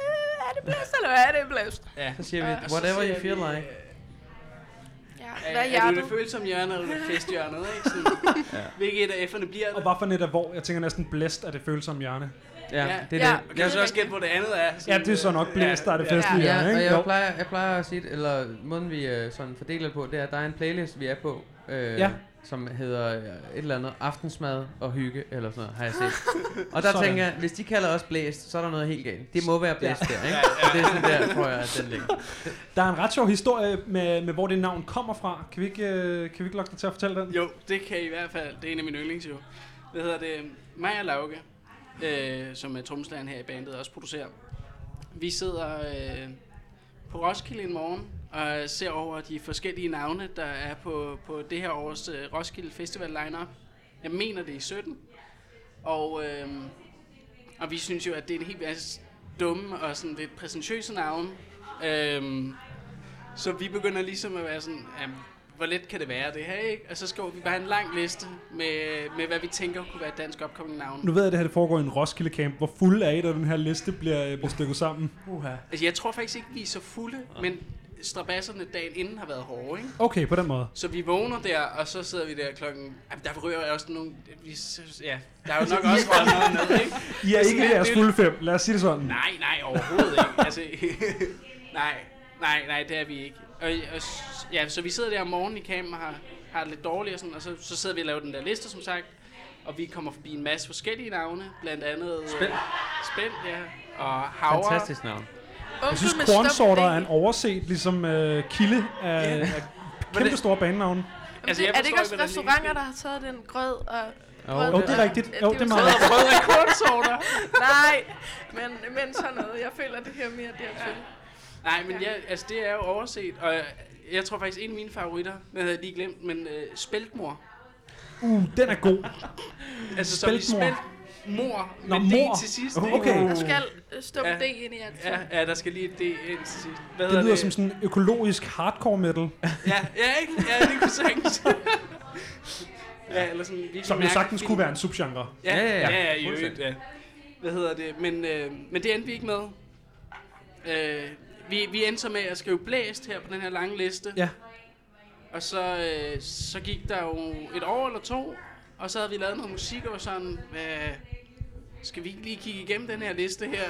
er det blæst, eller hvad er det blæst? Ja. Så siger vi, Og så whatever siger you feel vi, like. Ja, Er, hvad er er du hjertet? det følsomme hjørne, eller det festhjørnet, ikke? Sådan, Ja. Hvilket et af F'erne bliver det? Og bare for net af hvor, jeg tænker næsten blæst er det følsomme hjørne. Ja, ja, det er ja. det. Og kan så også gætte, hvor det andet er? Ja, det er så nok blæst, der er det festlige Ja, hjørne, og ikke? jeg Jo. plejer, jeg plejer at sige, det- eller måden vi øh, sådan fordeler det på, det er, at der er en playlist, vi er på, øh, Ja. Som hedder øh, et eller andet aftensmad og hygge, eller sådan noget, har jeg set. Og der Sådan. tænker jeg, hvis de kalder os blæst, så er der noget helt galt. Det må være blæst Ja. der, ikke? Ja, Og det er sådan der, tror jeg, at den ligger. Der er en ret sjov historie med, med hvor det navn kommer fra. Kan vi ikke, øh, kan vi ikke lukke dig til at fortælle den? Jo, det kan I i hvert fald. Det er en af mine yndlings, jo. Hvad hedder det? Og Lauke, øh, som er trommeslageren her i bandet, også producerer. Vi sidder øh, på Roskilde en morgen og ser over de forskellige navne, der er på, på det her års øh, Roskilde Festival lineup. Jeg mener, det er i 17. Og, øh, og vi synes jo, at det er en helt masse dumme og sådan lidt præsentøse navne. Øh, så vi begynder ligesom at være sådan, jamen, hvor let kan det være det her, ikke? Og så skal vi bare have en lang liste med, med hvad vi tænker kunne være dansk upcoming navn. Nu ved jeg, at det her det foregår i en Roskilde Camp. Hvor fuld er I, da den her liste bliver, bliver stykket sammen? Uha. Altså, jeg tror faktisk ikke, vi er så fulde, men strabasserne dagen inden har været hårde, ikke? Okay, på den måde. Så vi vågner der, og så sidder vi der klokken... Jamen, der ryger også nogle... Vi, ja, der er jo nok også røget noget med, ikke? I er ikke jeres fulde fem. Lad os sige det sådan. Nej, nej, overhovedet ikke. Altså, nej, nej, nej, det er vi ikke. Og, og, ja, så vi sidder der om morgenen i campen og har, har det lidt dårligt og sådan, og så, så sidder vi og laver den der liste, som sagt. Og vi kommer forbi en masse forskellige navne, blandt andet... Spænd. Spænd, ja. Og Havre. Fantastisk navn. Jeg synes, kornsorter er en overset ligesom øh, kilde af, Ja. af kæmpe store banenavne. Altså, jeg er det ikke også restauranter, der har taget den grød og... Jo, jo, det er og- rigtigt. Jo, det er meget og brød af kornsorter. Nej, men, men sådan noget. Jeg føler, det her mere dertil. Nej, men ja, altså det er jo overset, og jeg, jeg tror faktisk en af mine favoritter, den havde jeg lige glemt, men øh, spæltmor. Uh, den er god. Altså som i Spæltmor. spælt mor Nå, med mor. D til sidst. Ikke? okay. Der skal stå ja. D ind i alt. Ja, ja, der skal lige et D ind til sidst. Hvad Det lyder som sådan økologisk hardcore metal. Ja, ja, ikke? Ja, det kunne sagtens. ja, eller sådan... virkelig Som jo sagtens film. kunne være en subgenre. Ja, ja, ja, ja, i øvrigt, ja. Hvad hedder det? Men, øh, men det endte vi ikke med. Øh, vi, vi endte så med at skrive blæst her på den her lange liste. Ja. Og så, øh, så gik der jo et år eller to, og så havde vi lavet noget musik, og sådan, hvad, skal vi ikke lige kigge igennem den her liste her?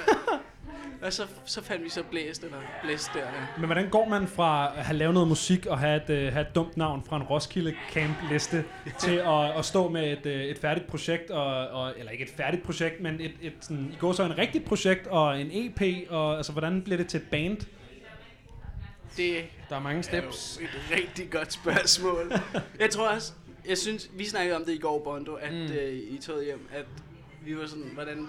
og så, så fandt vi så blæst, eller blæst der, ja. Men hvordan går man fra at have lavet noget musik og have et, uh, have et dumt navn fra en Roskilde Camp liste til at, at stå med et, uh, et færdigt projekt, og, og, eller ikke et færdigt projekt, men et, et sådan, I går så en rigtigt projekt og en EP, og altså hvordan bliver det til et band? Det der er mange steps. Er jo et rigtig godt spørgsmål. jeg tror også, jeg synes, vi snakkede om det i går, Bondo, at mm. øh, I tog hjem, at vi var sådan, hvordan,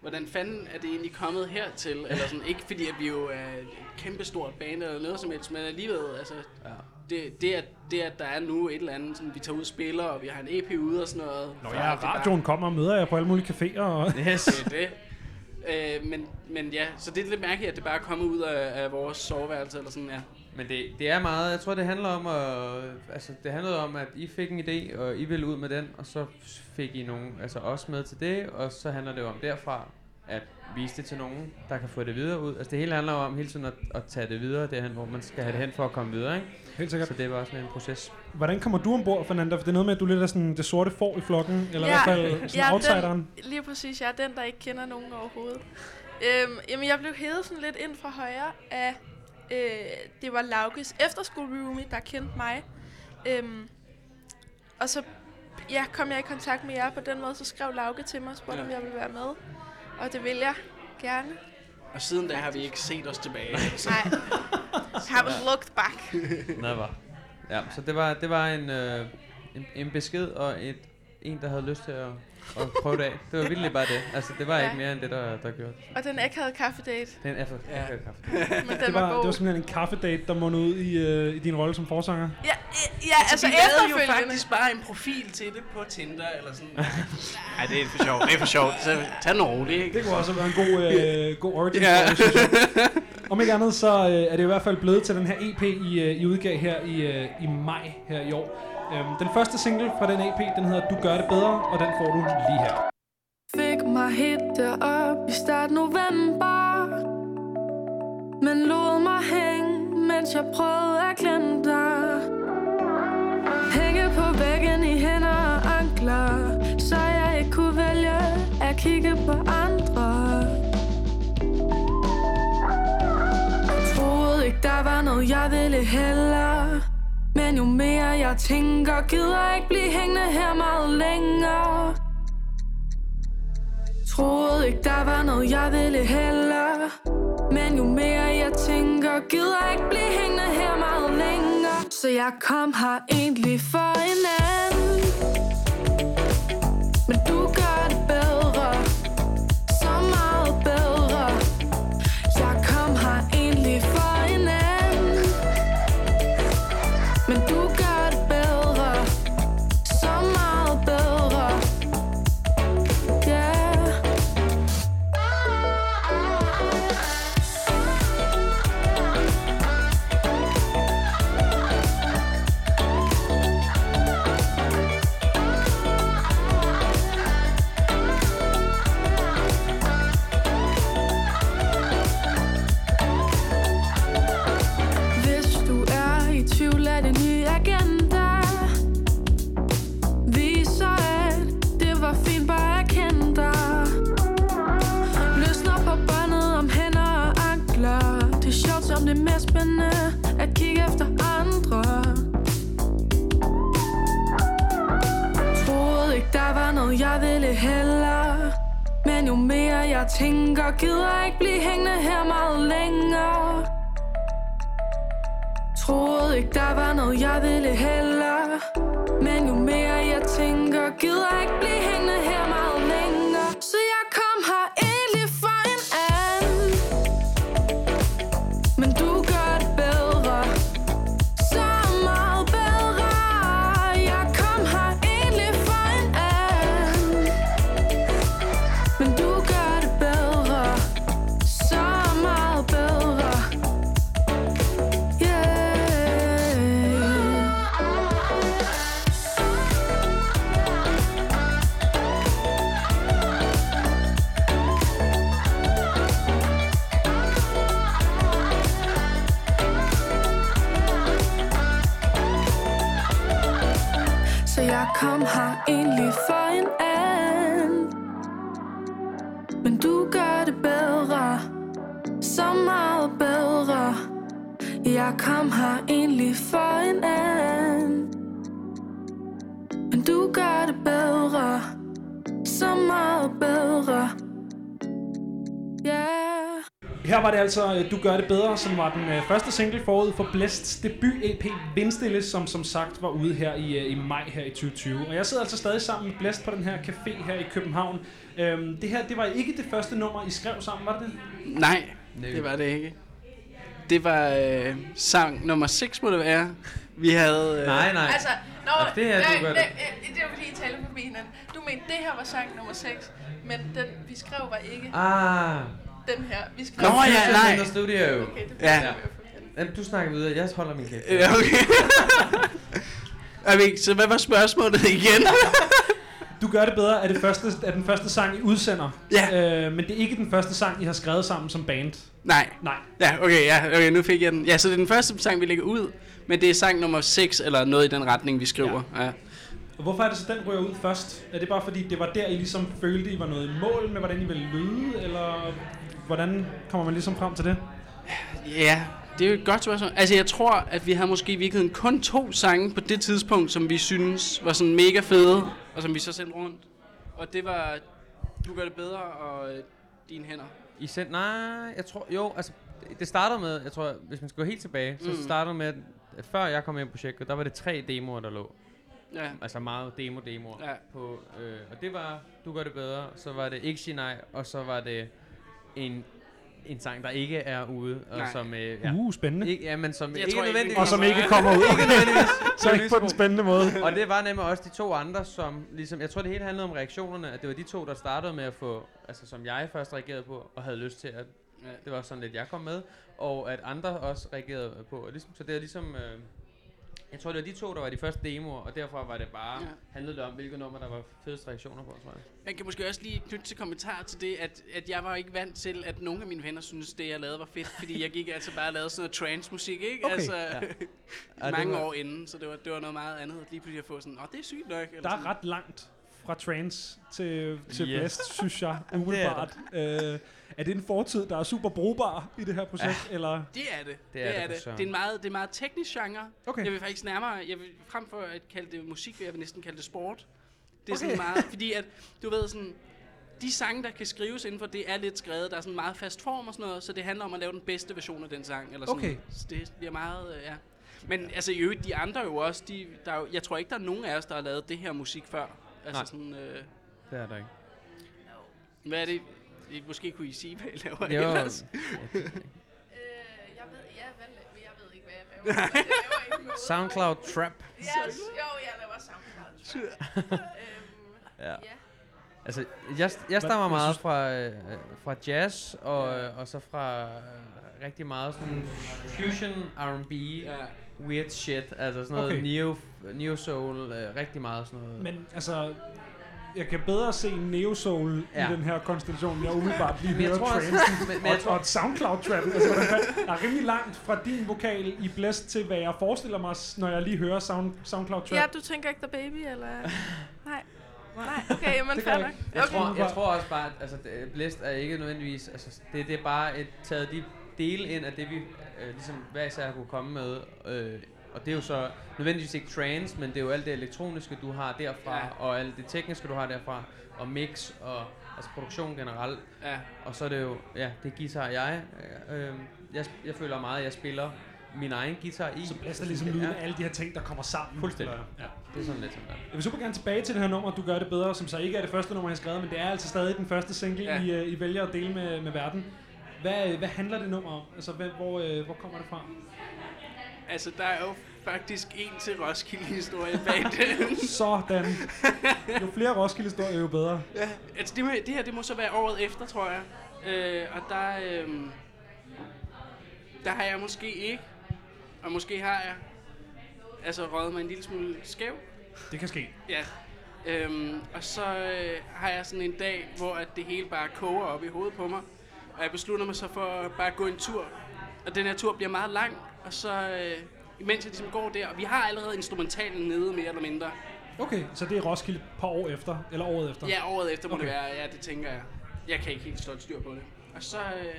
hvordan fanden er det egentlig kommet hertil? Eller sådan, ikke fordi, at vi jo er et kæmpestort band eller noget som helst, men alligevel, altså, ja. det, det, at, det, at der er nu et eller andet, sådan, vi tager ud og spiller, og vi har en EP ude og sådan noget. Nå før ja, det bare- radioen kommer og møder jer på alle mulige caféer. Og yes. det er det. Øh, men, men ja, så det er lidt mærkeligt, at det bare er kommet ud af, af vores soveværelse, eller sådan, ja. Men det, det er meget, jeg tror det handler om at, altså det handlede om, at I fik en idé, og I ville ud med den, og så fik I nogen, altså os med til det, og så handler det jo om derfra, at vise det til nogen, der kan få det videre ud. Altså det hele handler om hele tiden at, at tage det videre derhen, hvor man skal have det hen for at komme videre, ikke? Helt sikkert. Så det var sådan en proces. Hvordan kommer du ombord, Fernanda? For det er noget med, at du lidt er sådan det sorte får i flokken, eller i hvert fald sådan er outsideren. Den, lige præcis, jeg er den, der ikke kender nogen overhovedet. Øhm, jamen, jeg blev hævet sådan lidt ind fra højre af, øh, det var Laukes efterskole-roomie, der kendte mig. Øhm, og så ja, kom jeg i kontakt med jer på den måde, så skrev Lauke til mig og spurgte, Ja. om jeg ville være med. Og det vil jeg gerne. Og siden da har vi ikke set os tilbage. Nej. Haven't looked back. Never. Ja, så det var, det var en, øh, en, en besked og et, en, der havde lyst til at, at prøve det af. Det var virkelig bare det. Altså, det var Ja. ikke mere end det, der, der gjorde det. Og den akavede kaffedate. Det er en effort. Ja. Ja. kaffe. Men den det, var, var, god. det var simpelthen en kaffedate, der måtte ud i, øh, i din rolle som forsanger. Ja, ja, ja altså, vi lavede jo efterfølgende. faktisk bare en profil til det på Tinder, eller sådan. Nej, det er for sjovt. Det er for sjovt. Så tag den roligt, ikke? Det kunne også have været en god, øh, god origin Ja. Om ikke andet, så øh, er det i hvert fald blevet til den her EP, I, øh, I udgav her i, øh, i maj her i år. Øhm, den første single fra den EP, den hedder Du gør det bedre, og den får du lige her. Fik mig helt derop i start november Men lod mig hænge, mens jeg prøvede at glemme dig Hænge på væggen i hænder og ankler Så jeg ikke kunne vælge at kigge på andre Troede ikke der var noget jeg ville hellere men jo mere. Jeg tænker Gider ikke blive hængende her meget længere. Troede ikke der var noget jeg ville heller. Men jo mere jeg tænker Gider ikke blive hængende her meget længere. Så jeg kom her egentlig for en anden. Men du gør jeg tænker Gider ikke blive hængende her meget længere. Troede ikke der var noget jeg ville heller. Men jo mere jeg tænker Gider ikke blive kom her egentlig for en anden Men du gør det bedre Så meget bedre Yeah Her var det altså øh, Du gør det bedre, som var den øh, første single forud for Blæsts debut-EP Vindstille, som som sagt var ude her i, øh, i maj her i 2020. Og jeg sidder altså stadig sammen med Blæst på den her café her i København. Øhm, det her, det var ikke det første nummer, I skrev sammen, var det det? Nej, det var det ikke. Det var øh, sang nummer 6, må det være. Vi havde... Øh, Nej, nej. Altså, nå, Altså, det her, du nej, gør nej, det. øh, det var fordi, I talte forbi hinanden. Du mente, det her var sang nummer 6, men den, vi skrev var ikke Ah. den her. Vi skrev Nå ja, nej. The studio. Okay, det Ja. ja. Jamen, du snakker videre. Jeg holder min kæft. Ja, okay. okay, så hvad var spørgsmålet igen? Du gør det bedre er, det første, er den første sang, I udsender. Ja. Øh, men det er ikke den første sang, I har skrevet sammen som band. Nej. Nej. Ja, okay, ja, okay, nu fik jeg den. Ja, så det er den første sang, vi lægger ud, men det er sang nummer 6, eller noget i den retning, vi skriver. Ja. ja. Og hvorfor er det så, den ryger ud først? Er det bare fordi, det var der, I ligesom følte, I var noget i mål med, hvordan I ville lyde? Eller hvordan kommer man ligesom frem til det? Ja, det er jo et godt spørgsmål. Altså, jeg tror, at vi har måske i virkeligheden kun to sange på det tidspunkt, som vi synes var sådan mega fede, og som vi så sendte rundt. Og det var Du gør det bedre og Dine hænder. I send, nej, jeg tror, jo, altså, det- startede med, jeg tror, hvis man skal gå helt tilbage, så Mm. startede med, at før jeg kom ind på projektet, der var det tre demoer, der lå. Ja. Altså meget demo-demoer. Ja. På, øh, og det var, du gør det bedre, så var det ikke nej, og så var det en, en sang, der ikke er ude, og Nej. som... Øh, Uh, spændende. Ikke, ja, men som Jeg ikke tror nødvendigvis... vi Og som ikke kommer ud. ikke. Så ikke på den spændende måde. Og det var nemlig også de to andre, som ligesom... Jeg tror, det hele handlede om reaktionerne, at det var de to, der startede med at få... Altså, som jeg først reagerede på, og havde lyst til at... Ja. Det var sådan lidt, jeg kom med. Og at andre også reagerede på. Og ligesom, så det er ligesom... Øh, jeg tror, det var de to, der var de første demoer, og derfor var det bare... Ja. Handlede det om, hvilke nummer, der var fedest reaktioner på, tror jeg. Jeg kan måske også lige knytte til kommentar til det, at, at jeg var ikke vant til, at nogle af mine venner synes det, jeg lavede, var fedt. Fordi jeg gik altså bare og lavede sådan noget trance-musik, ikke? Okay. Altså, Ja. mange var- år inden, så det var, det var noget meget andet. At lige pludselig at få sådan, åh, det er sygt nok. Eller Der sådan. er ret langt fra trance til, til Yes. Blæst, synes jeg, Jamen, det er umiddelbart. Øh, er det en fortid, der er super brugbar i det her projekt, Ja. eller? Det er det. Det Det er er, det det, det. det er en meget, det er en meget teknisk genre. Okay. Jeg vil faktisk nærmere, jeg vil frem for at kalde det musik, vil jeg vil næsten kalde det sport. Det er Okay. sådan meget, fordi at, du ved sådan, de sange, der kan skrives inden for det, er lidt skrevet. Der er sådan meget fast form og sådan noget, så det handler om at lave den bedste version af den sang. Eller sådan. Okay. Så det bliver meget, øh, ja. Men altså i øvrigt, de andre jo også, de, der er jo, jeg tror ikke, der er nogen af os, der har lavet det her musik før. Altså Nej. sådan, øh, Det er der ikke. hvad er det? I, måske kunne I sige, hvad I laver Jo. ellers. Øh, jeg ved, ja, hvad, jeg ved ikke, hvad jeg laver. Jeg laver ikke. Soundcloud Trap. Yes, jo, jeg laver Soundcloud Trap. øhm, Ja. Altså, jeg, jeg stammer meget fra, øh, fra jazz, og, øh, og så fra øh, rigtig meget sådan fusion, R&B, weird shit, altså sådan noget Okay. neo, neo soul, øh, rigtig meget sådan noget. Men altså, jeg kan bedre se Neo Soul ja. Ja. i den her konstellation, jeg umiddelbart lige Men hører men- men og, tror- og et soundcloud trap. Altså, der er rimelig langt fra din vokal i Blæst til, hvad jeg forestiller mig, når jeg lige hører sound, soundcloud trap. ja, du tænker ikke The Baby, eller? Nej. Nej, okay, jamen gør fair jeg nok. ikke. Jeg, Okay. tror, jeg tror også bare, at altså, Blæst er ikke nødvendigvis, altså, det, det er bare et, taget de dele ind af det, vi øh, ligesom hver især kunne komme med. Øh, og det er jo så nødvendigvis ikke trance, men det er jo alt det elektroniske, du har derfra, Ja. og alt det tekniske, du har derfra. og mix og altså produktion generelt. Ja. Og så er det jo, ja, det guitar, jeg, øh, jeg, jeg føler meget, at jeg spiller min egen guitar i. Så plads der ligesom lyden af alle de her ting, der kommer sammen. Fuldstændig. Eller- Ja. Det er sådan lidt sådan der. Jeg vil super gerne tilbage til det her nummer, du gør det bedre, som så ikke er det første nummer, jeg har skrevet, men det er altså stadig den første single, Ja. ja. I, øh, I vælger at dele med, med verden. Hvad, hvad handler det nummer om? Altså, hvad, hvor, øh, hvor kommer det fra? Altså, der er jo faktisk en til Roskilde-historie bag den. Sådan. Jo flere Roskilde-historier, jo bedre. Ja, altså det, det her, det må så være året efter, tror jeg. Øh, og der, øh, der har jeg måske ikke, og måske har jeg, altså røget mig en lille smule skæv. Det kan ske. Ja. Øhm, og så øh, har jeg sådan en dag, hvor at det hele bare koger op i hovedet på mig. Og jeg beslutter mig så for at bare gå en tur. Og den her tur bliver meget lang. Og så, øh, imens jeg ligesom går der, og vi har allerede instrumentalen nede mere eller mindre. Okay, så det er Roskilde et par år efter, eller året efter? Ja, året efter må okay. det være. Ja, det tænker jeg. Jeg kan ikke helt et styr på det. Og så, øh,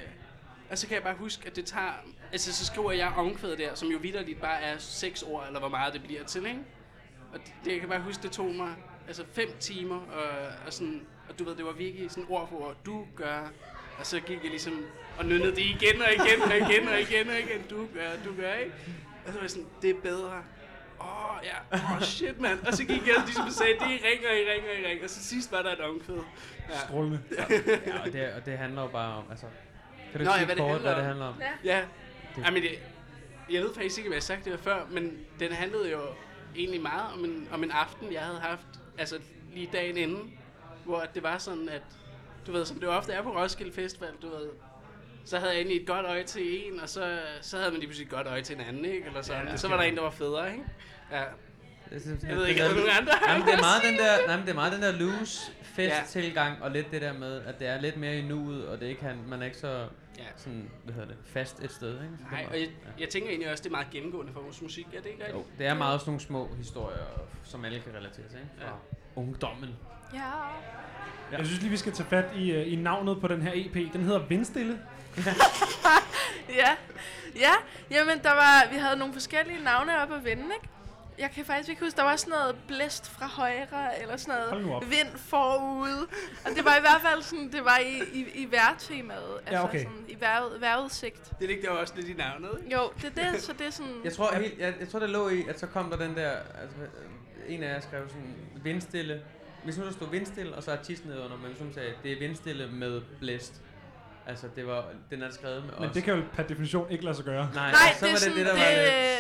og så kan jeg bare huske, at det tager... Altså, så skriver jeg omkvædet der, som jo vidderligt bare er seks ord, eller hvor meget det bliver til, ikke? Og det, det jeg kan bare huske, det tog mig altså fem timer, og, og sådan... Og du ved, det var virkelig sådan ord for ord. Du gør... Og så gik jeg ligesom og nynnede det igen og igen og igen og igen og igen. Du gør, du gør, ikke? Og så var jeg sådan, det er bedre. Åh, oh, ja. Åh, oh, shit, mand. Og så gik jeg ligesom og sagde, det er i ring og i ring og i ring. Og så sidst var der et omkvæd. Ja. Strålende. Ja, og det, og det handler jo bare om, altså... Kan du Nå, ja, sige hvad det kort, hvad det handler om? Ja. Det- Jamen, det, jeg ved faktisk ikke, hvad jeg sagt det før, men den handlede jo egentlig meget om en, om en aften, jeg havde haft, altså lige dagen inden, hvor at det var sådan, at du ved, som det ofte er på Roskilde Festival, du ved, så havde jeg egentlig et godt øje til en, og så, så havde man lige pludselig et godt øje til en anden, ikke? Eller sådan. Ja, Ja, så var der en, der var federe, ikke? Ja. Jeg, synes, Jeg ved ikke, er der nogen andre? Nej, men det er meget den der, nej, men det er meget den der loose fest Ja. tilgang og lidt det der med, at det er lidt mere i nuet, og det ikke han, man er ikke så Ja. sådan, hvad hedder det, fast et sted, ikke? Så Nej, og jeg, meget- jeg tænker egentlig også, det er meget gennemgående for vores musik. Er det ikke rigtigt? Jo, det er meget sådan nogle små historier, som alle kan relatere til, ikke? Fra Ja. ungdommen. Ja. Jeg synes lige, vi skal tage fat i, øh, i navnet på den her EP. Den hedder Vindstille. ja. Ja, jamen der var, vi havde nogle forskellige navne op at vende, ikke? Jeg kan faktisk ikke huske, der var sådan noget blæst fra højre, eller sådan noget vind forude. Og det var i hvert fald sådan, det var i, i, i vejrtemaet. Altså okay. sådan, i vejr, vejrudsigt. Det ligger der også lidt i navnet, ikke? Jo, det er det, så det er sådan... Jeg tror, helt, jeg, jeg tror, det lå i, at så kom der den der, altså, øh, en af jer skrev sådan, vindstille. Hvis nu der stod vindstille, og så artisten nedenunder, men som sagde, det er vindstille med blæst. Altså, det var, den er skrevet med Men os. det kan jo per definition ikke lade sig gøre. Nej, Nej, så det er var det sådan, det, der var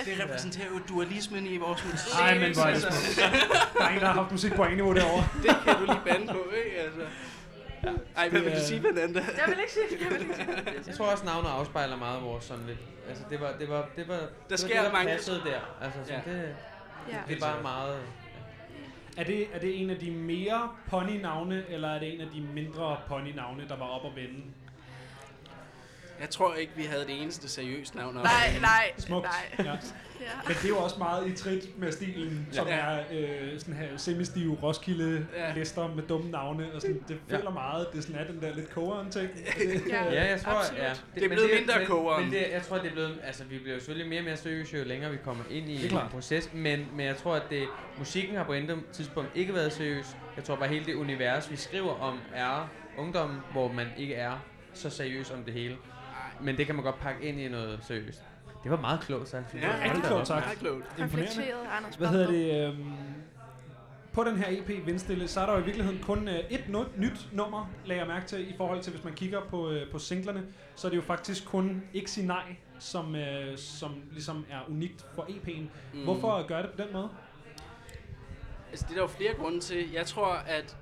det-. Det repræsenterer jo dualismen i vores musik. Ej, men hvor er det smukt. Der er en, der har haft musik på A-niveau derovre. det kan du lige bande på, ikke? Altså. Ej, hvad vil du Det er- sige, Fernanda? Jeg vil ikke sige, jeg vil ikke sige. Jeg tror også, navnet afspejler meget vores sådan lidt... Altså, det var, det var, det var, det var sker det, der mange- passede der. Altså, sådan, Ja. det, Ja. det er bare meget... Er det, er det en af de mere pony-navne, eller er det en af de mindre pony-navne, der var op og vende? Jeg tror ikke, vi havde det eneste seriøst navn. Nej, nej, Smukt. nej. Ja. Ja. Men det er jo også meget i trit med stilen, som Ja. er øh, sådan her semistive Roskilde-lister med dumme navne. Og sådan, det Ja. føler meget, det er sådan er den der lidt kogeren ting. Ja. Ja, jeg tror, absolut. ja. Det er men blevet mindre men, kogeren. Men det, jeg tror, det er blevet, altså vi bliver jo selvfølgelig mere og mere seriøse, jo længere vi kommer ind i Det er en proces, men, men jeg tror, at det, musikken har på et tidspunkt ikke været seriøs. Jeg tror bare, hele det univers, vi skriver om, er ungdommen, hvor man ikke er så seriøs om det hele. Men det kan man godt pakke ind i noget seriøst. Det var meget klogt synes Ja, jeg. rigtig klogt. Meget klogt. Imponerende. Hvad hedder det? Øhm, på den her EP Vindstille, så er der jo i virkeligheden kun øh, et no- nyt nummer, lagde jeg mærke til, i forhold til, hvis man kigger på, øh, på singlerne, så er det jo faktisk kun Ikke Sig Nej, som, øh, som ligesom er unikt for EP'en. Mm. Hvorfor gør det på den måde? Altså, det er der jo flere grunde til. Jeg tror, at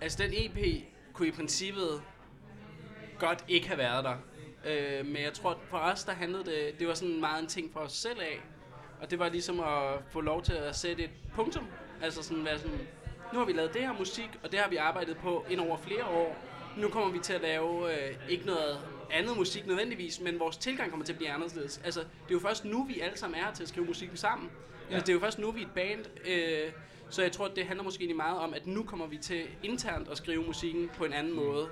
altså, den EP kunne i princippet godt ikke have været der. Øh, men jeg tror, for os, der handlede det, det var sådan meget en ting for os selv af. Og det var ligesom at få lov til at sætte et punktum. Altså sådan være sådan, nu har vi lavet det her musik, og det har vi arbejdet på ind over flere år. Nu kommer vi til at lave øh, ikke noget andet musik nødvendigvis, men vores tilgang kommer til at blive anderledes. Altså, det er jo først nu, vi alle sammen er til at skrive musikken sammen. Ja. Altså, det er jo først nu, vi er et band. Øh, så jeg tror, det handler måske egentlig meget om, at nu kommer vi til internt at skrive musikken på en anden måde.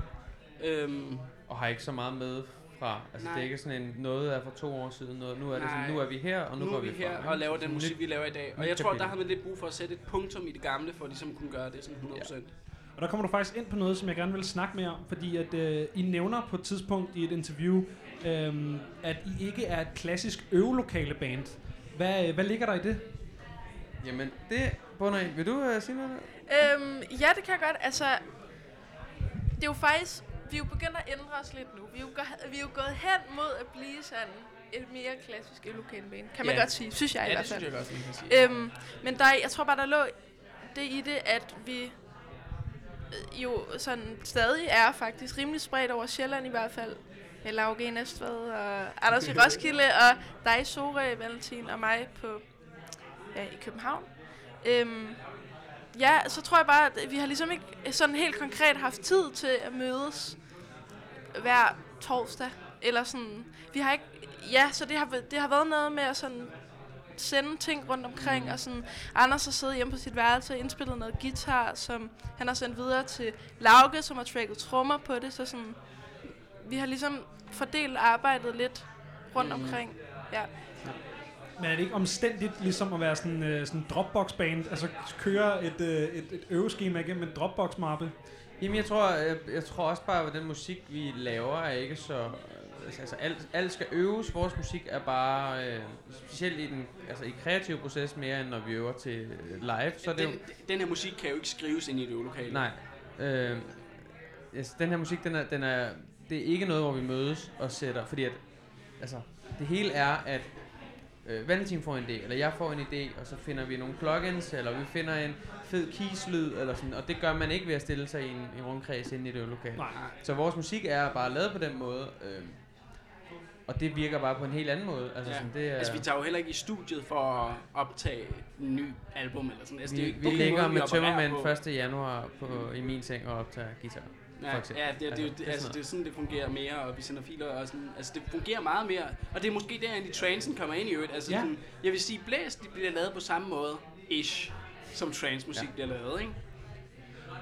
Øhm, Og har ikke så meget med fra, altså Nej. det er ikke sådan en, noget er for to år siden, noget, nu er det sådan, Nej. nu er vi her, og nu, nu går er vi vi her fra, og laver den sådan musik, vi laver i dag. Og jeg tror, der har man lidt brug for at sætte et punktum i det gamle, for at ligesom kunne gøre det sådan 100%. Og der kommer du faktisk ind på noget, som jeg gerne vil snakke mere om, fordi at øh, I nævner på et tidspunkt i et interview, øh, at I ikke er et klassisk øvelokale band. Hvad, hvad ligger der i det? Jamen, det bunder i. Vil du uh, sige noget? Øhm, ja, det kan jeg godt. Altså, det er jo faktisk... Vi er jo begyndt at ændre os lidt nu. Vi er jo, gå- vi er jo gået hen mod at blive sådan et mere klassisk lokalbane, kan man Ja. godt sige. Synes jeg i Ja, hvert det fald. synes jeg godt, man kan sige. Øhm, men der, er- jeg tror bare, der lå det i det, at vi øh, jo sådan stadig er faktisk rimelig spredt over Sjælland i hvert fald. Med Lauge i Næstved og Anders i Roskilde og dig i Sorø, Valentin og mig på ja, i København. Øhm, ja, så tror jeg bare, at vi har ligesom ikke sådan helt konkret haft tid til at mødes hver torsdag. Eller sådan, vi har ikke, ja, så det har, det har været noget med at sådan sende ting rundt omkring, mm. og sådan, Anders har siddet hjemme på sit værelse og indspillet noget guitar, som han har sendt videre til Lauke, som har tracket trommer på det, så sådan, vi har ligesom fordelt arbejdet lidt rundt Mm. omkring. Ja. Men er det ikke omstændigt ligesom at være sådan øh, sådan Dropbox-band? Altså køre et, øh, et, et øveskema igennem en Dropbox-mappe? Jamen, jeg tror, jeg, jeg tror også bare, at den musik, vi laver, er ikke så... Altså, alt, alt skal øves. Vores musik er bare, øh, specielt i den altså, i kreative proces, mere end når vi øver til øh, live. Så er det jo, Den, den her musik kan jo ikke skrives ind i et øvelokale. Nej. Øh, altså, den her musik, den er, den er, det er ikke noget, hvor vi mødes og sætter, fordi at, altså, det hele er, at øh, Valentin får en idé, eller jeg får en idé, og så finder vi nogle plugins, eller vi finder en fed keyslyd, eller sådan, og det gør man ikke ved at stille sig i en, en rundkreds inde i det øvelokale. Nej. Så vores musik er bare lavet på den måde, øh, og det virker bare på en helt anden måde. Altså, Ja. sådan, det er, Altså, vi tager jo heller ikke i studiet for at optage en ny album eller sådan. Altså, vi, det er jo vi ikke ligger måden, med tømmermænd på. 1. januar på, i min seng og optager guitar. For eksempel. ja det, er- det, er jo- Altså, det, er altså, sådan det er sådan, det fungerer mere, og vi sender filer og sådan. Altså, det fungerer meget mere. Og det er måske der, egentlig transen kommer ind i øvrigt. Altså, Ja. sådan, jeg vil sige, Blæs, de bliver lavet på samme måde, ish, som trance-musik ja. bliver lavet, ikke?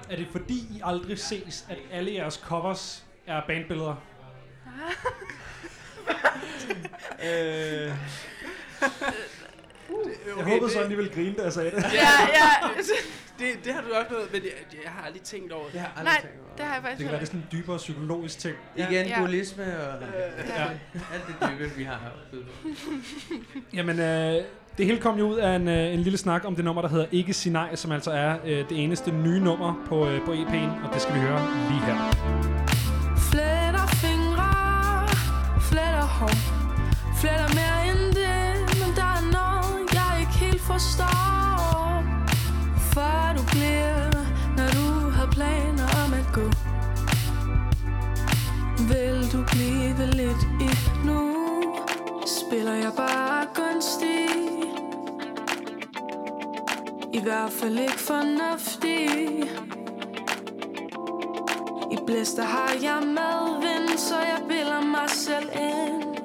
Er det fordi I aldrig ses, at alle jeres covers er bandbilleder? øh, Jeg håbede så, at I ville grine, da jeg sagde det. Ja, ja. det, det har du også noget, men jeg, jeg har aldrig tænkt over det. Jeg har aldrig Nej, tænkt over det har jeg faktisk Det kan være, det er sådan en dybere psykologisk ting. Igen, Ja. dualisme og Ja. alt det dybe, vi har på. Jamen, øh, det hele kom jo ud af en, øh, en lille snak om det nummer, der hedder Ikke Sig Nej, som altså er øh, det eneste nye nummer på, øh, på EP'en, og det skal vi høre lige her. Fletter fingre, fletter hår Fletter mere forstår Før du bliver, når du har planer om at gå. Vil du blive lidt i nu? Spiller jeg bare gunstig? I hvert fald ikke fornuftig. I blæster har jeg medvind, så jeg bilder mig selv ind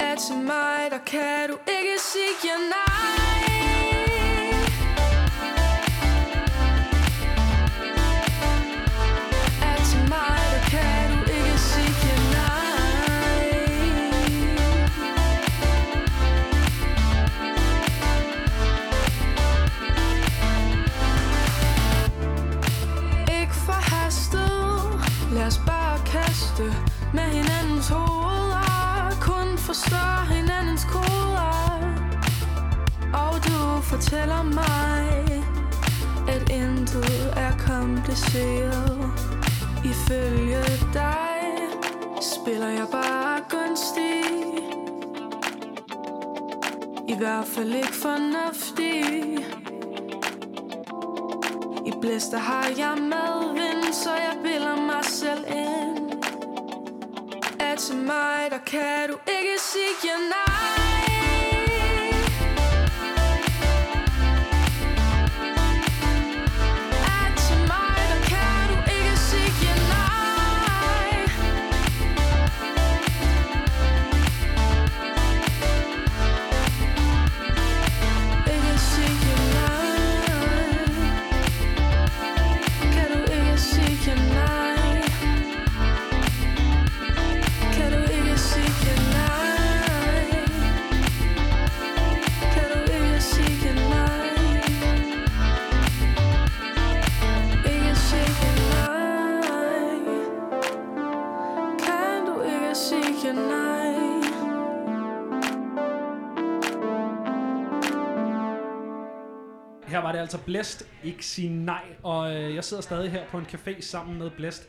er til mig, der kan du ikke sige nej. Kompliceret Ifølge dig Spiller jeg bare gunstig I hvert fald ikke fornuftig. I blæster har jeg madvind så jeg bilder mig selv ind. At til mig, der kan du ikke sige nej. Altså Blæst, ikke sige nej, og øh, jeg sidder stadig her på en café sammen med Blæst.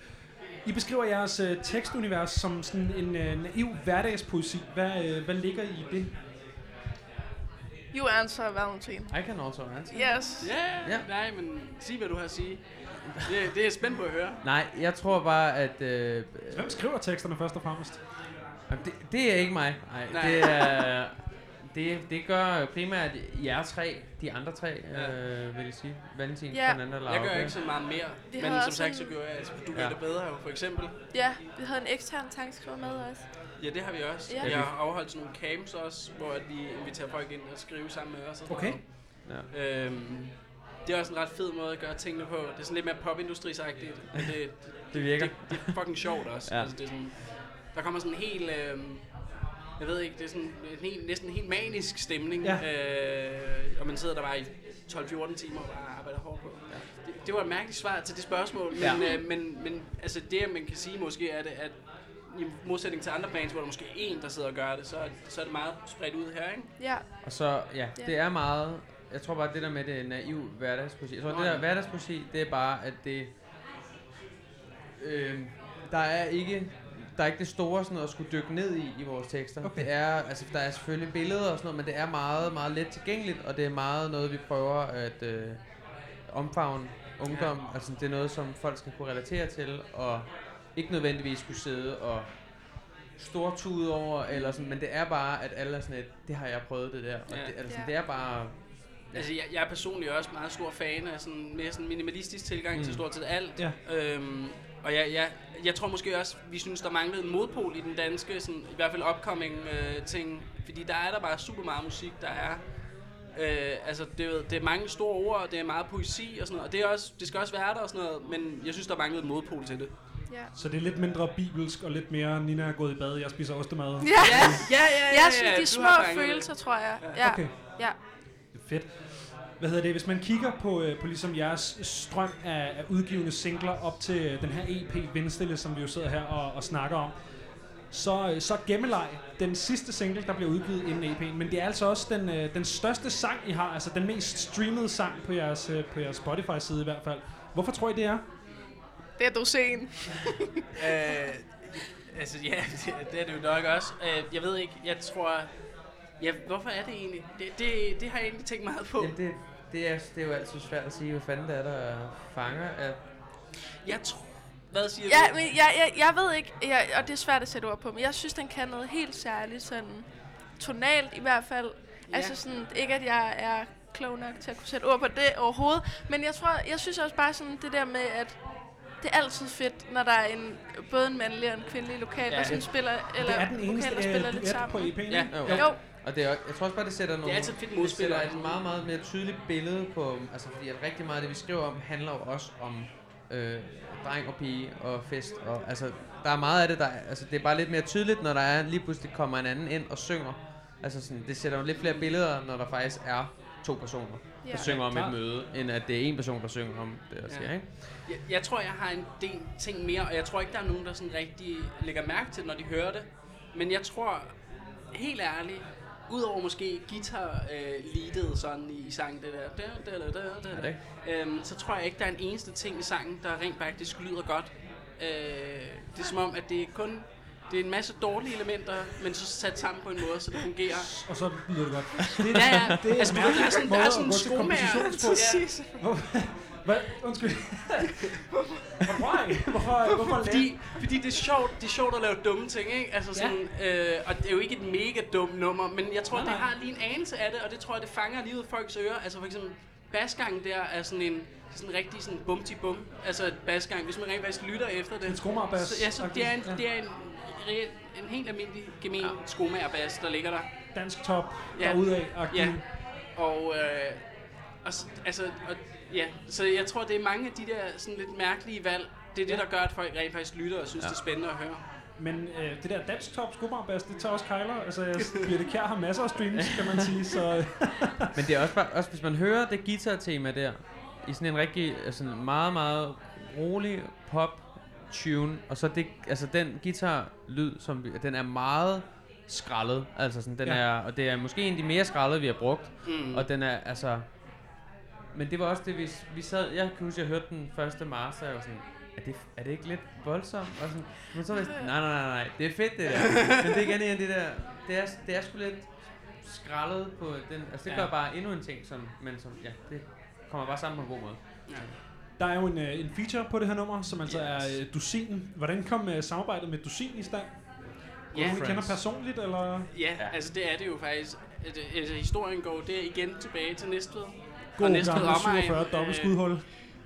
I beskriver jeres øh, tekstunivers som sådan en øh, naiv hverdagspoesi. Hvad, øh, hvad ligger i det? You answer, Valentin. I can also answer. Yes. Ja, yeah, nej, men sig, hvad du har at sige. Det, det er jeg spændt på at høre. Nej, jeg tror bare, at... Øh, Hvem skriver teksterne først og fremmest? Det, det er ikke mig. Nej, Nej. det er... Det, det gør primært jer tre, de andre tre, Ja. øh, vil jeg sige. Valentin, Ja. Fernanda og Jeg gør ikke så meget mere. Vi men som sagt, så gør jeg, altså, du gør Ja. det bedre jo, for eksempel. Ja, vi havde en ekstern tankskriver med også. Ja, det har vi også. Ja. Ja. Jeg har afholdt sådan nogle camps også, hvor at vi inviterer folk ind og skrive sammen med os. og sådan Okay. noget. Øhm, det er også en ret fed måde at gøre tingene på. Det er sådan lidt mere popindustrisagtigt. men det, Det virker. Det, det er fucking sjovt også. Ja. Altså, det er sådan, der kommer sådan en helt... Øhm, jeg ved ikke, det er sådan en helt, næsten en helt manisk stemning. Ja. Øh, og man sidder der bare i 12-14 timer og bare arbejder hårdt på. Det, det var et mærkeligt svar til det spørgsmål, men, Ja. øh, men, men altså det, man kan sige måske, er det, at i modsætning til andre bands, hvor der måske er en, der sidder og gør det, så, er- så er det meget spredt ud her, ikke? Ja. Og så, ja, Ja. det er meget... Jeg tror bare, det der med det naiv hverdagspoesi. Jeg tror, Nå, det der ja. hverdagspoesi, det er bare, at det... Øh, der er ikke... Der er ikke det store sådan noget at skulle dykke ned i i vores tekster. Okay. Det er, altså, der er selvfølgelig billeder og sådan noget, men det er meget, meget let tilgængeligt, og det er meget noget, vi prøver at øh, omfavne ungdom. Ja. Altså, det er noget, som folk skal kunne relatere til, og ikke nødvendigvis skulle sidde og stortude over, eller sådan, men det er bare, at alle er sådan et, det har jeg prøvet det der, og Ja. det, altså, Ja. det er bare, Altså, jeg, jeg er personligt også meget stor fan af sådan mere sådan minimalistisk tilgang mm. til stort set alt. Ja. Øhm, og jeg, jeg, jeg tror måske også, vi synes, der manglede en modpol i den danske, sådan, i hvert fald upcoming øh, ting. Fordi der er der bare super meget musik, der er... Øh, altså, det, er det er mange store ord, og det er meget poesi og sådan noget. Og det, er også, det skal også være der og sådan noget, men jeg synes, der manglede en modpol til det. Ja. Så det er lidt mindre bibelsk og lidt mere, Nina er gået i bad, jeg spiser ostemad. Ja, ja, ja, ja, ja, ja, de du små har fanget det. følelser, tror jeg. Ja. Okay. Ja. Fedt. Hvad hedder det? Hvis man kigger på, øh, på ligesom jeres strøm af, af udgivende singler op til øh, den her EP Vindstille, som vi jo sidder her og, og snakker om, så, øh, så Gemmeleg den sidste single, der bliver udgivet inden EP'en, men det er altså også den, øh, den største sang, I har, altså den mest streamede sang på jeres, øh, på jeres Spotify-side i hvert fald. Hvorfor tror I, det er? Det er dosen. øh, altså, ja, det, det er det jo nok også. Øh, jeg ved ikke, jeg tror... Ja, hvorfor er det egentlig? Det, det, det har jeg egentlig tænkt meget på. Jamen, det, det, er, det er jo altid svært at sige, hvad fanden det er, der fanger af... Jeg tror... Hvad siger Ja, du? men jeg, jeg, jeg ved ikke, jeg, og det er svært at sætte ord på, men jeg synes, den kan noget helt særligt, sådan tonalt i hvert fald. Ja. Altså sådan, ikke at jeg er klog nok til at kunne sætte ord på det overhovedet, men jeg tror, jeg synes også bare sådan det der med, at det er altid fedt, når der er en, både en mandlig og en kvindelig lokal, Ja, der sådan spiller, eller det er den eneste, vokaler øh, spiller lidt duet sammen. på EP'en, Ja, jo. Jo. Og det er, jeg tror også bare, det sætter nogle... altid et fedt det sætter et meget, meget mere tydeligt billede på... Altså, fordi at rigtig meget af det, vi skriver om, handler jo også om øh, dreng og pige og fest. Og, altså, der er meget af det, der... er- Altså, det er bare lidt mere tydeligt, når der er lige pludselig kommer en anden ind og synger. Altså, sådan, det sætter jo lidt flere billeder, når der faktisk er to personer, der Ja. synger om et møde, end at det er en person, der synger om det, der sker, ikke? Jeg, jeg tror, jeg har en del ting mere, og jeg tror ikke, der er nogen, der sådan rigtig lægger mærke til, når de hører det. Men jeg tror, helt ærligt, udover måske guitar øh, leadet sådan i, i sangen, det der, da, da, da, da, da, Er det øhm, så tror jeg ikke, der er en eneste ting i sangen, der rent faktisk lyder godt. Øh, det er som om, at det er kun det er en masse dårlige elementer, men så sat sammen på en måde, så det fungerer. Og så lyder det godt. Det, Ja, ja. det er Altså, der er sådan- der er sådan en skomager. Hvor- Hvad? Undskyld. Why? Hvorfor, hvorfor fordi, fordi det er sjovt, det er sjovt at lave dumme ting, ikke? Altså sådan, øh, og det er jo ikke et mega dumt nummer, men jeg tror, Nej, det har lige en anelse af det, og det tror jeg, det fanger lige ud af folks ører. Altså for eksempel, basgangen der er sådan en sådan en rigtig sådan bumti bum, altså et basgang, hvis man rent faktisk lytter efter det. En skomagerbas. Så, ja, så det er en, Ja. det er en, reel- en helt almindelig gemen ja. skomagerbas, der ligger der. Dansk top, Ja. derudad. Ja, og, øh, og, altså, og, ja, så jeg tror, det er mange af de der sådan lidt mærkelige valg, det er det, Ja. der gør, at folk rent faktisk lytter og synes, Ja. det er spændende at høre. Men øh, det der dansk top skomagerbas, det tager også kejler. Altså, jeg- Birte Kjær har masser af streams, kan man sige. Så, Men det er også, bare, også hvis man hører det guitar-tema der, i sådan en rigtig, altså en meget, meget rolig pop tune, og så det, altså den guitar-lyd, som vi, den er meget skrællet, altså sådan, den Ja. er, og det er måske en af de mere skrællet, vi har brugt, Mm. og den er, altså, men det var også det, vi, vi sad, jeg kan huske, jeg hørte den første master, og jeg var sådan, er det, er det ikke lidt voldsomt? Og sådan, men så var jeg sådan, nej, nej, nej, nej, det er fedt det der. men det er igen en af det der, det er, det er sgu lidt skrællet på den, altså det Ja. gør bare endnu en ting, som, men som, ja, det kommer bare sammen på en god måde. Ja. Der er jo en, øh, en feature på det her nummer, som altså Yes. er øh, Dusin. Hvordan kom øh, samarbejdet med Dusin i stand? Ja. Du kender personligt, eller? Ja, ja, altså det er det jo faktisk. Altså, altså, historien går der igen tilbage til Næstved. God gamle omegn. 47 Øh, dobbeltskudhul.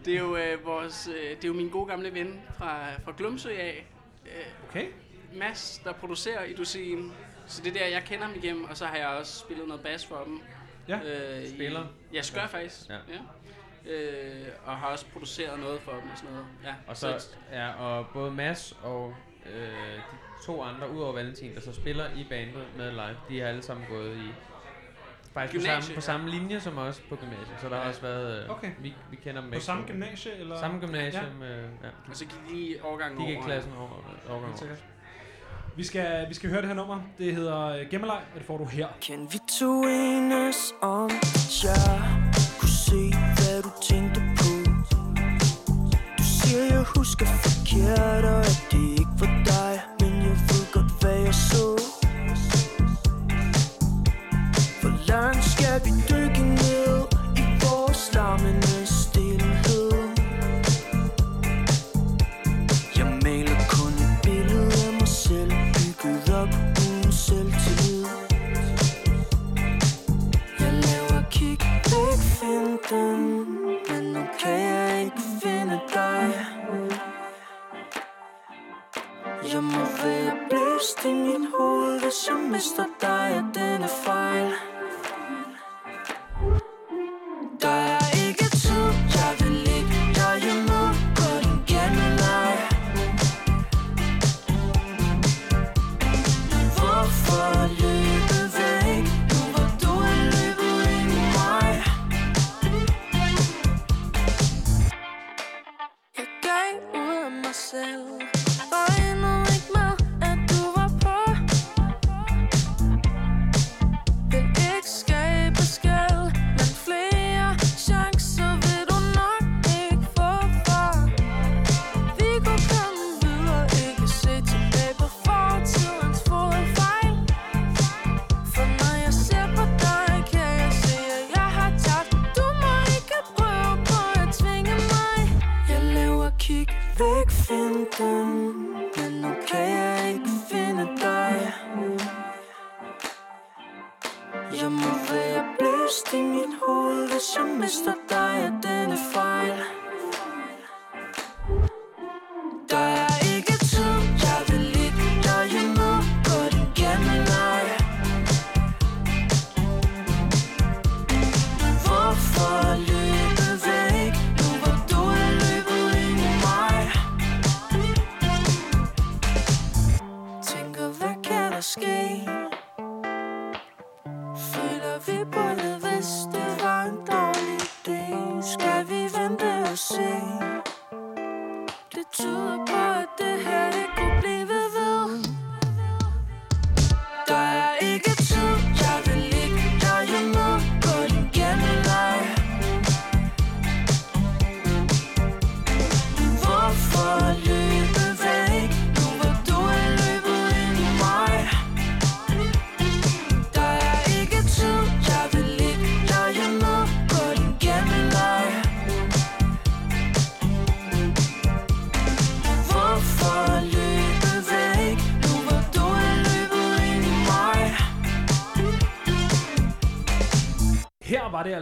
Det er jo øh, vores, øh, det er jo min gode gamle ven fra, fra Glumsø af. Øh, okay. Mads, der producerer i Dusin. Så det er der, jeg kender ham igennem, og så har jeg også spillet noget bas for dem. Ja. Øh, Spiller? I, jeg gør faktisk. Ja. ja. Øh, og har også produceret noget for dem og sådan noget. Ja. Og så, ja, og både Mads og øh, de to andre, udover Valentin, der så spiller i bandet med live, de har alle sammen gået i faktisk på Gymnasie, samme, på samme linje som os på gymnasiet. Så der har Ja. også været, øh, Okay. vi, vi kender dem På samme gymnasie, eller? Samme gymnasium, Ja. Øh, ja. Og så gik de årgangen De gik over. klassen over. Årgangen over. Vi skal, vi skal høre det her nummer. Det hedder øh, Gemmeleg, og det får du her. Kan vi to enes om, at jeg kunne se, hvad du tænkte på? Du siger, jeg husker forkert, og at det ikke var find Men nu kan jeg ikke finde dig. Jeg må være blæst i mit hoved Hvis jeg mister dig, og denne fejl. Af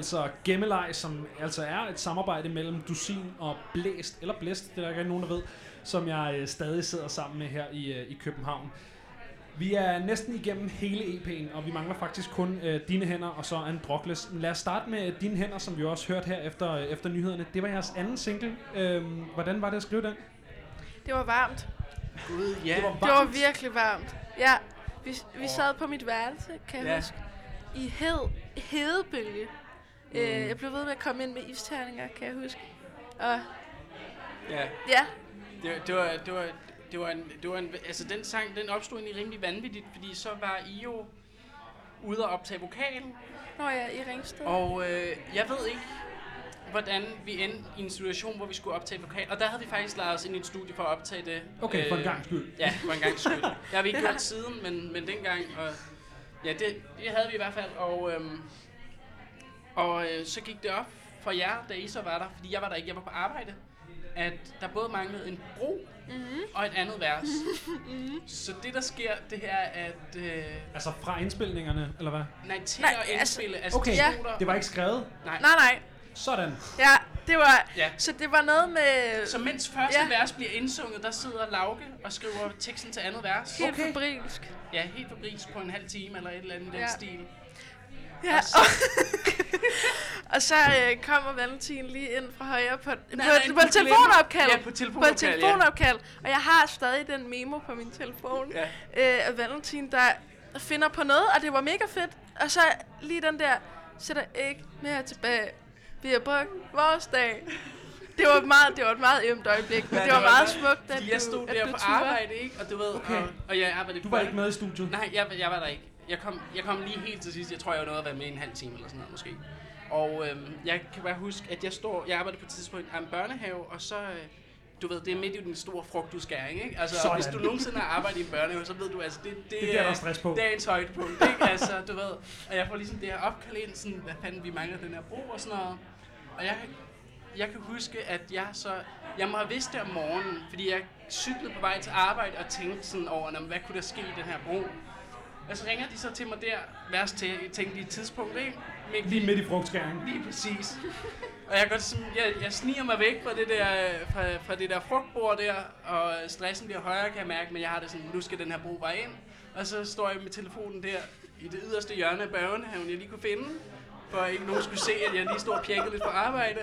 altså Gemmeleg, som altså er et samarbejde mellem Dusin og Blæst, eller Blæst, det er der ikke nogen, der ved, som jeg øh, stadig sidder sammen med her i, øh, i København. Vi er næsten igennem hele EP'en, og vi mangler faktisk kun øh, Dine Hænder og så Androkles. Lad os starte med Dine Hænder, som vi også hørte her efter, øh, efter nyhederne. Det var jeres anden single. Øhm, hvordan var det at skrive den? Det var varmt. Gud, ja. Det var Det var varmt. virkelig varmt. Ja, vi, vi sad på mit værelse, kan jeg Ja. huske, i hed, hedebølge. Mm. Øh, Mm. jeg blev ved med at komme ind med isterninger, kan jeg huske. Og Ja. ja, Det, var- det var, det var, det var en, det var en, altså den sang, den opstod egentlig rimelig vanvittigt, fordi så var I jo ude og optage vokal, Nå ja, i Ringsted. og øh, jeg ved ikke, hvordan vi endte i en situation, hvor vi skulle optage vokal. Og der havde vi faktisk lejet os ind i et studie for at optage det. Okay, for en gangs skyld. Ja, for en gang skyld. Det har vi ikke gjort siden, men, men dengang. Og, ja, det, det havde vi i hvert fald. Og, øhm, og øh, så gik det op for jer, da I så var der, fordi jeg var der ikke, jeg var på arbejde, at der både manglede en bro Mhm. og et andet vers. Så det, der sker, det er, at... Øh, Altså fra indspilningerne, eller hvad? nej, til Nej, at altså- indspille. Altså, Okay, der- det var ikke skrevet? Nej. Nej, nej. Sådan. Ja, det var... Ja. Så det var noget med... Så mens første Ja. ja. vers bliver indsunget, der sidder Lauke og skriver teksten til andet vers. Helt Okay. febrilsk. Ja, helt febrilsk på en halv time eller et eller andet i den Ja. stil. Ja, Og så- Og så øh, kommer Valentin lige ind fra højre på, nej, på, du på et telefonopkald. Ja, på telefonopkald, På et telefonopkald. Og jeg har stadig den memo på min telefon Ja. øh, af Valentin, der finder på noget, og det var mega fedt. Og så lige den der, sætter ikke mere tilbage. Vi har brugt vores dag. Det var, et meget, det var et meget ømt øjeblik, men Ja, det var det var meget smukt, at du, jeg stod at der du på turde. arbejde, ikke? Og du ved, Okay. og, og jeg arbejdede Du var ikke med i studiet? Nej, jeg, jeg var der ikke. Jeg kom, jeg kom lige helt til sidst. Jeg tror, jeg noget at være med i en halv time eller sådan noget, måske. Og øhm, jeg kan bare huske, at jeg står, jeg arbejder på et tidspunkt af en børnehave, og så, øh, du ved, det er midt i den store frugtudskæring, ikke? Altså, Sådan. hvis du nogensinde har arbejdet i en børnehave, så ved du, altså, det, det, Det bliver er- der stress på. Det er en højdepunkt, ikke? Altså, du ved, og jeg får ligesom det her opkald ind, sådan, hvad fanden, vi mangler den her bro og sådan noget. Og jeg, jeg kan huske, at jeg så... Jeg må have vidst det om morgenen, fordi jeg cyklede på vej til arbejde og tænkte sådan over, "Nå, men hvad kunne der ske i den her bro? Og så ringer de så til mig der, værst til, et tidspunkt, ikke? Men, Lige midt i frugtskæringen. Lige præcis. Og jeg, går sådan, jeg, jeg sniger mig væk fra det der, fra, fra det der frugtbord der, og stressen bliver højere, kan jeg mærke, men jeg har det sådan, nu skal den her bro bare ind. Og så står jeg med telefonen der i det yderste hjørne af børnehaven, jeg lige kunne finde, for at ikke nogen skulle se, at jeg lige stod og pjekkede lidt på arbejde.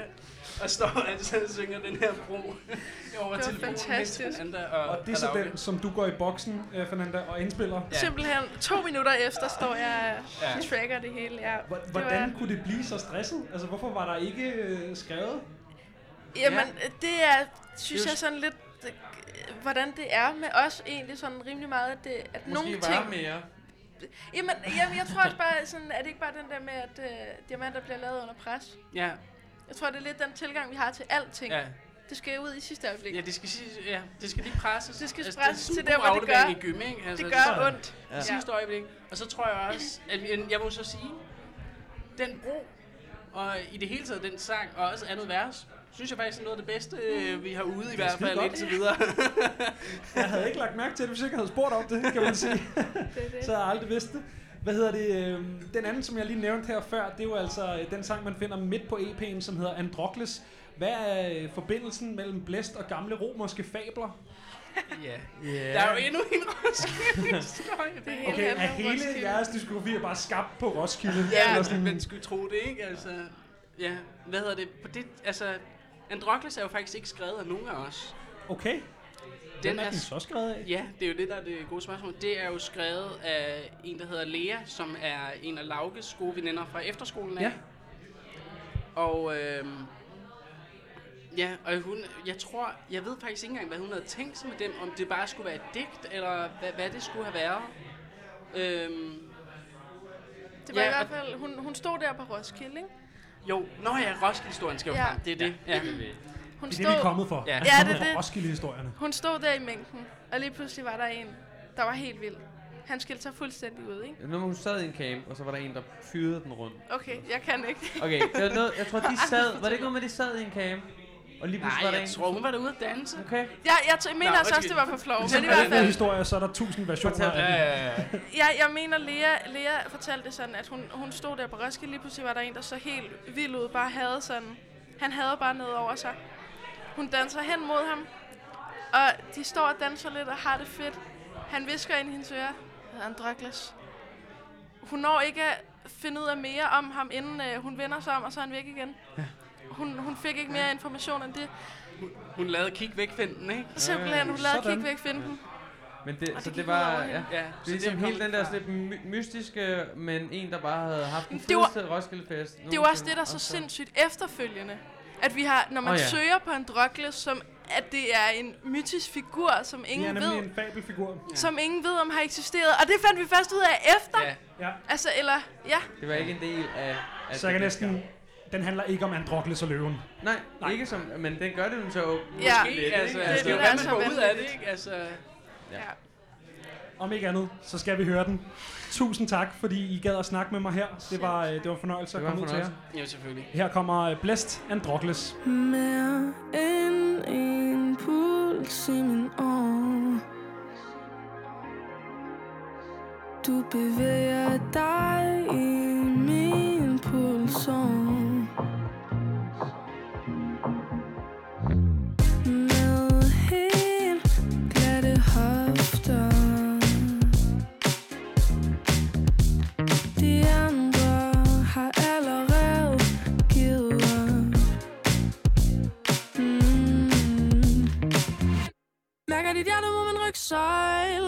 Og står altså og synger den her bro over Det var telefonen. fantastisk. Fernanda Og, Og det er så den, som du går i boksen, øh, Fernanda, og indspiller. Ja. Simpelthen to minutter efter står jeg Ja. og tracker det hele. Ja. Hvor- Det Hvordan var- kunne det blive så stresset? Altså, hvorfor var der ikke øh, skrevet? Jamen, Ja. det er, synes Det er jo jeg sådan lidt, øh, hvordan det er med os egentlig sådan rimelig meget, at, det, at Måske nogle var ting... mere. Jamen, jamen, jeg tror også bare, sådan, er det ikke bare den der med, at øh, diamanter bliver lavet under pres? Ja. Jeg tror, det er lidt den tilgang, vi har til alting. Ja. Det skal ud i sidste øjeblik. Ja, det skal, ja, det skal lige presses. Det skal Altså, presses til der, hvor det gør- i gym, ikke? Altså, det gør sådan. ondt. Ja. I sidste øjeblik. Og så tror jeg også, at vi- jeg må så sige, den bro, og i det hele taget den sang, og også andet vers, synes jeg faktisk er noget af det bedste, øh, vi har ude i er hvert fald indtil videre. Jeg havde ikke lagt mærke til det, hvis jeg ikke havde spurgt om det, kan man sige. det. så jeg aldrig vidst det. Hvad hedder det? øh, Den anden, som jeg lige nævnte her før, det er jo altså øh, den sang, man finder midt på EP'en, som hedder Androkles. Hvad er øh, forbindelsen mellem blæst og gamle romerske fabler? Ja. Yeah. Der er jo endnu en Roskilde-historie. Det er Okay, er hele jeres diskografi er bare skabt på Roskilde? Ja, Eller men sådan- man skulle tro det, ikke? Altså, ja, hvad hedder det? På det altså, Androkles er jo faktisk ikke skrevet af nogen af os. Okay. Hvem er den så skrevet af? Ja, det er jo det, der er det gode spørgsmål. Det er jo skrevet af en, der hedder Lea, som er en af Lauges gode veninder fra efterskolen af. Ja. Og øhm, ja, og hun, jeg tror, jeg ved faktisk ikke engang, hvad hun havde tænkt sig med dem, om det bare skulle være et digt, eller hvad, hvad det skulle have været. Øhm, Det var ja, i hvert fald, hun, hun stod der på Roskilde, ikke? Jo, nå ja, Roskilde-historien skal jo Ja. frem. Det er det. Ja. Hun Det er det, vi er kommet for. Ja. Ja, det er det. Roskilde-historierne. Hun stod der i mængden, og lige pludselig var der en, der var helt vild. Han skilte sig fuldstændig ud, ikke? Når hun sad i en camp, og så var der en, der fyrede den rundt. Okay, jeg kan ikke. Okay, det var noget, jeg tror, de sad... Var det ikke noget med, de sad i en camp? Og lige pludselig Nej, var der jeg en... tror, hun var derude at danse. Okay. Jeg, jeg, jeg mener Nå, altså også, det var for flov, men i hvert fald... historier, så er der tusind versioner af Ja, den. ja, ja. Jeg, jeg mener, Lea, Lea fortalte det sådan, at hun, hun stod der på Roskilde, lige pludselig var der en, der så helt vild ud, bare havde sådan... Han havde bare noget over sig. Hun danser hen mod ham, og de står og danser lidt og har det fedt. Han visker ind i hendes øre, Androkles. Hun når ikke at finde ud af mere om ham, inden øh, hun vender sig om, og så er han væk igen. Hun, hun fik ikke mere information end det. Hun lavede kig væk finden, ikke? Simpelthen, hun lavede kig væk finden. Men det, Og så det var, ja, Ja, det så er ligesom det hele den der sådan lidt my- mystiske, men en, der bare havde haft var- fedeste Roskilde-fest. Det er jo også det, der er så sindssygt efterfølgende. At vi har, når man oh, ja. ja. søger på en drøkle, som at det er en mytisk figur, som Det er ingen nemlig ved, en fabelfigur. som ingen ved, om har eksisteret. Og det fandt vi først ud af efter. Ja. Ja. Altså, eller, ja. Det var ikke en del af... af Så jeg kan næsten... Den handler ikke om Androkles og løven. Nej, Nej, ikke som... Men den gør det jo så... Ja. måske lidt, altså, ikke? det, det er jo, hvad man får ud af det, ikke? Altså, Ja. Om ikke andet, så skal vi høre den. Tusind tak, fordi I gad at snakke med mig her. Det var, øh, det var en fornøjelse Det at var komme en ud til jer. ja, selvfølgelig. Her kommer øh, Blæst Androkles. Mere end en puls i min år Du bevæger dig i min pulsår Mærker dit hjerte mod min rygsøjl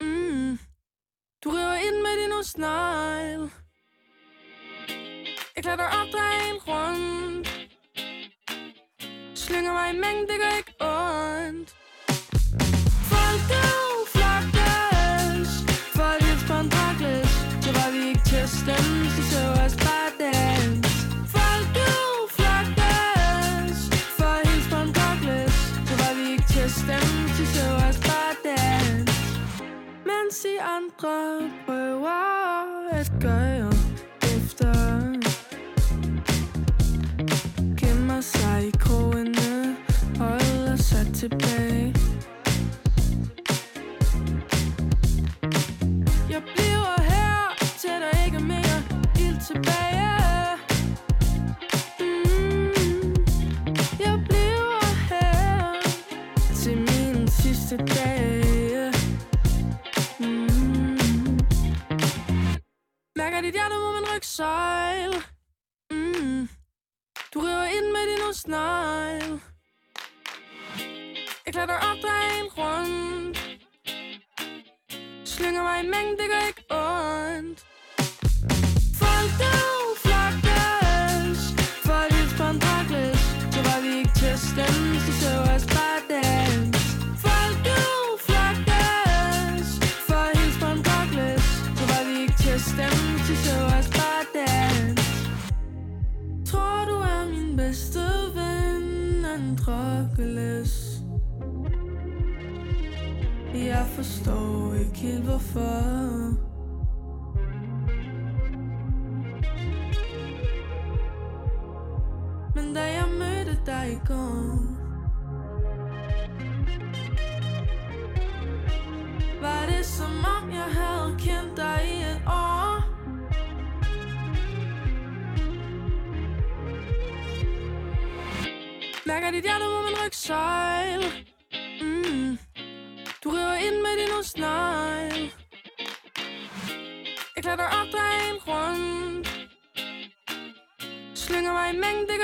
mm. Du river ind med din snegl Jeg klatrer op, drejer rundt Slynger mig i mængden, det gør ikke I Mærker dit hjerte mod min rygsøjl mm. Du river ind med din snegl. Jeg klatrer op, drejer rundt. Slynger mig i mængden, det gør ikke ondt. Folk, der forstår ikke helt hvorfor. Men da jeg mødte dig i går Var det som om jeg havde kendt dig i et år. Mærker dit hjerte mod min rygsøjl mm. Du river ind med din snegl Jeg klatrer op, helt rundt Slynger mig i mængden, det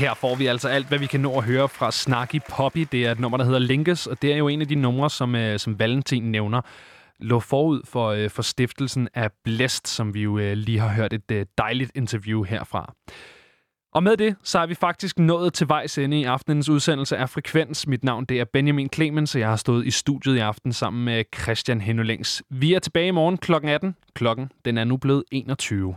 Her får vi altså alt, hvad vi kan nå at høre fra Snarky Poppy. Det er et nummer, der hedder Linkes, og det er jo en af de numre, som, øh, som Valentin nævner, lå forud for, øh, for stiftelsen af Blæst, som vi jo øh, lige har hørt et øh, dejligt interview herfra. Og med det, så er vi faktisk nået til vejs ende i aftenens udsendelse af Frekvens. Mit navn det er Benjamin Clemens, og jeg har stået i studiet i aften sammen med Christian Henolings. Vi er tilbage i morgen kl. 18. Klokken den er nu blevet 21.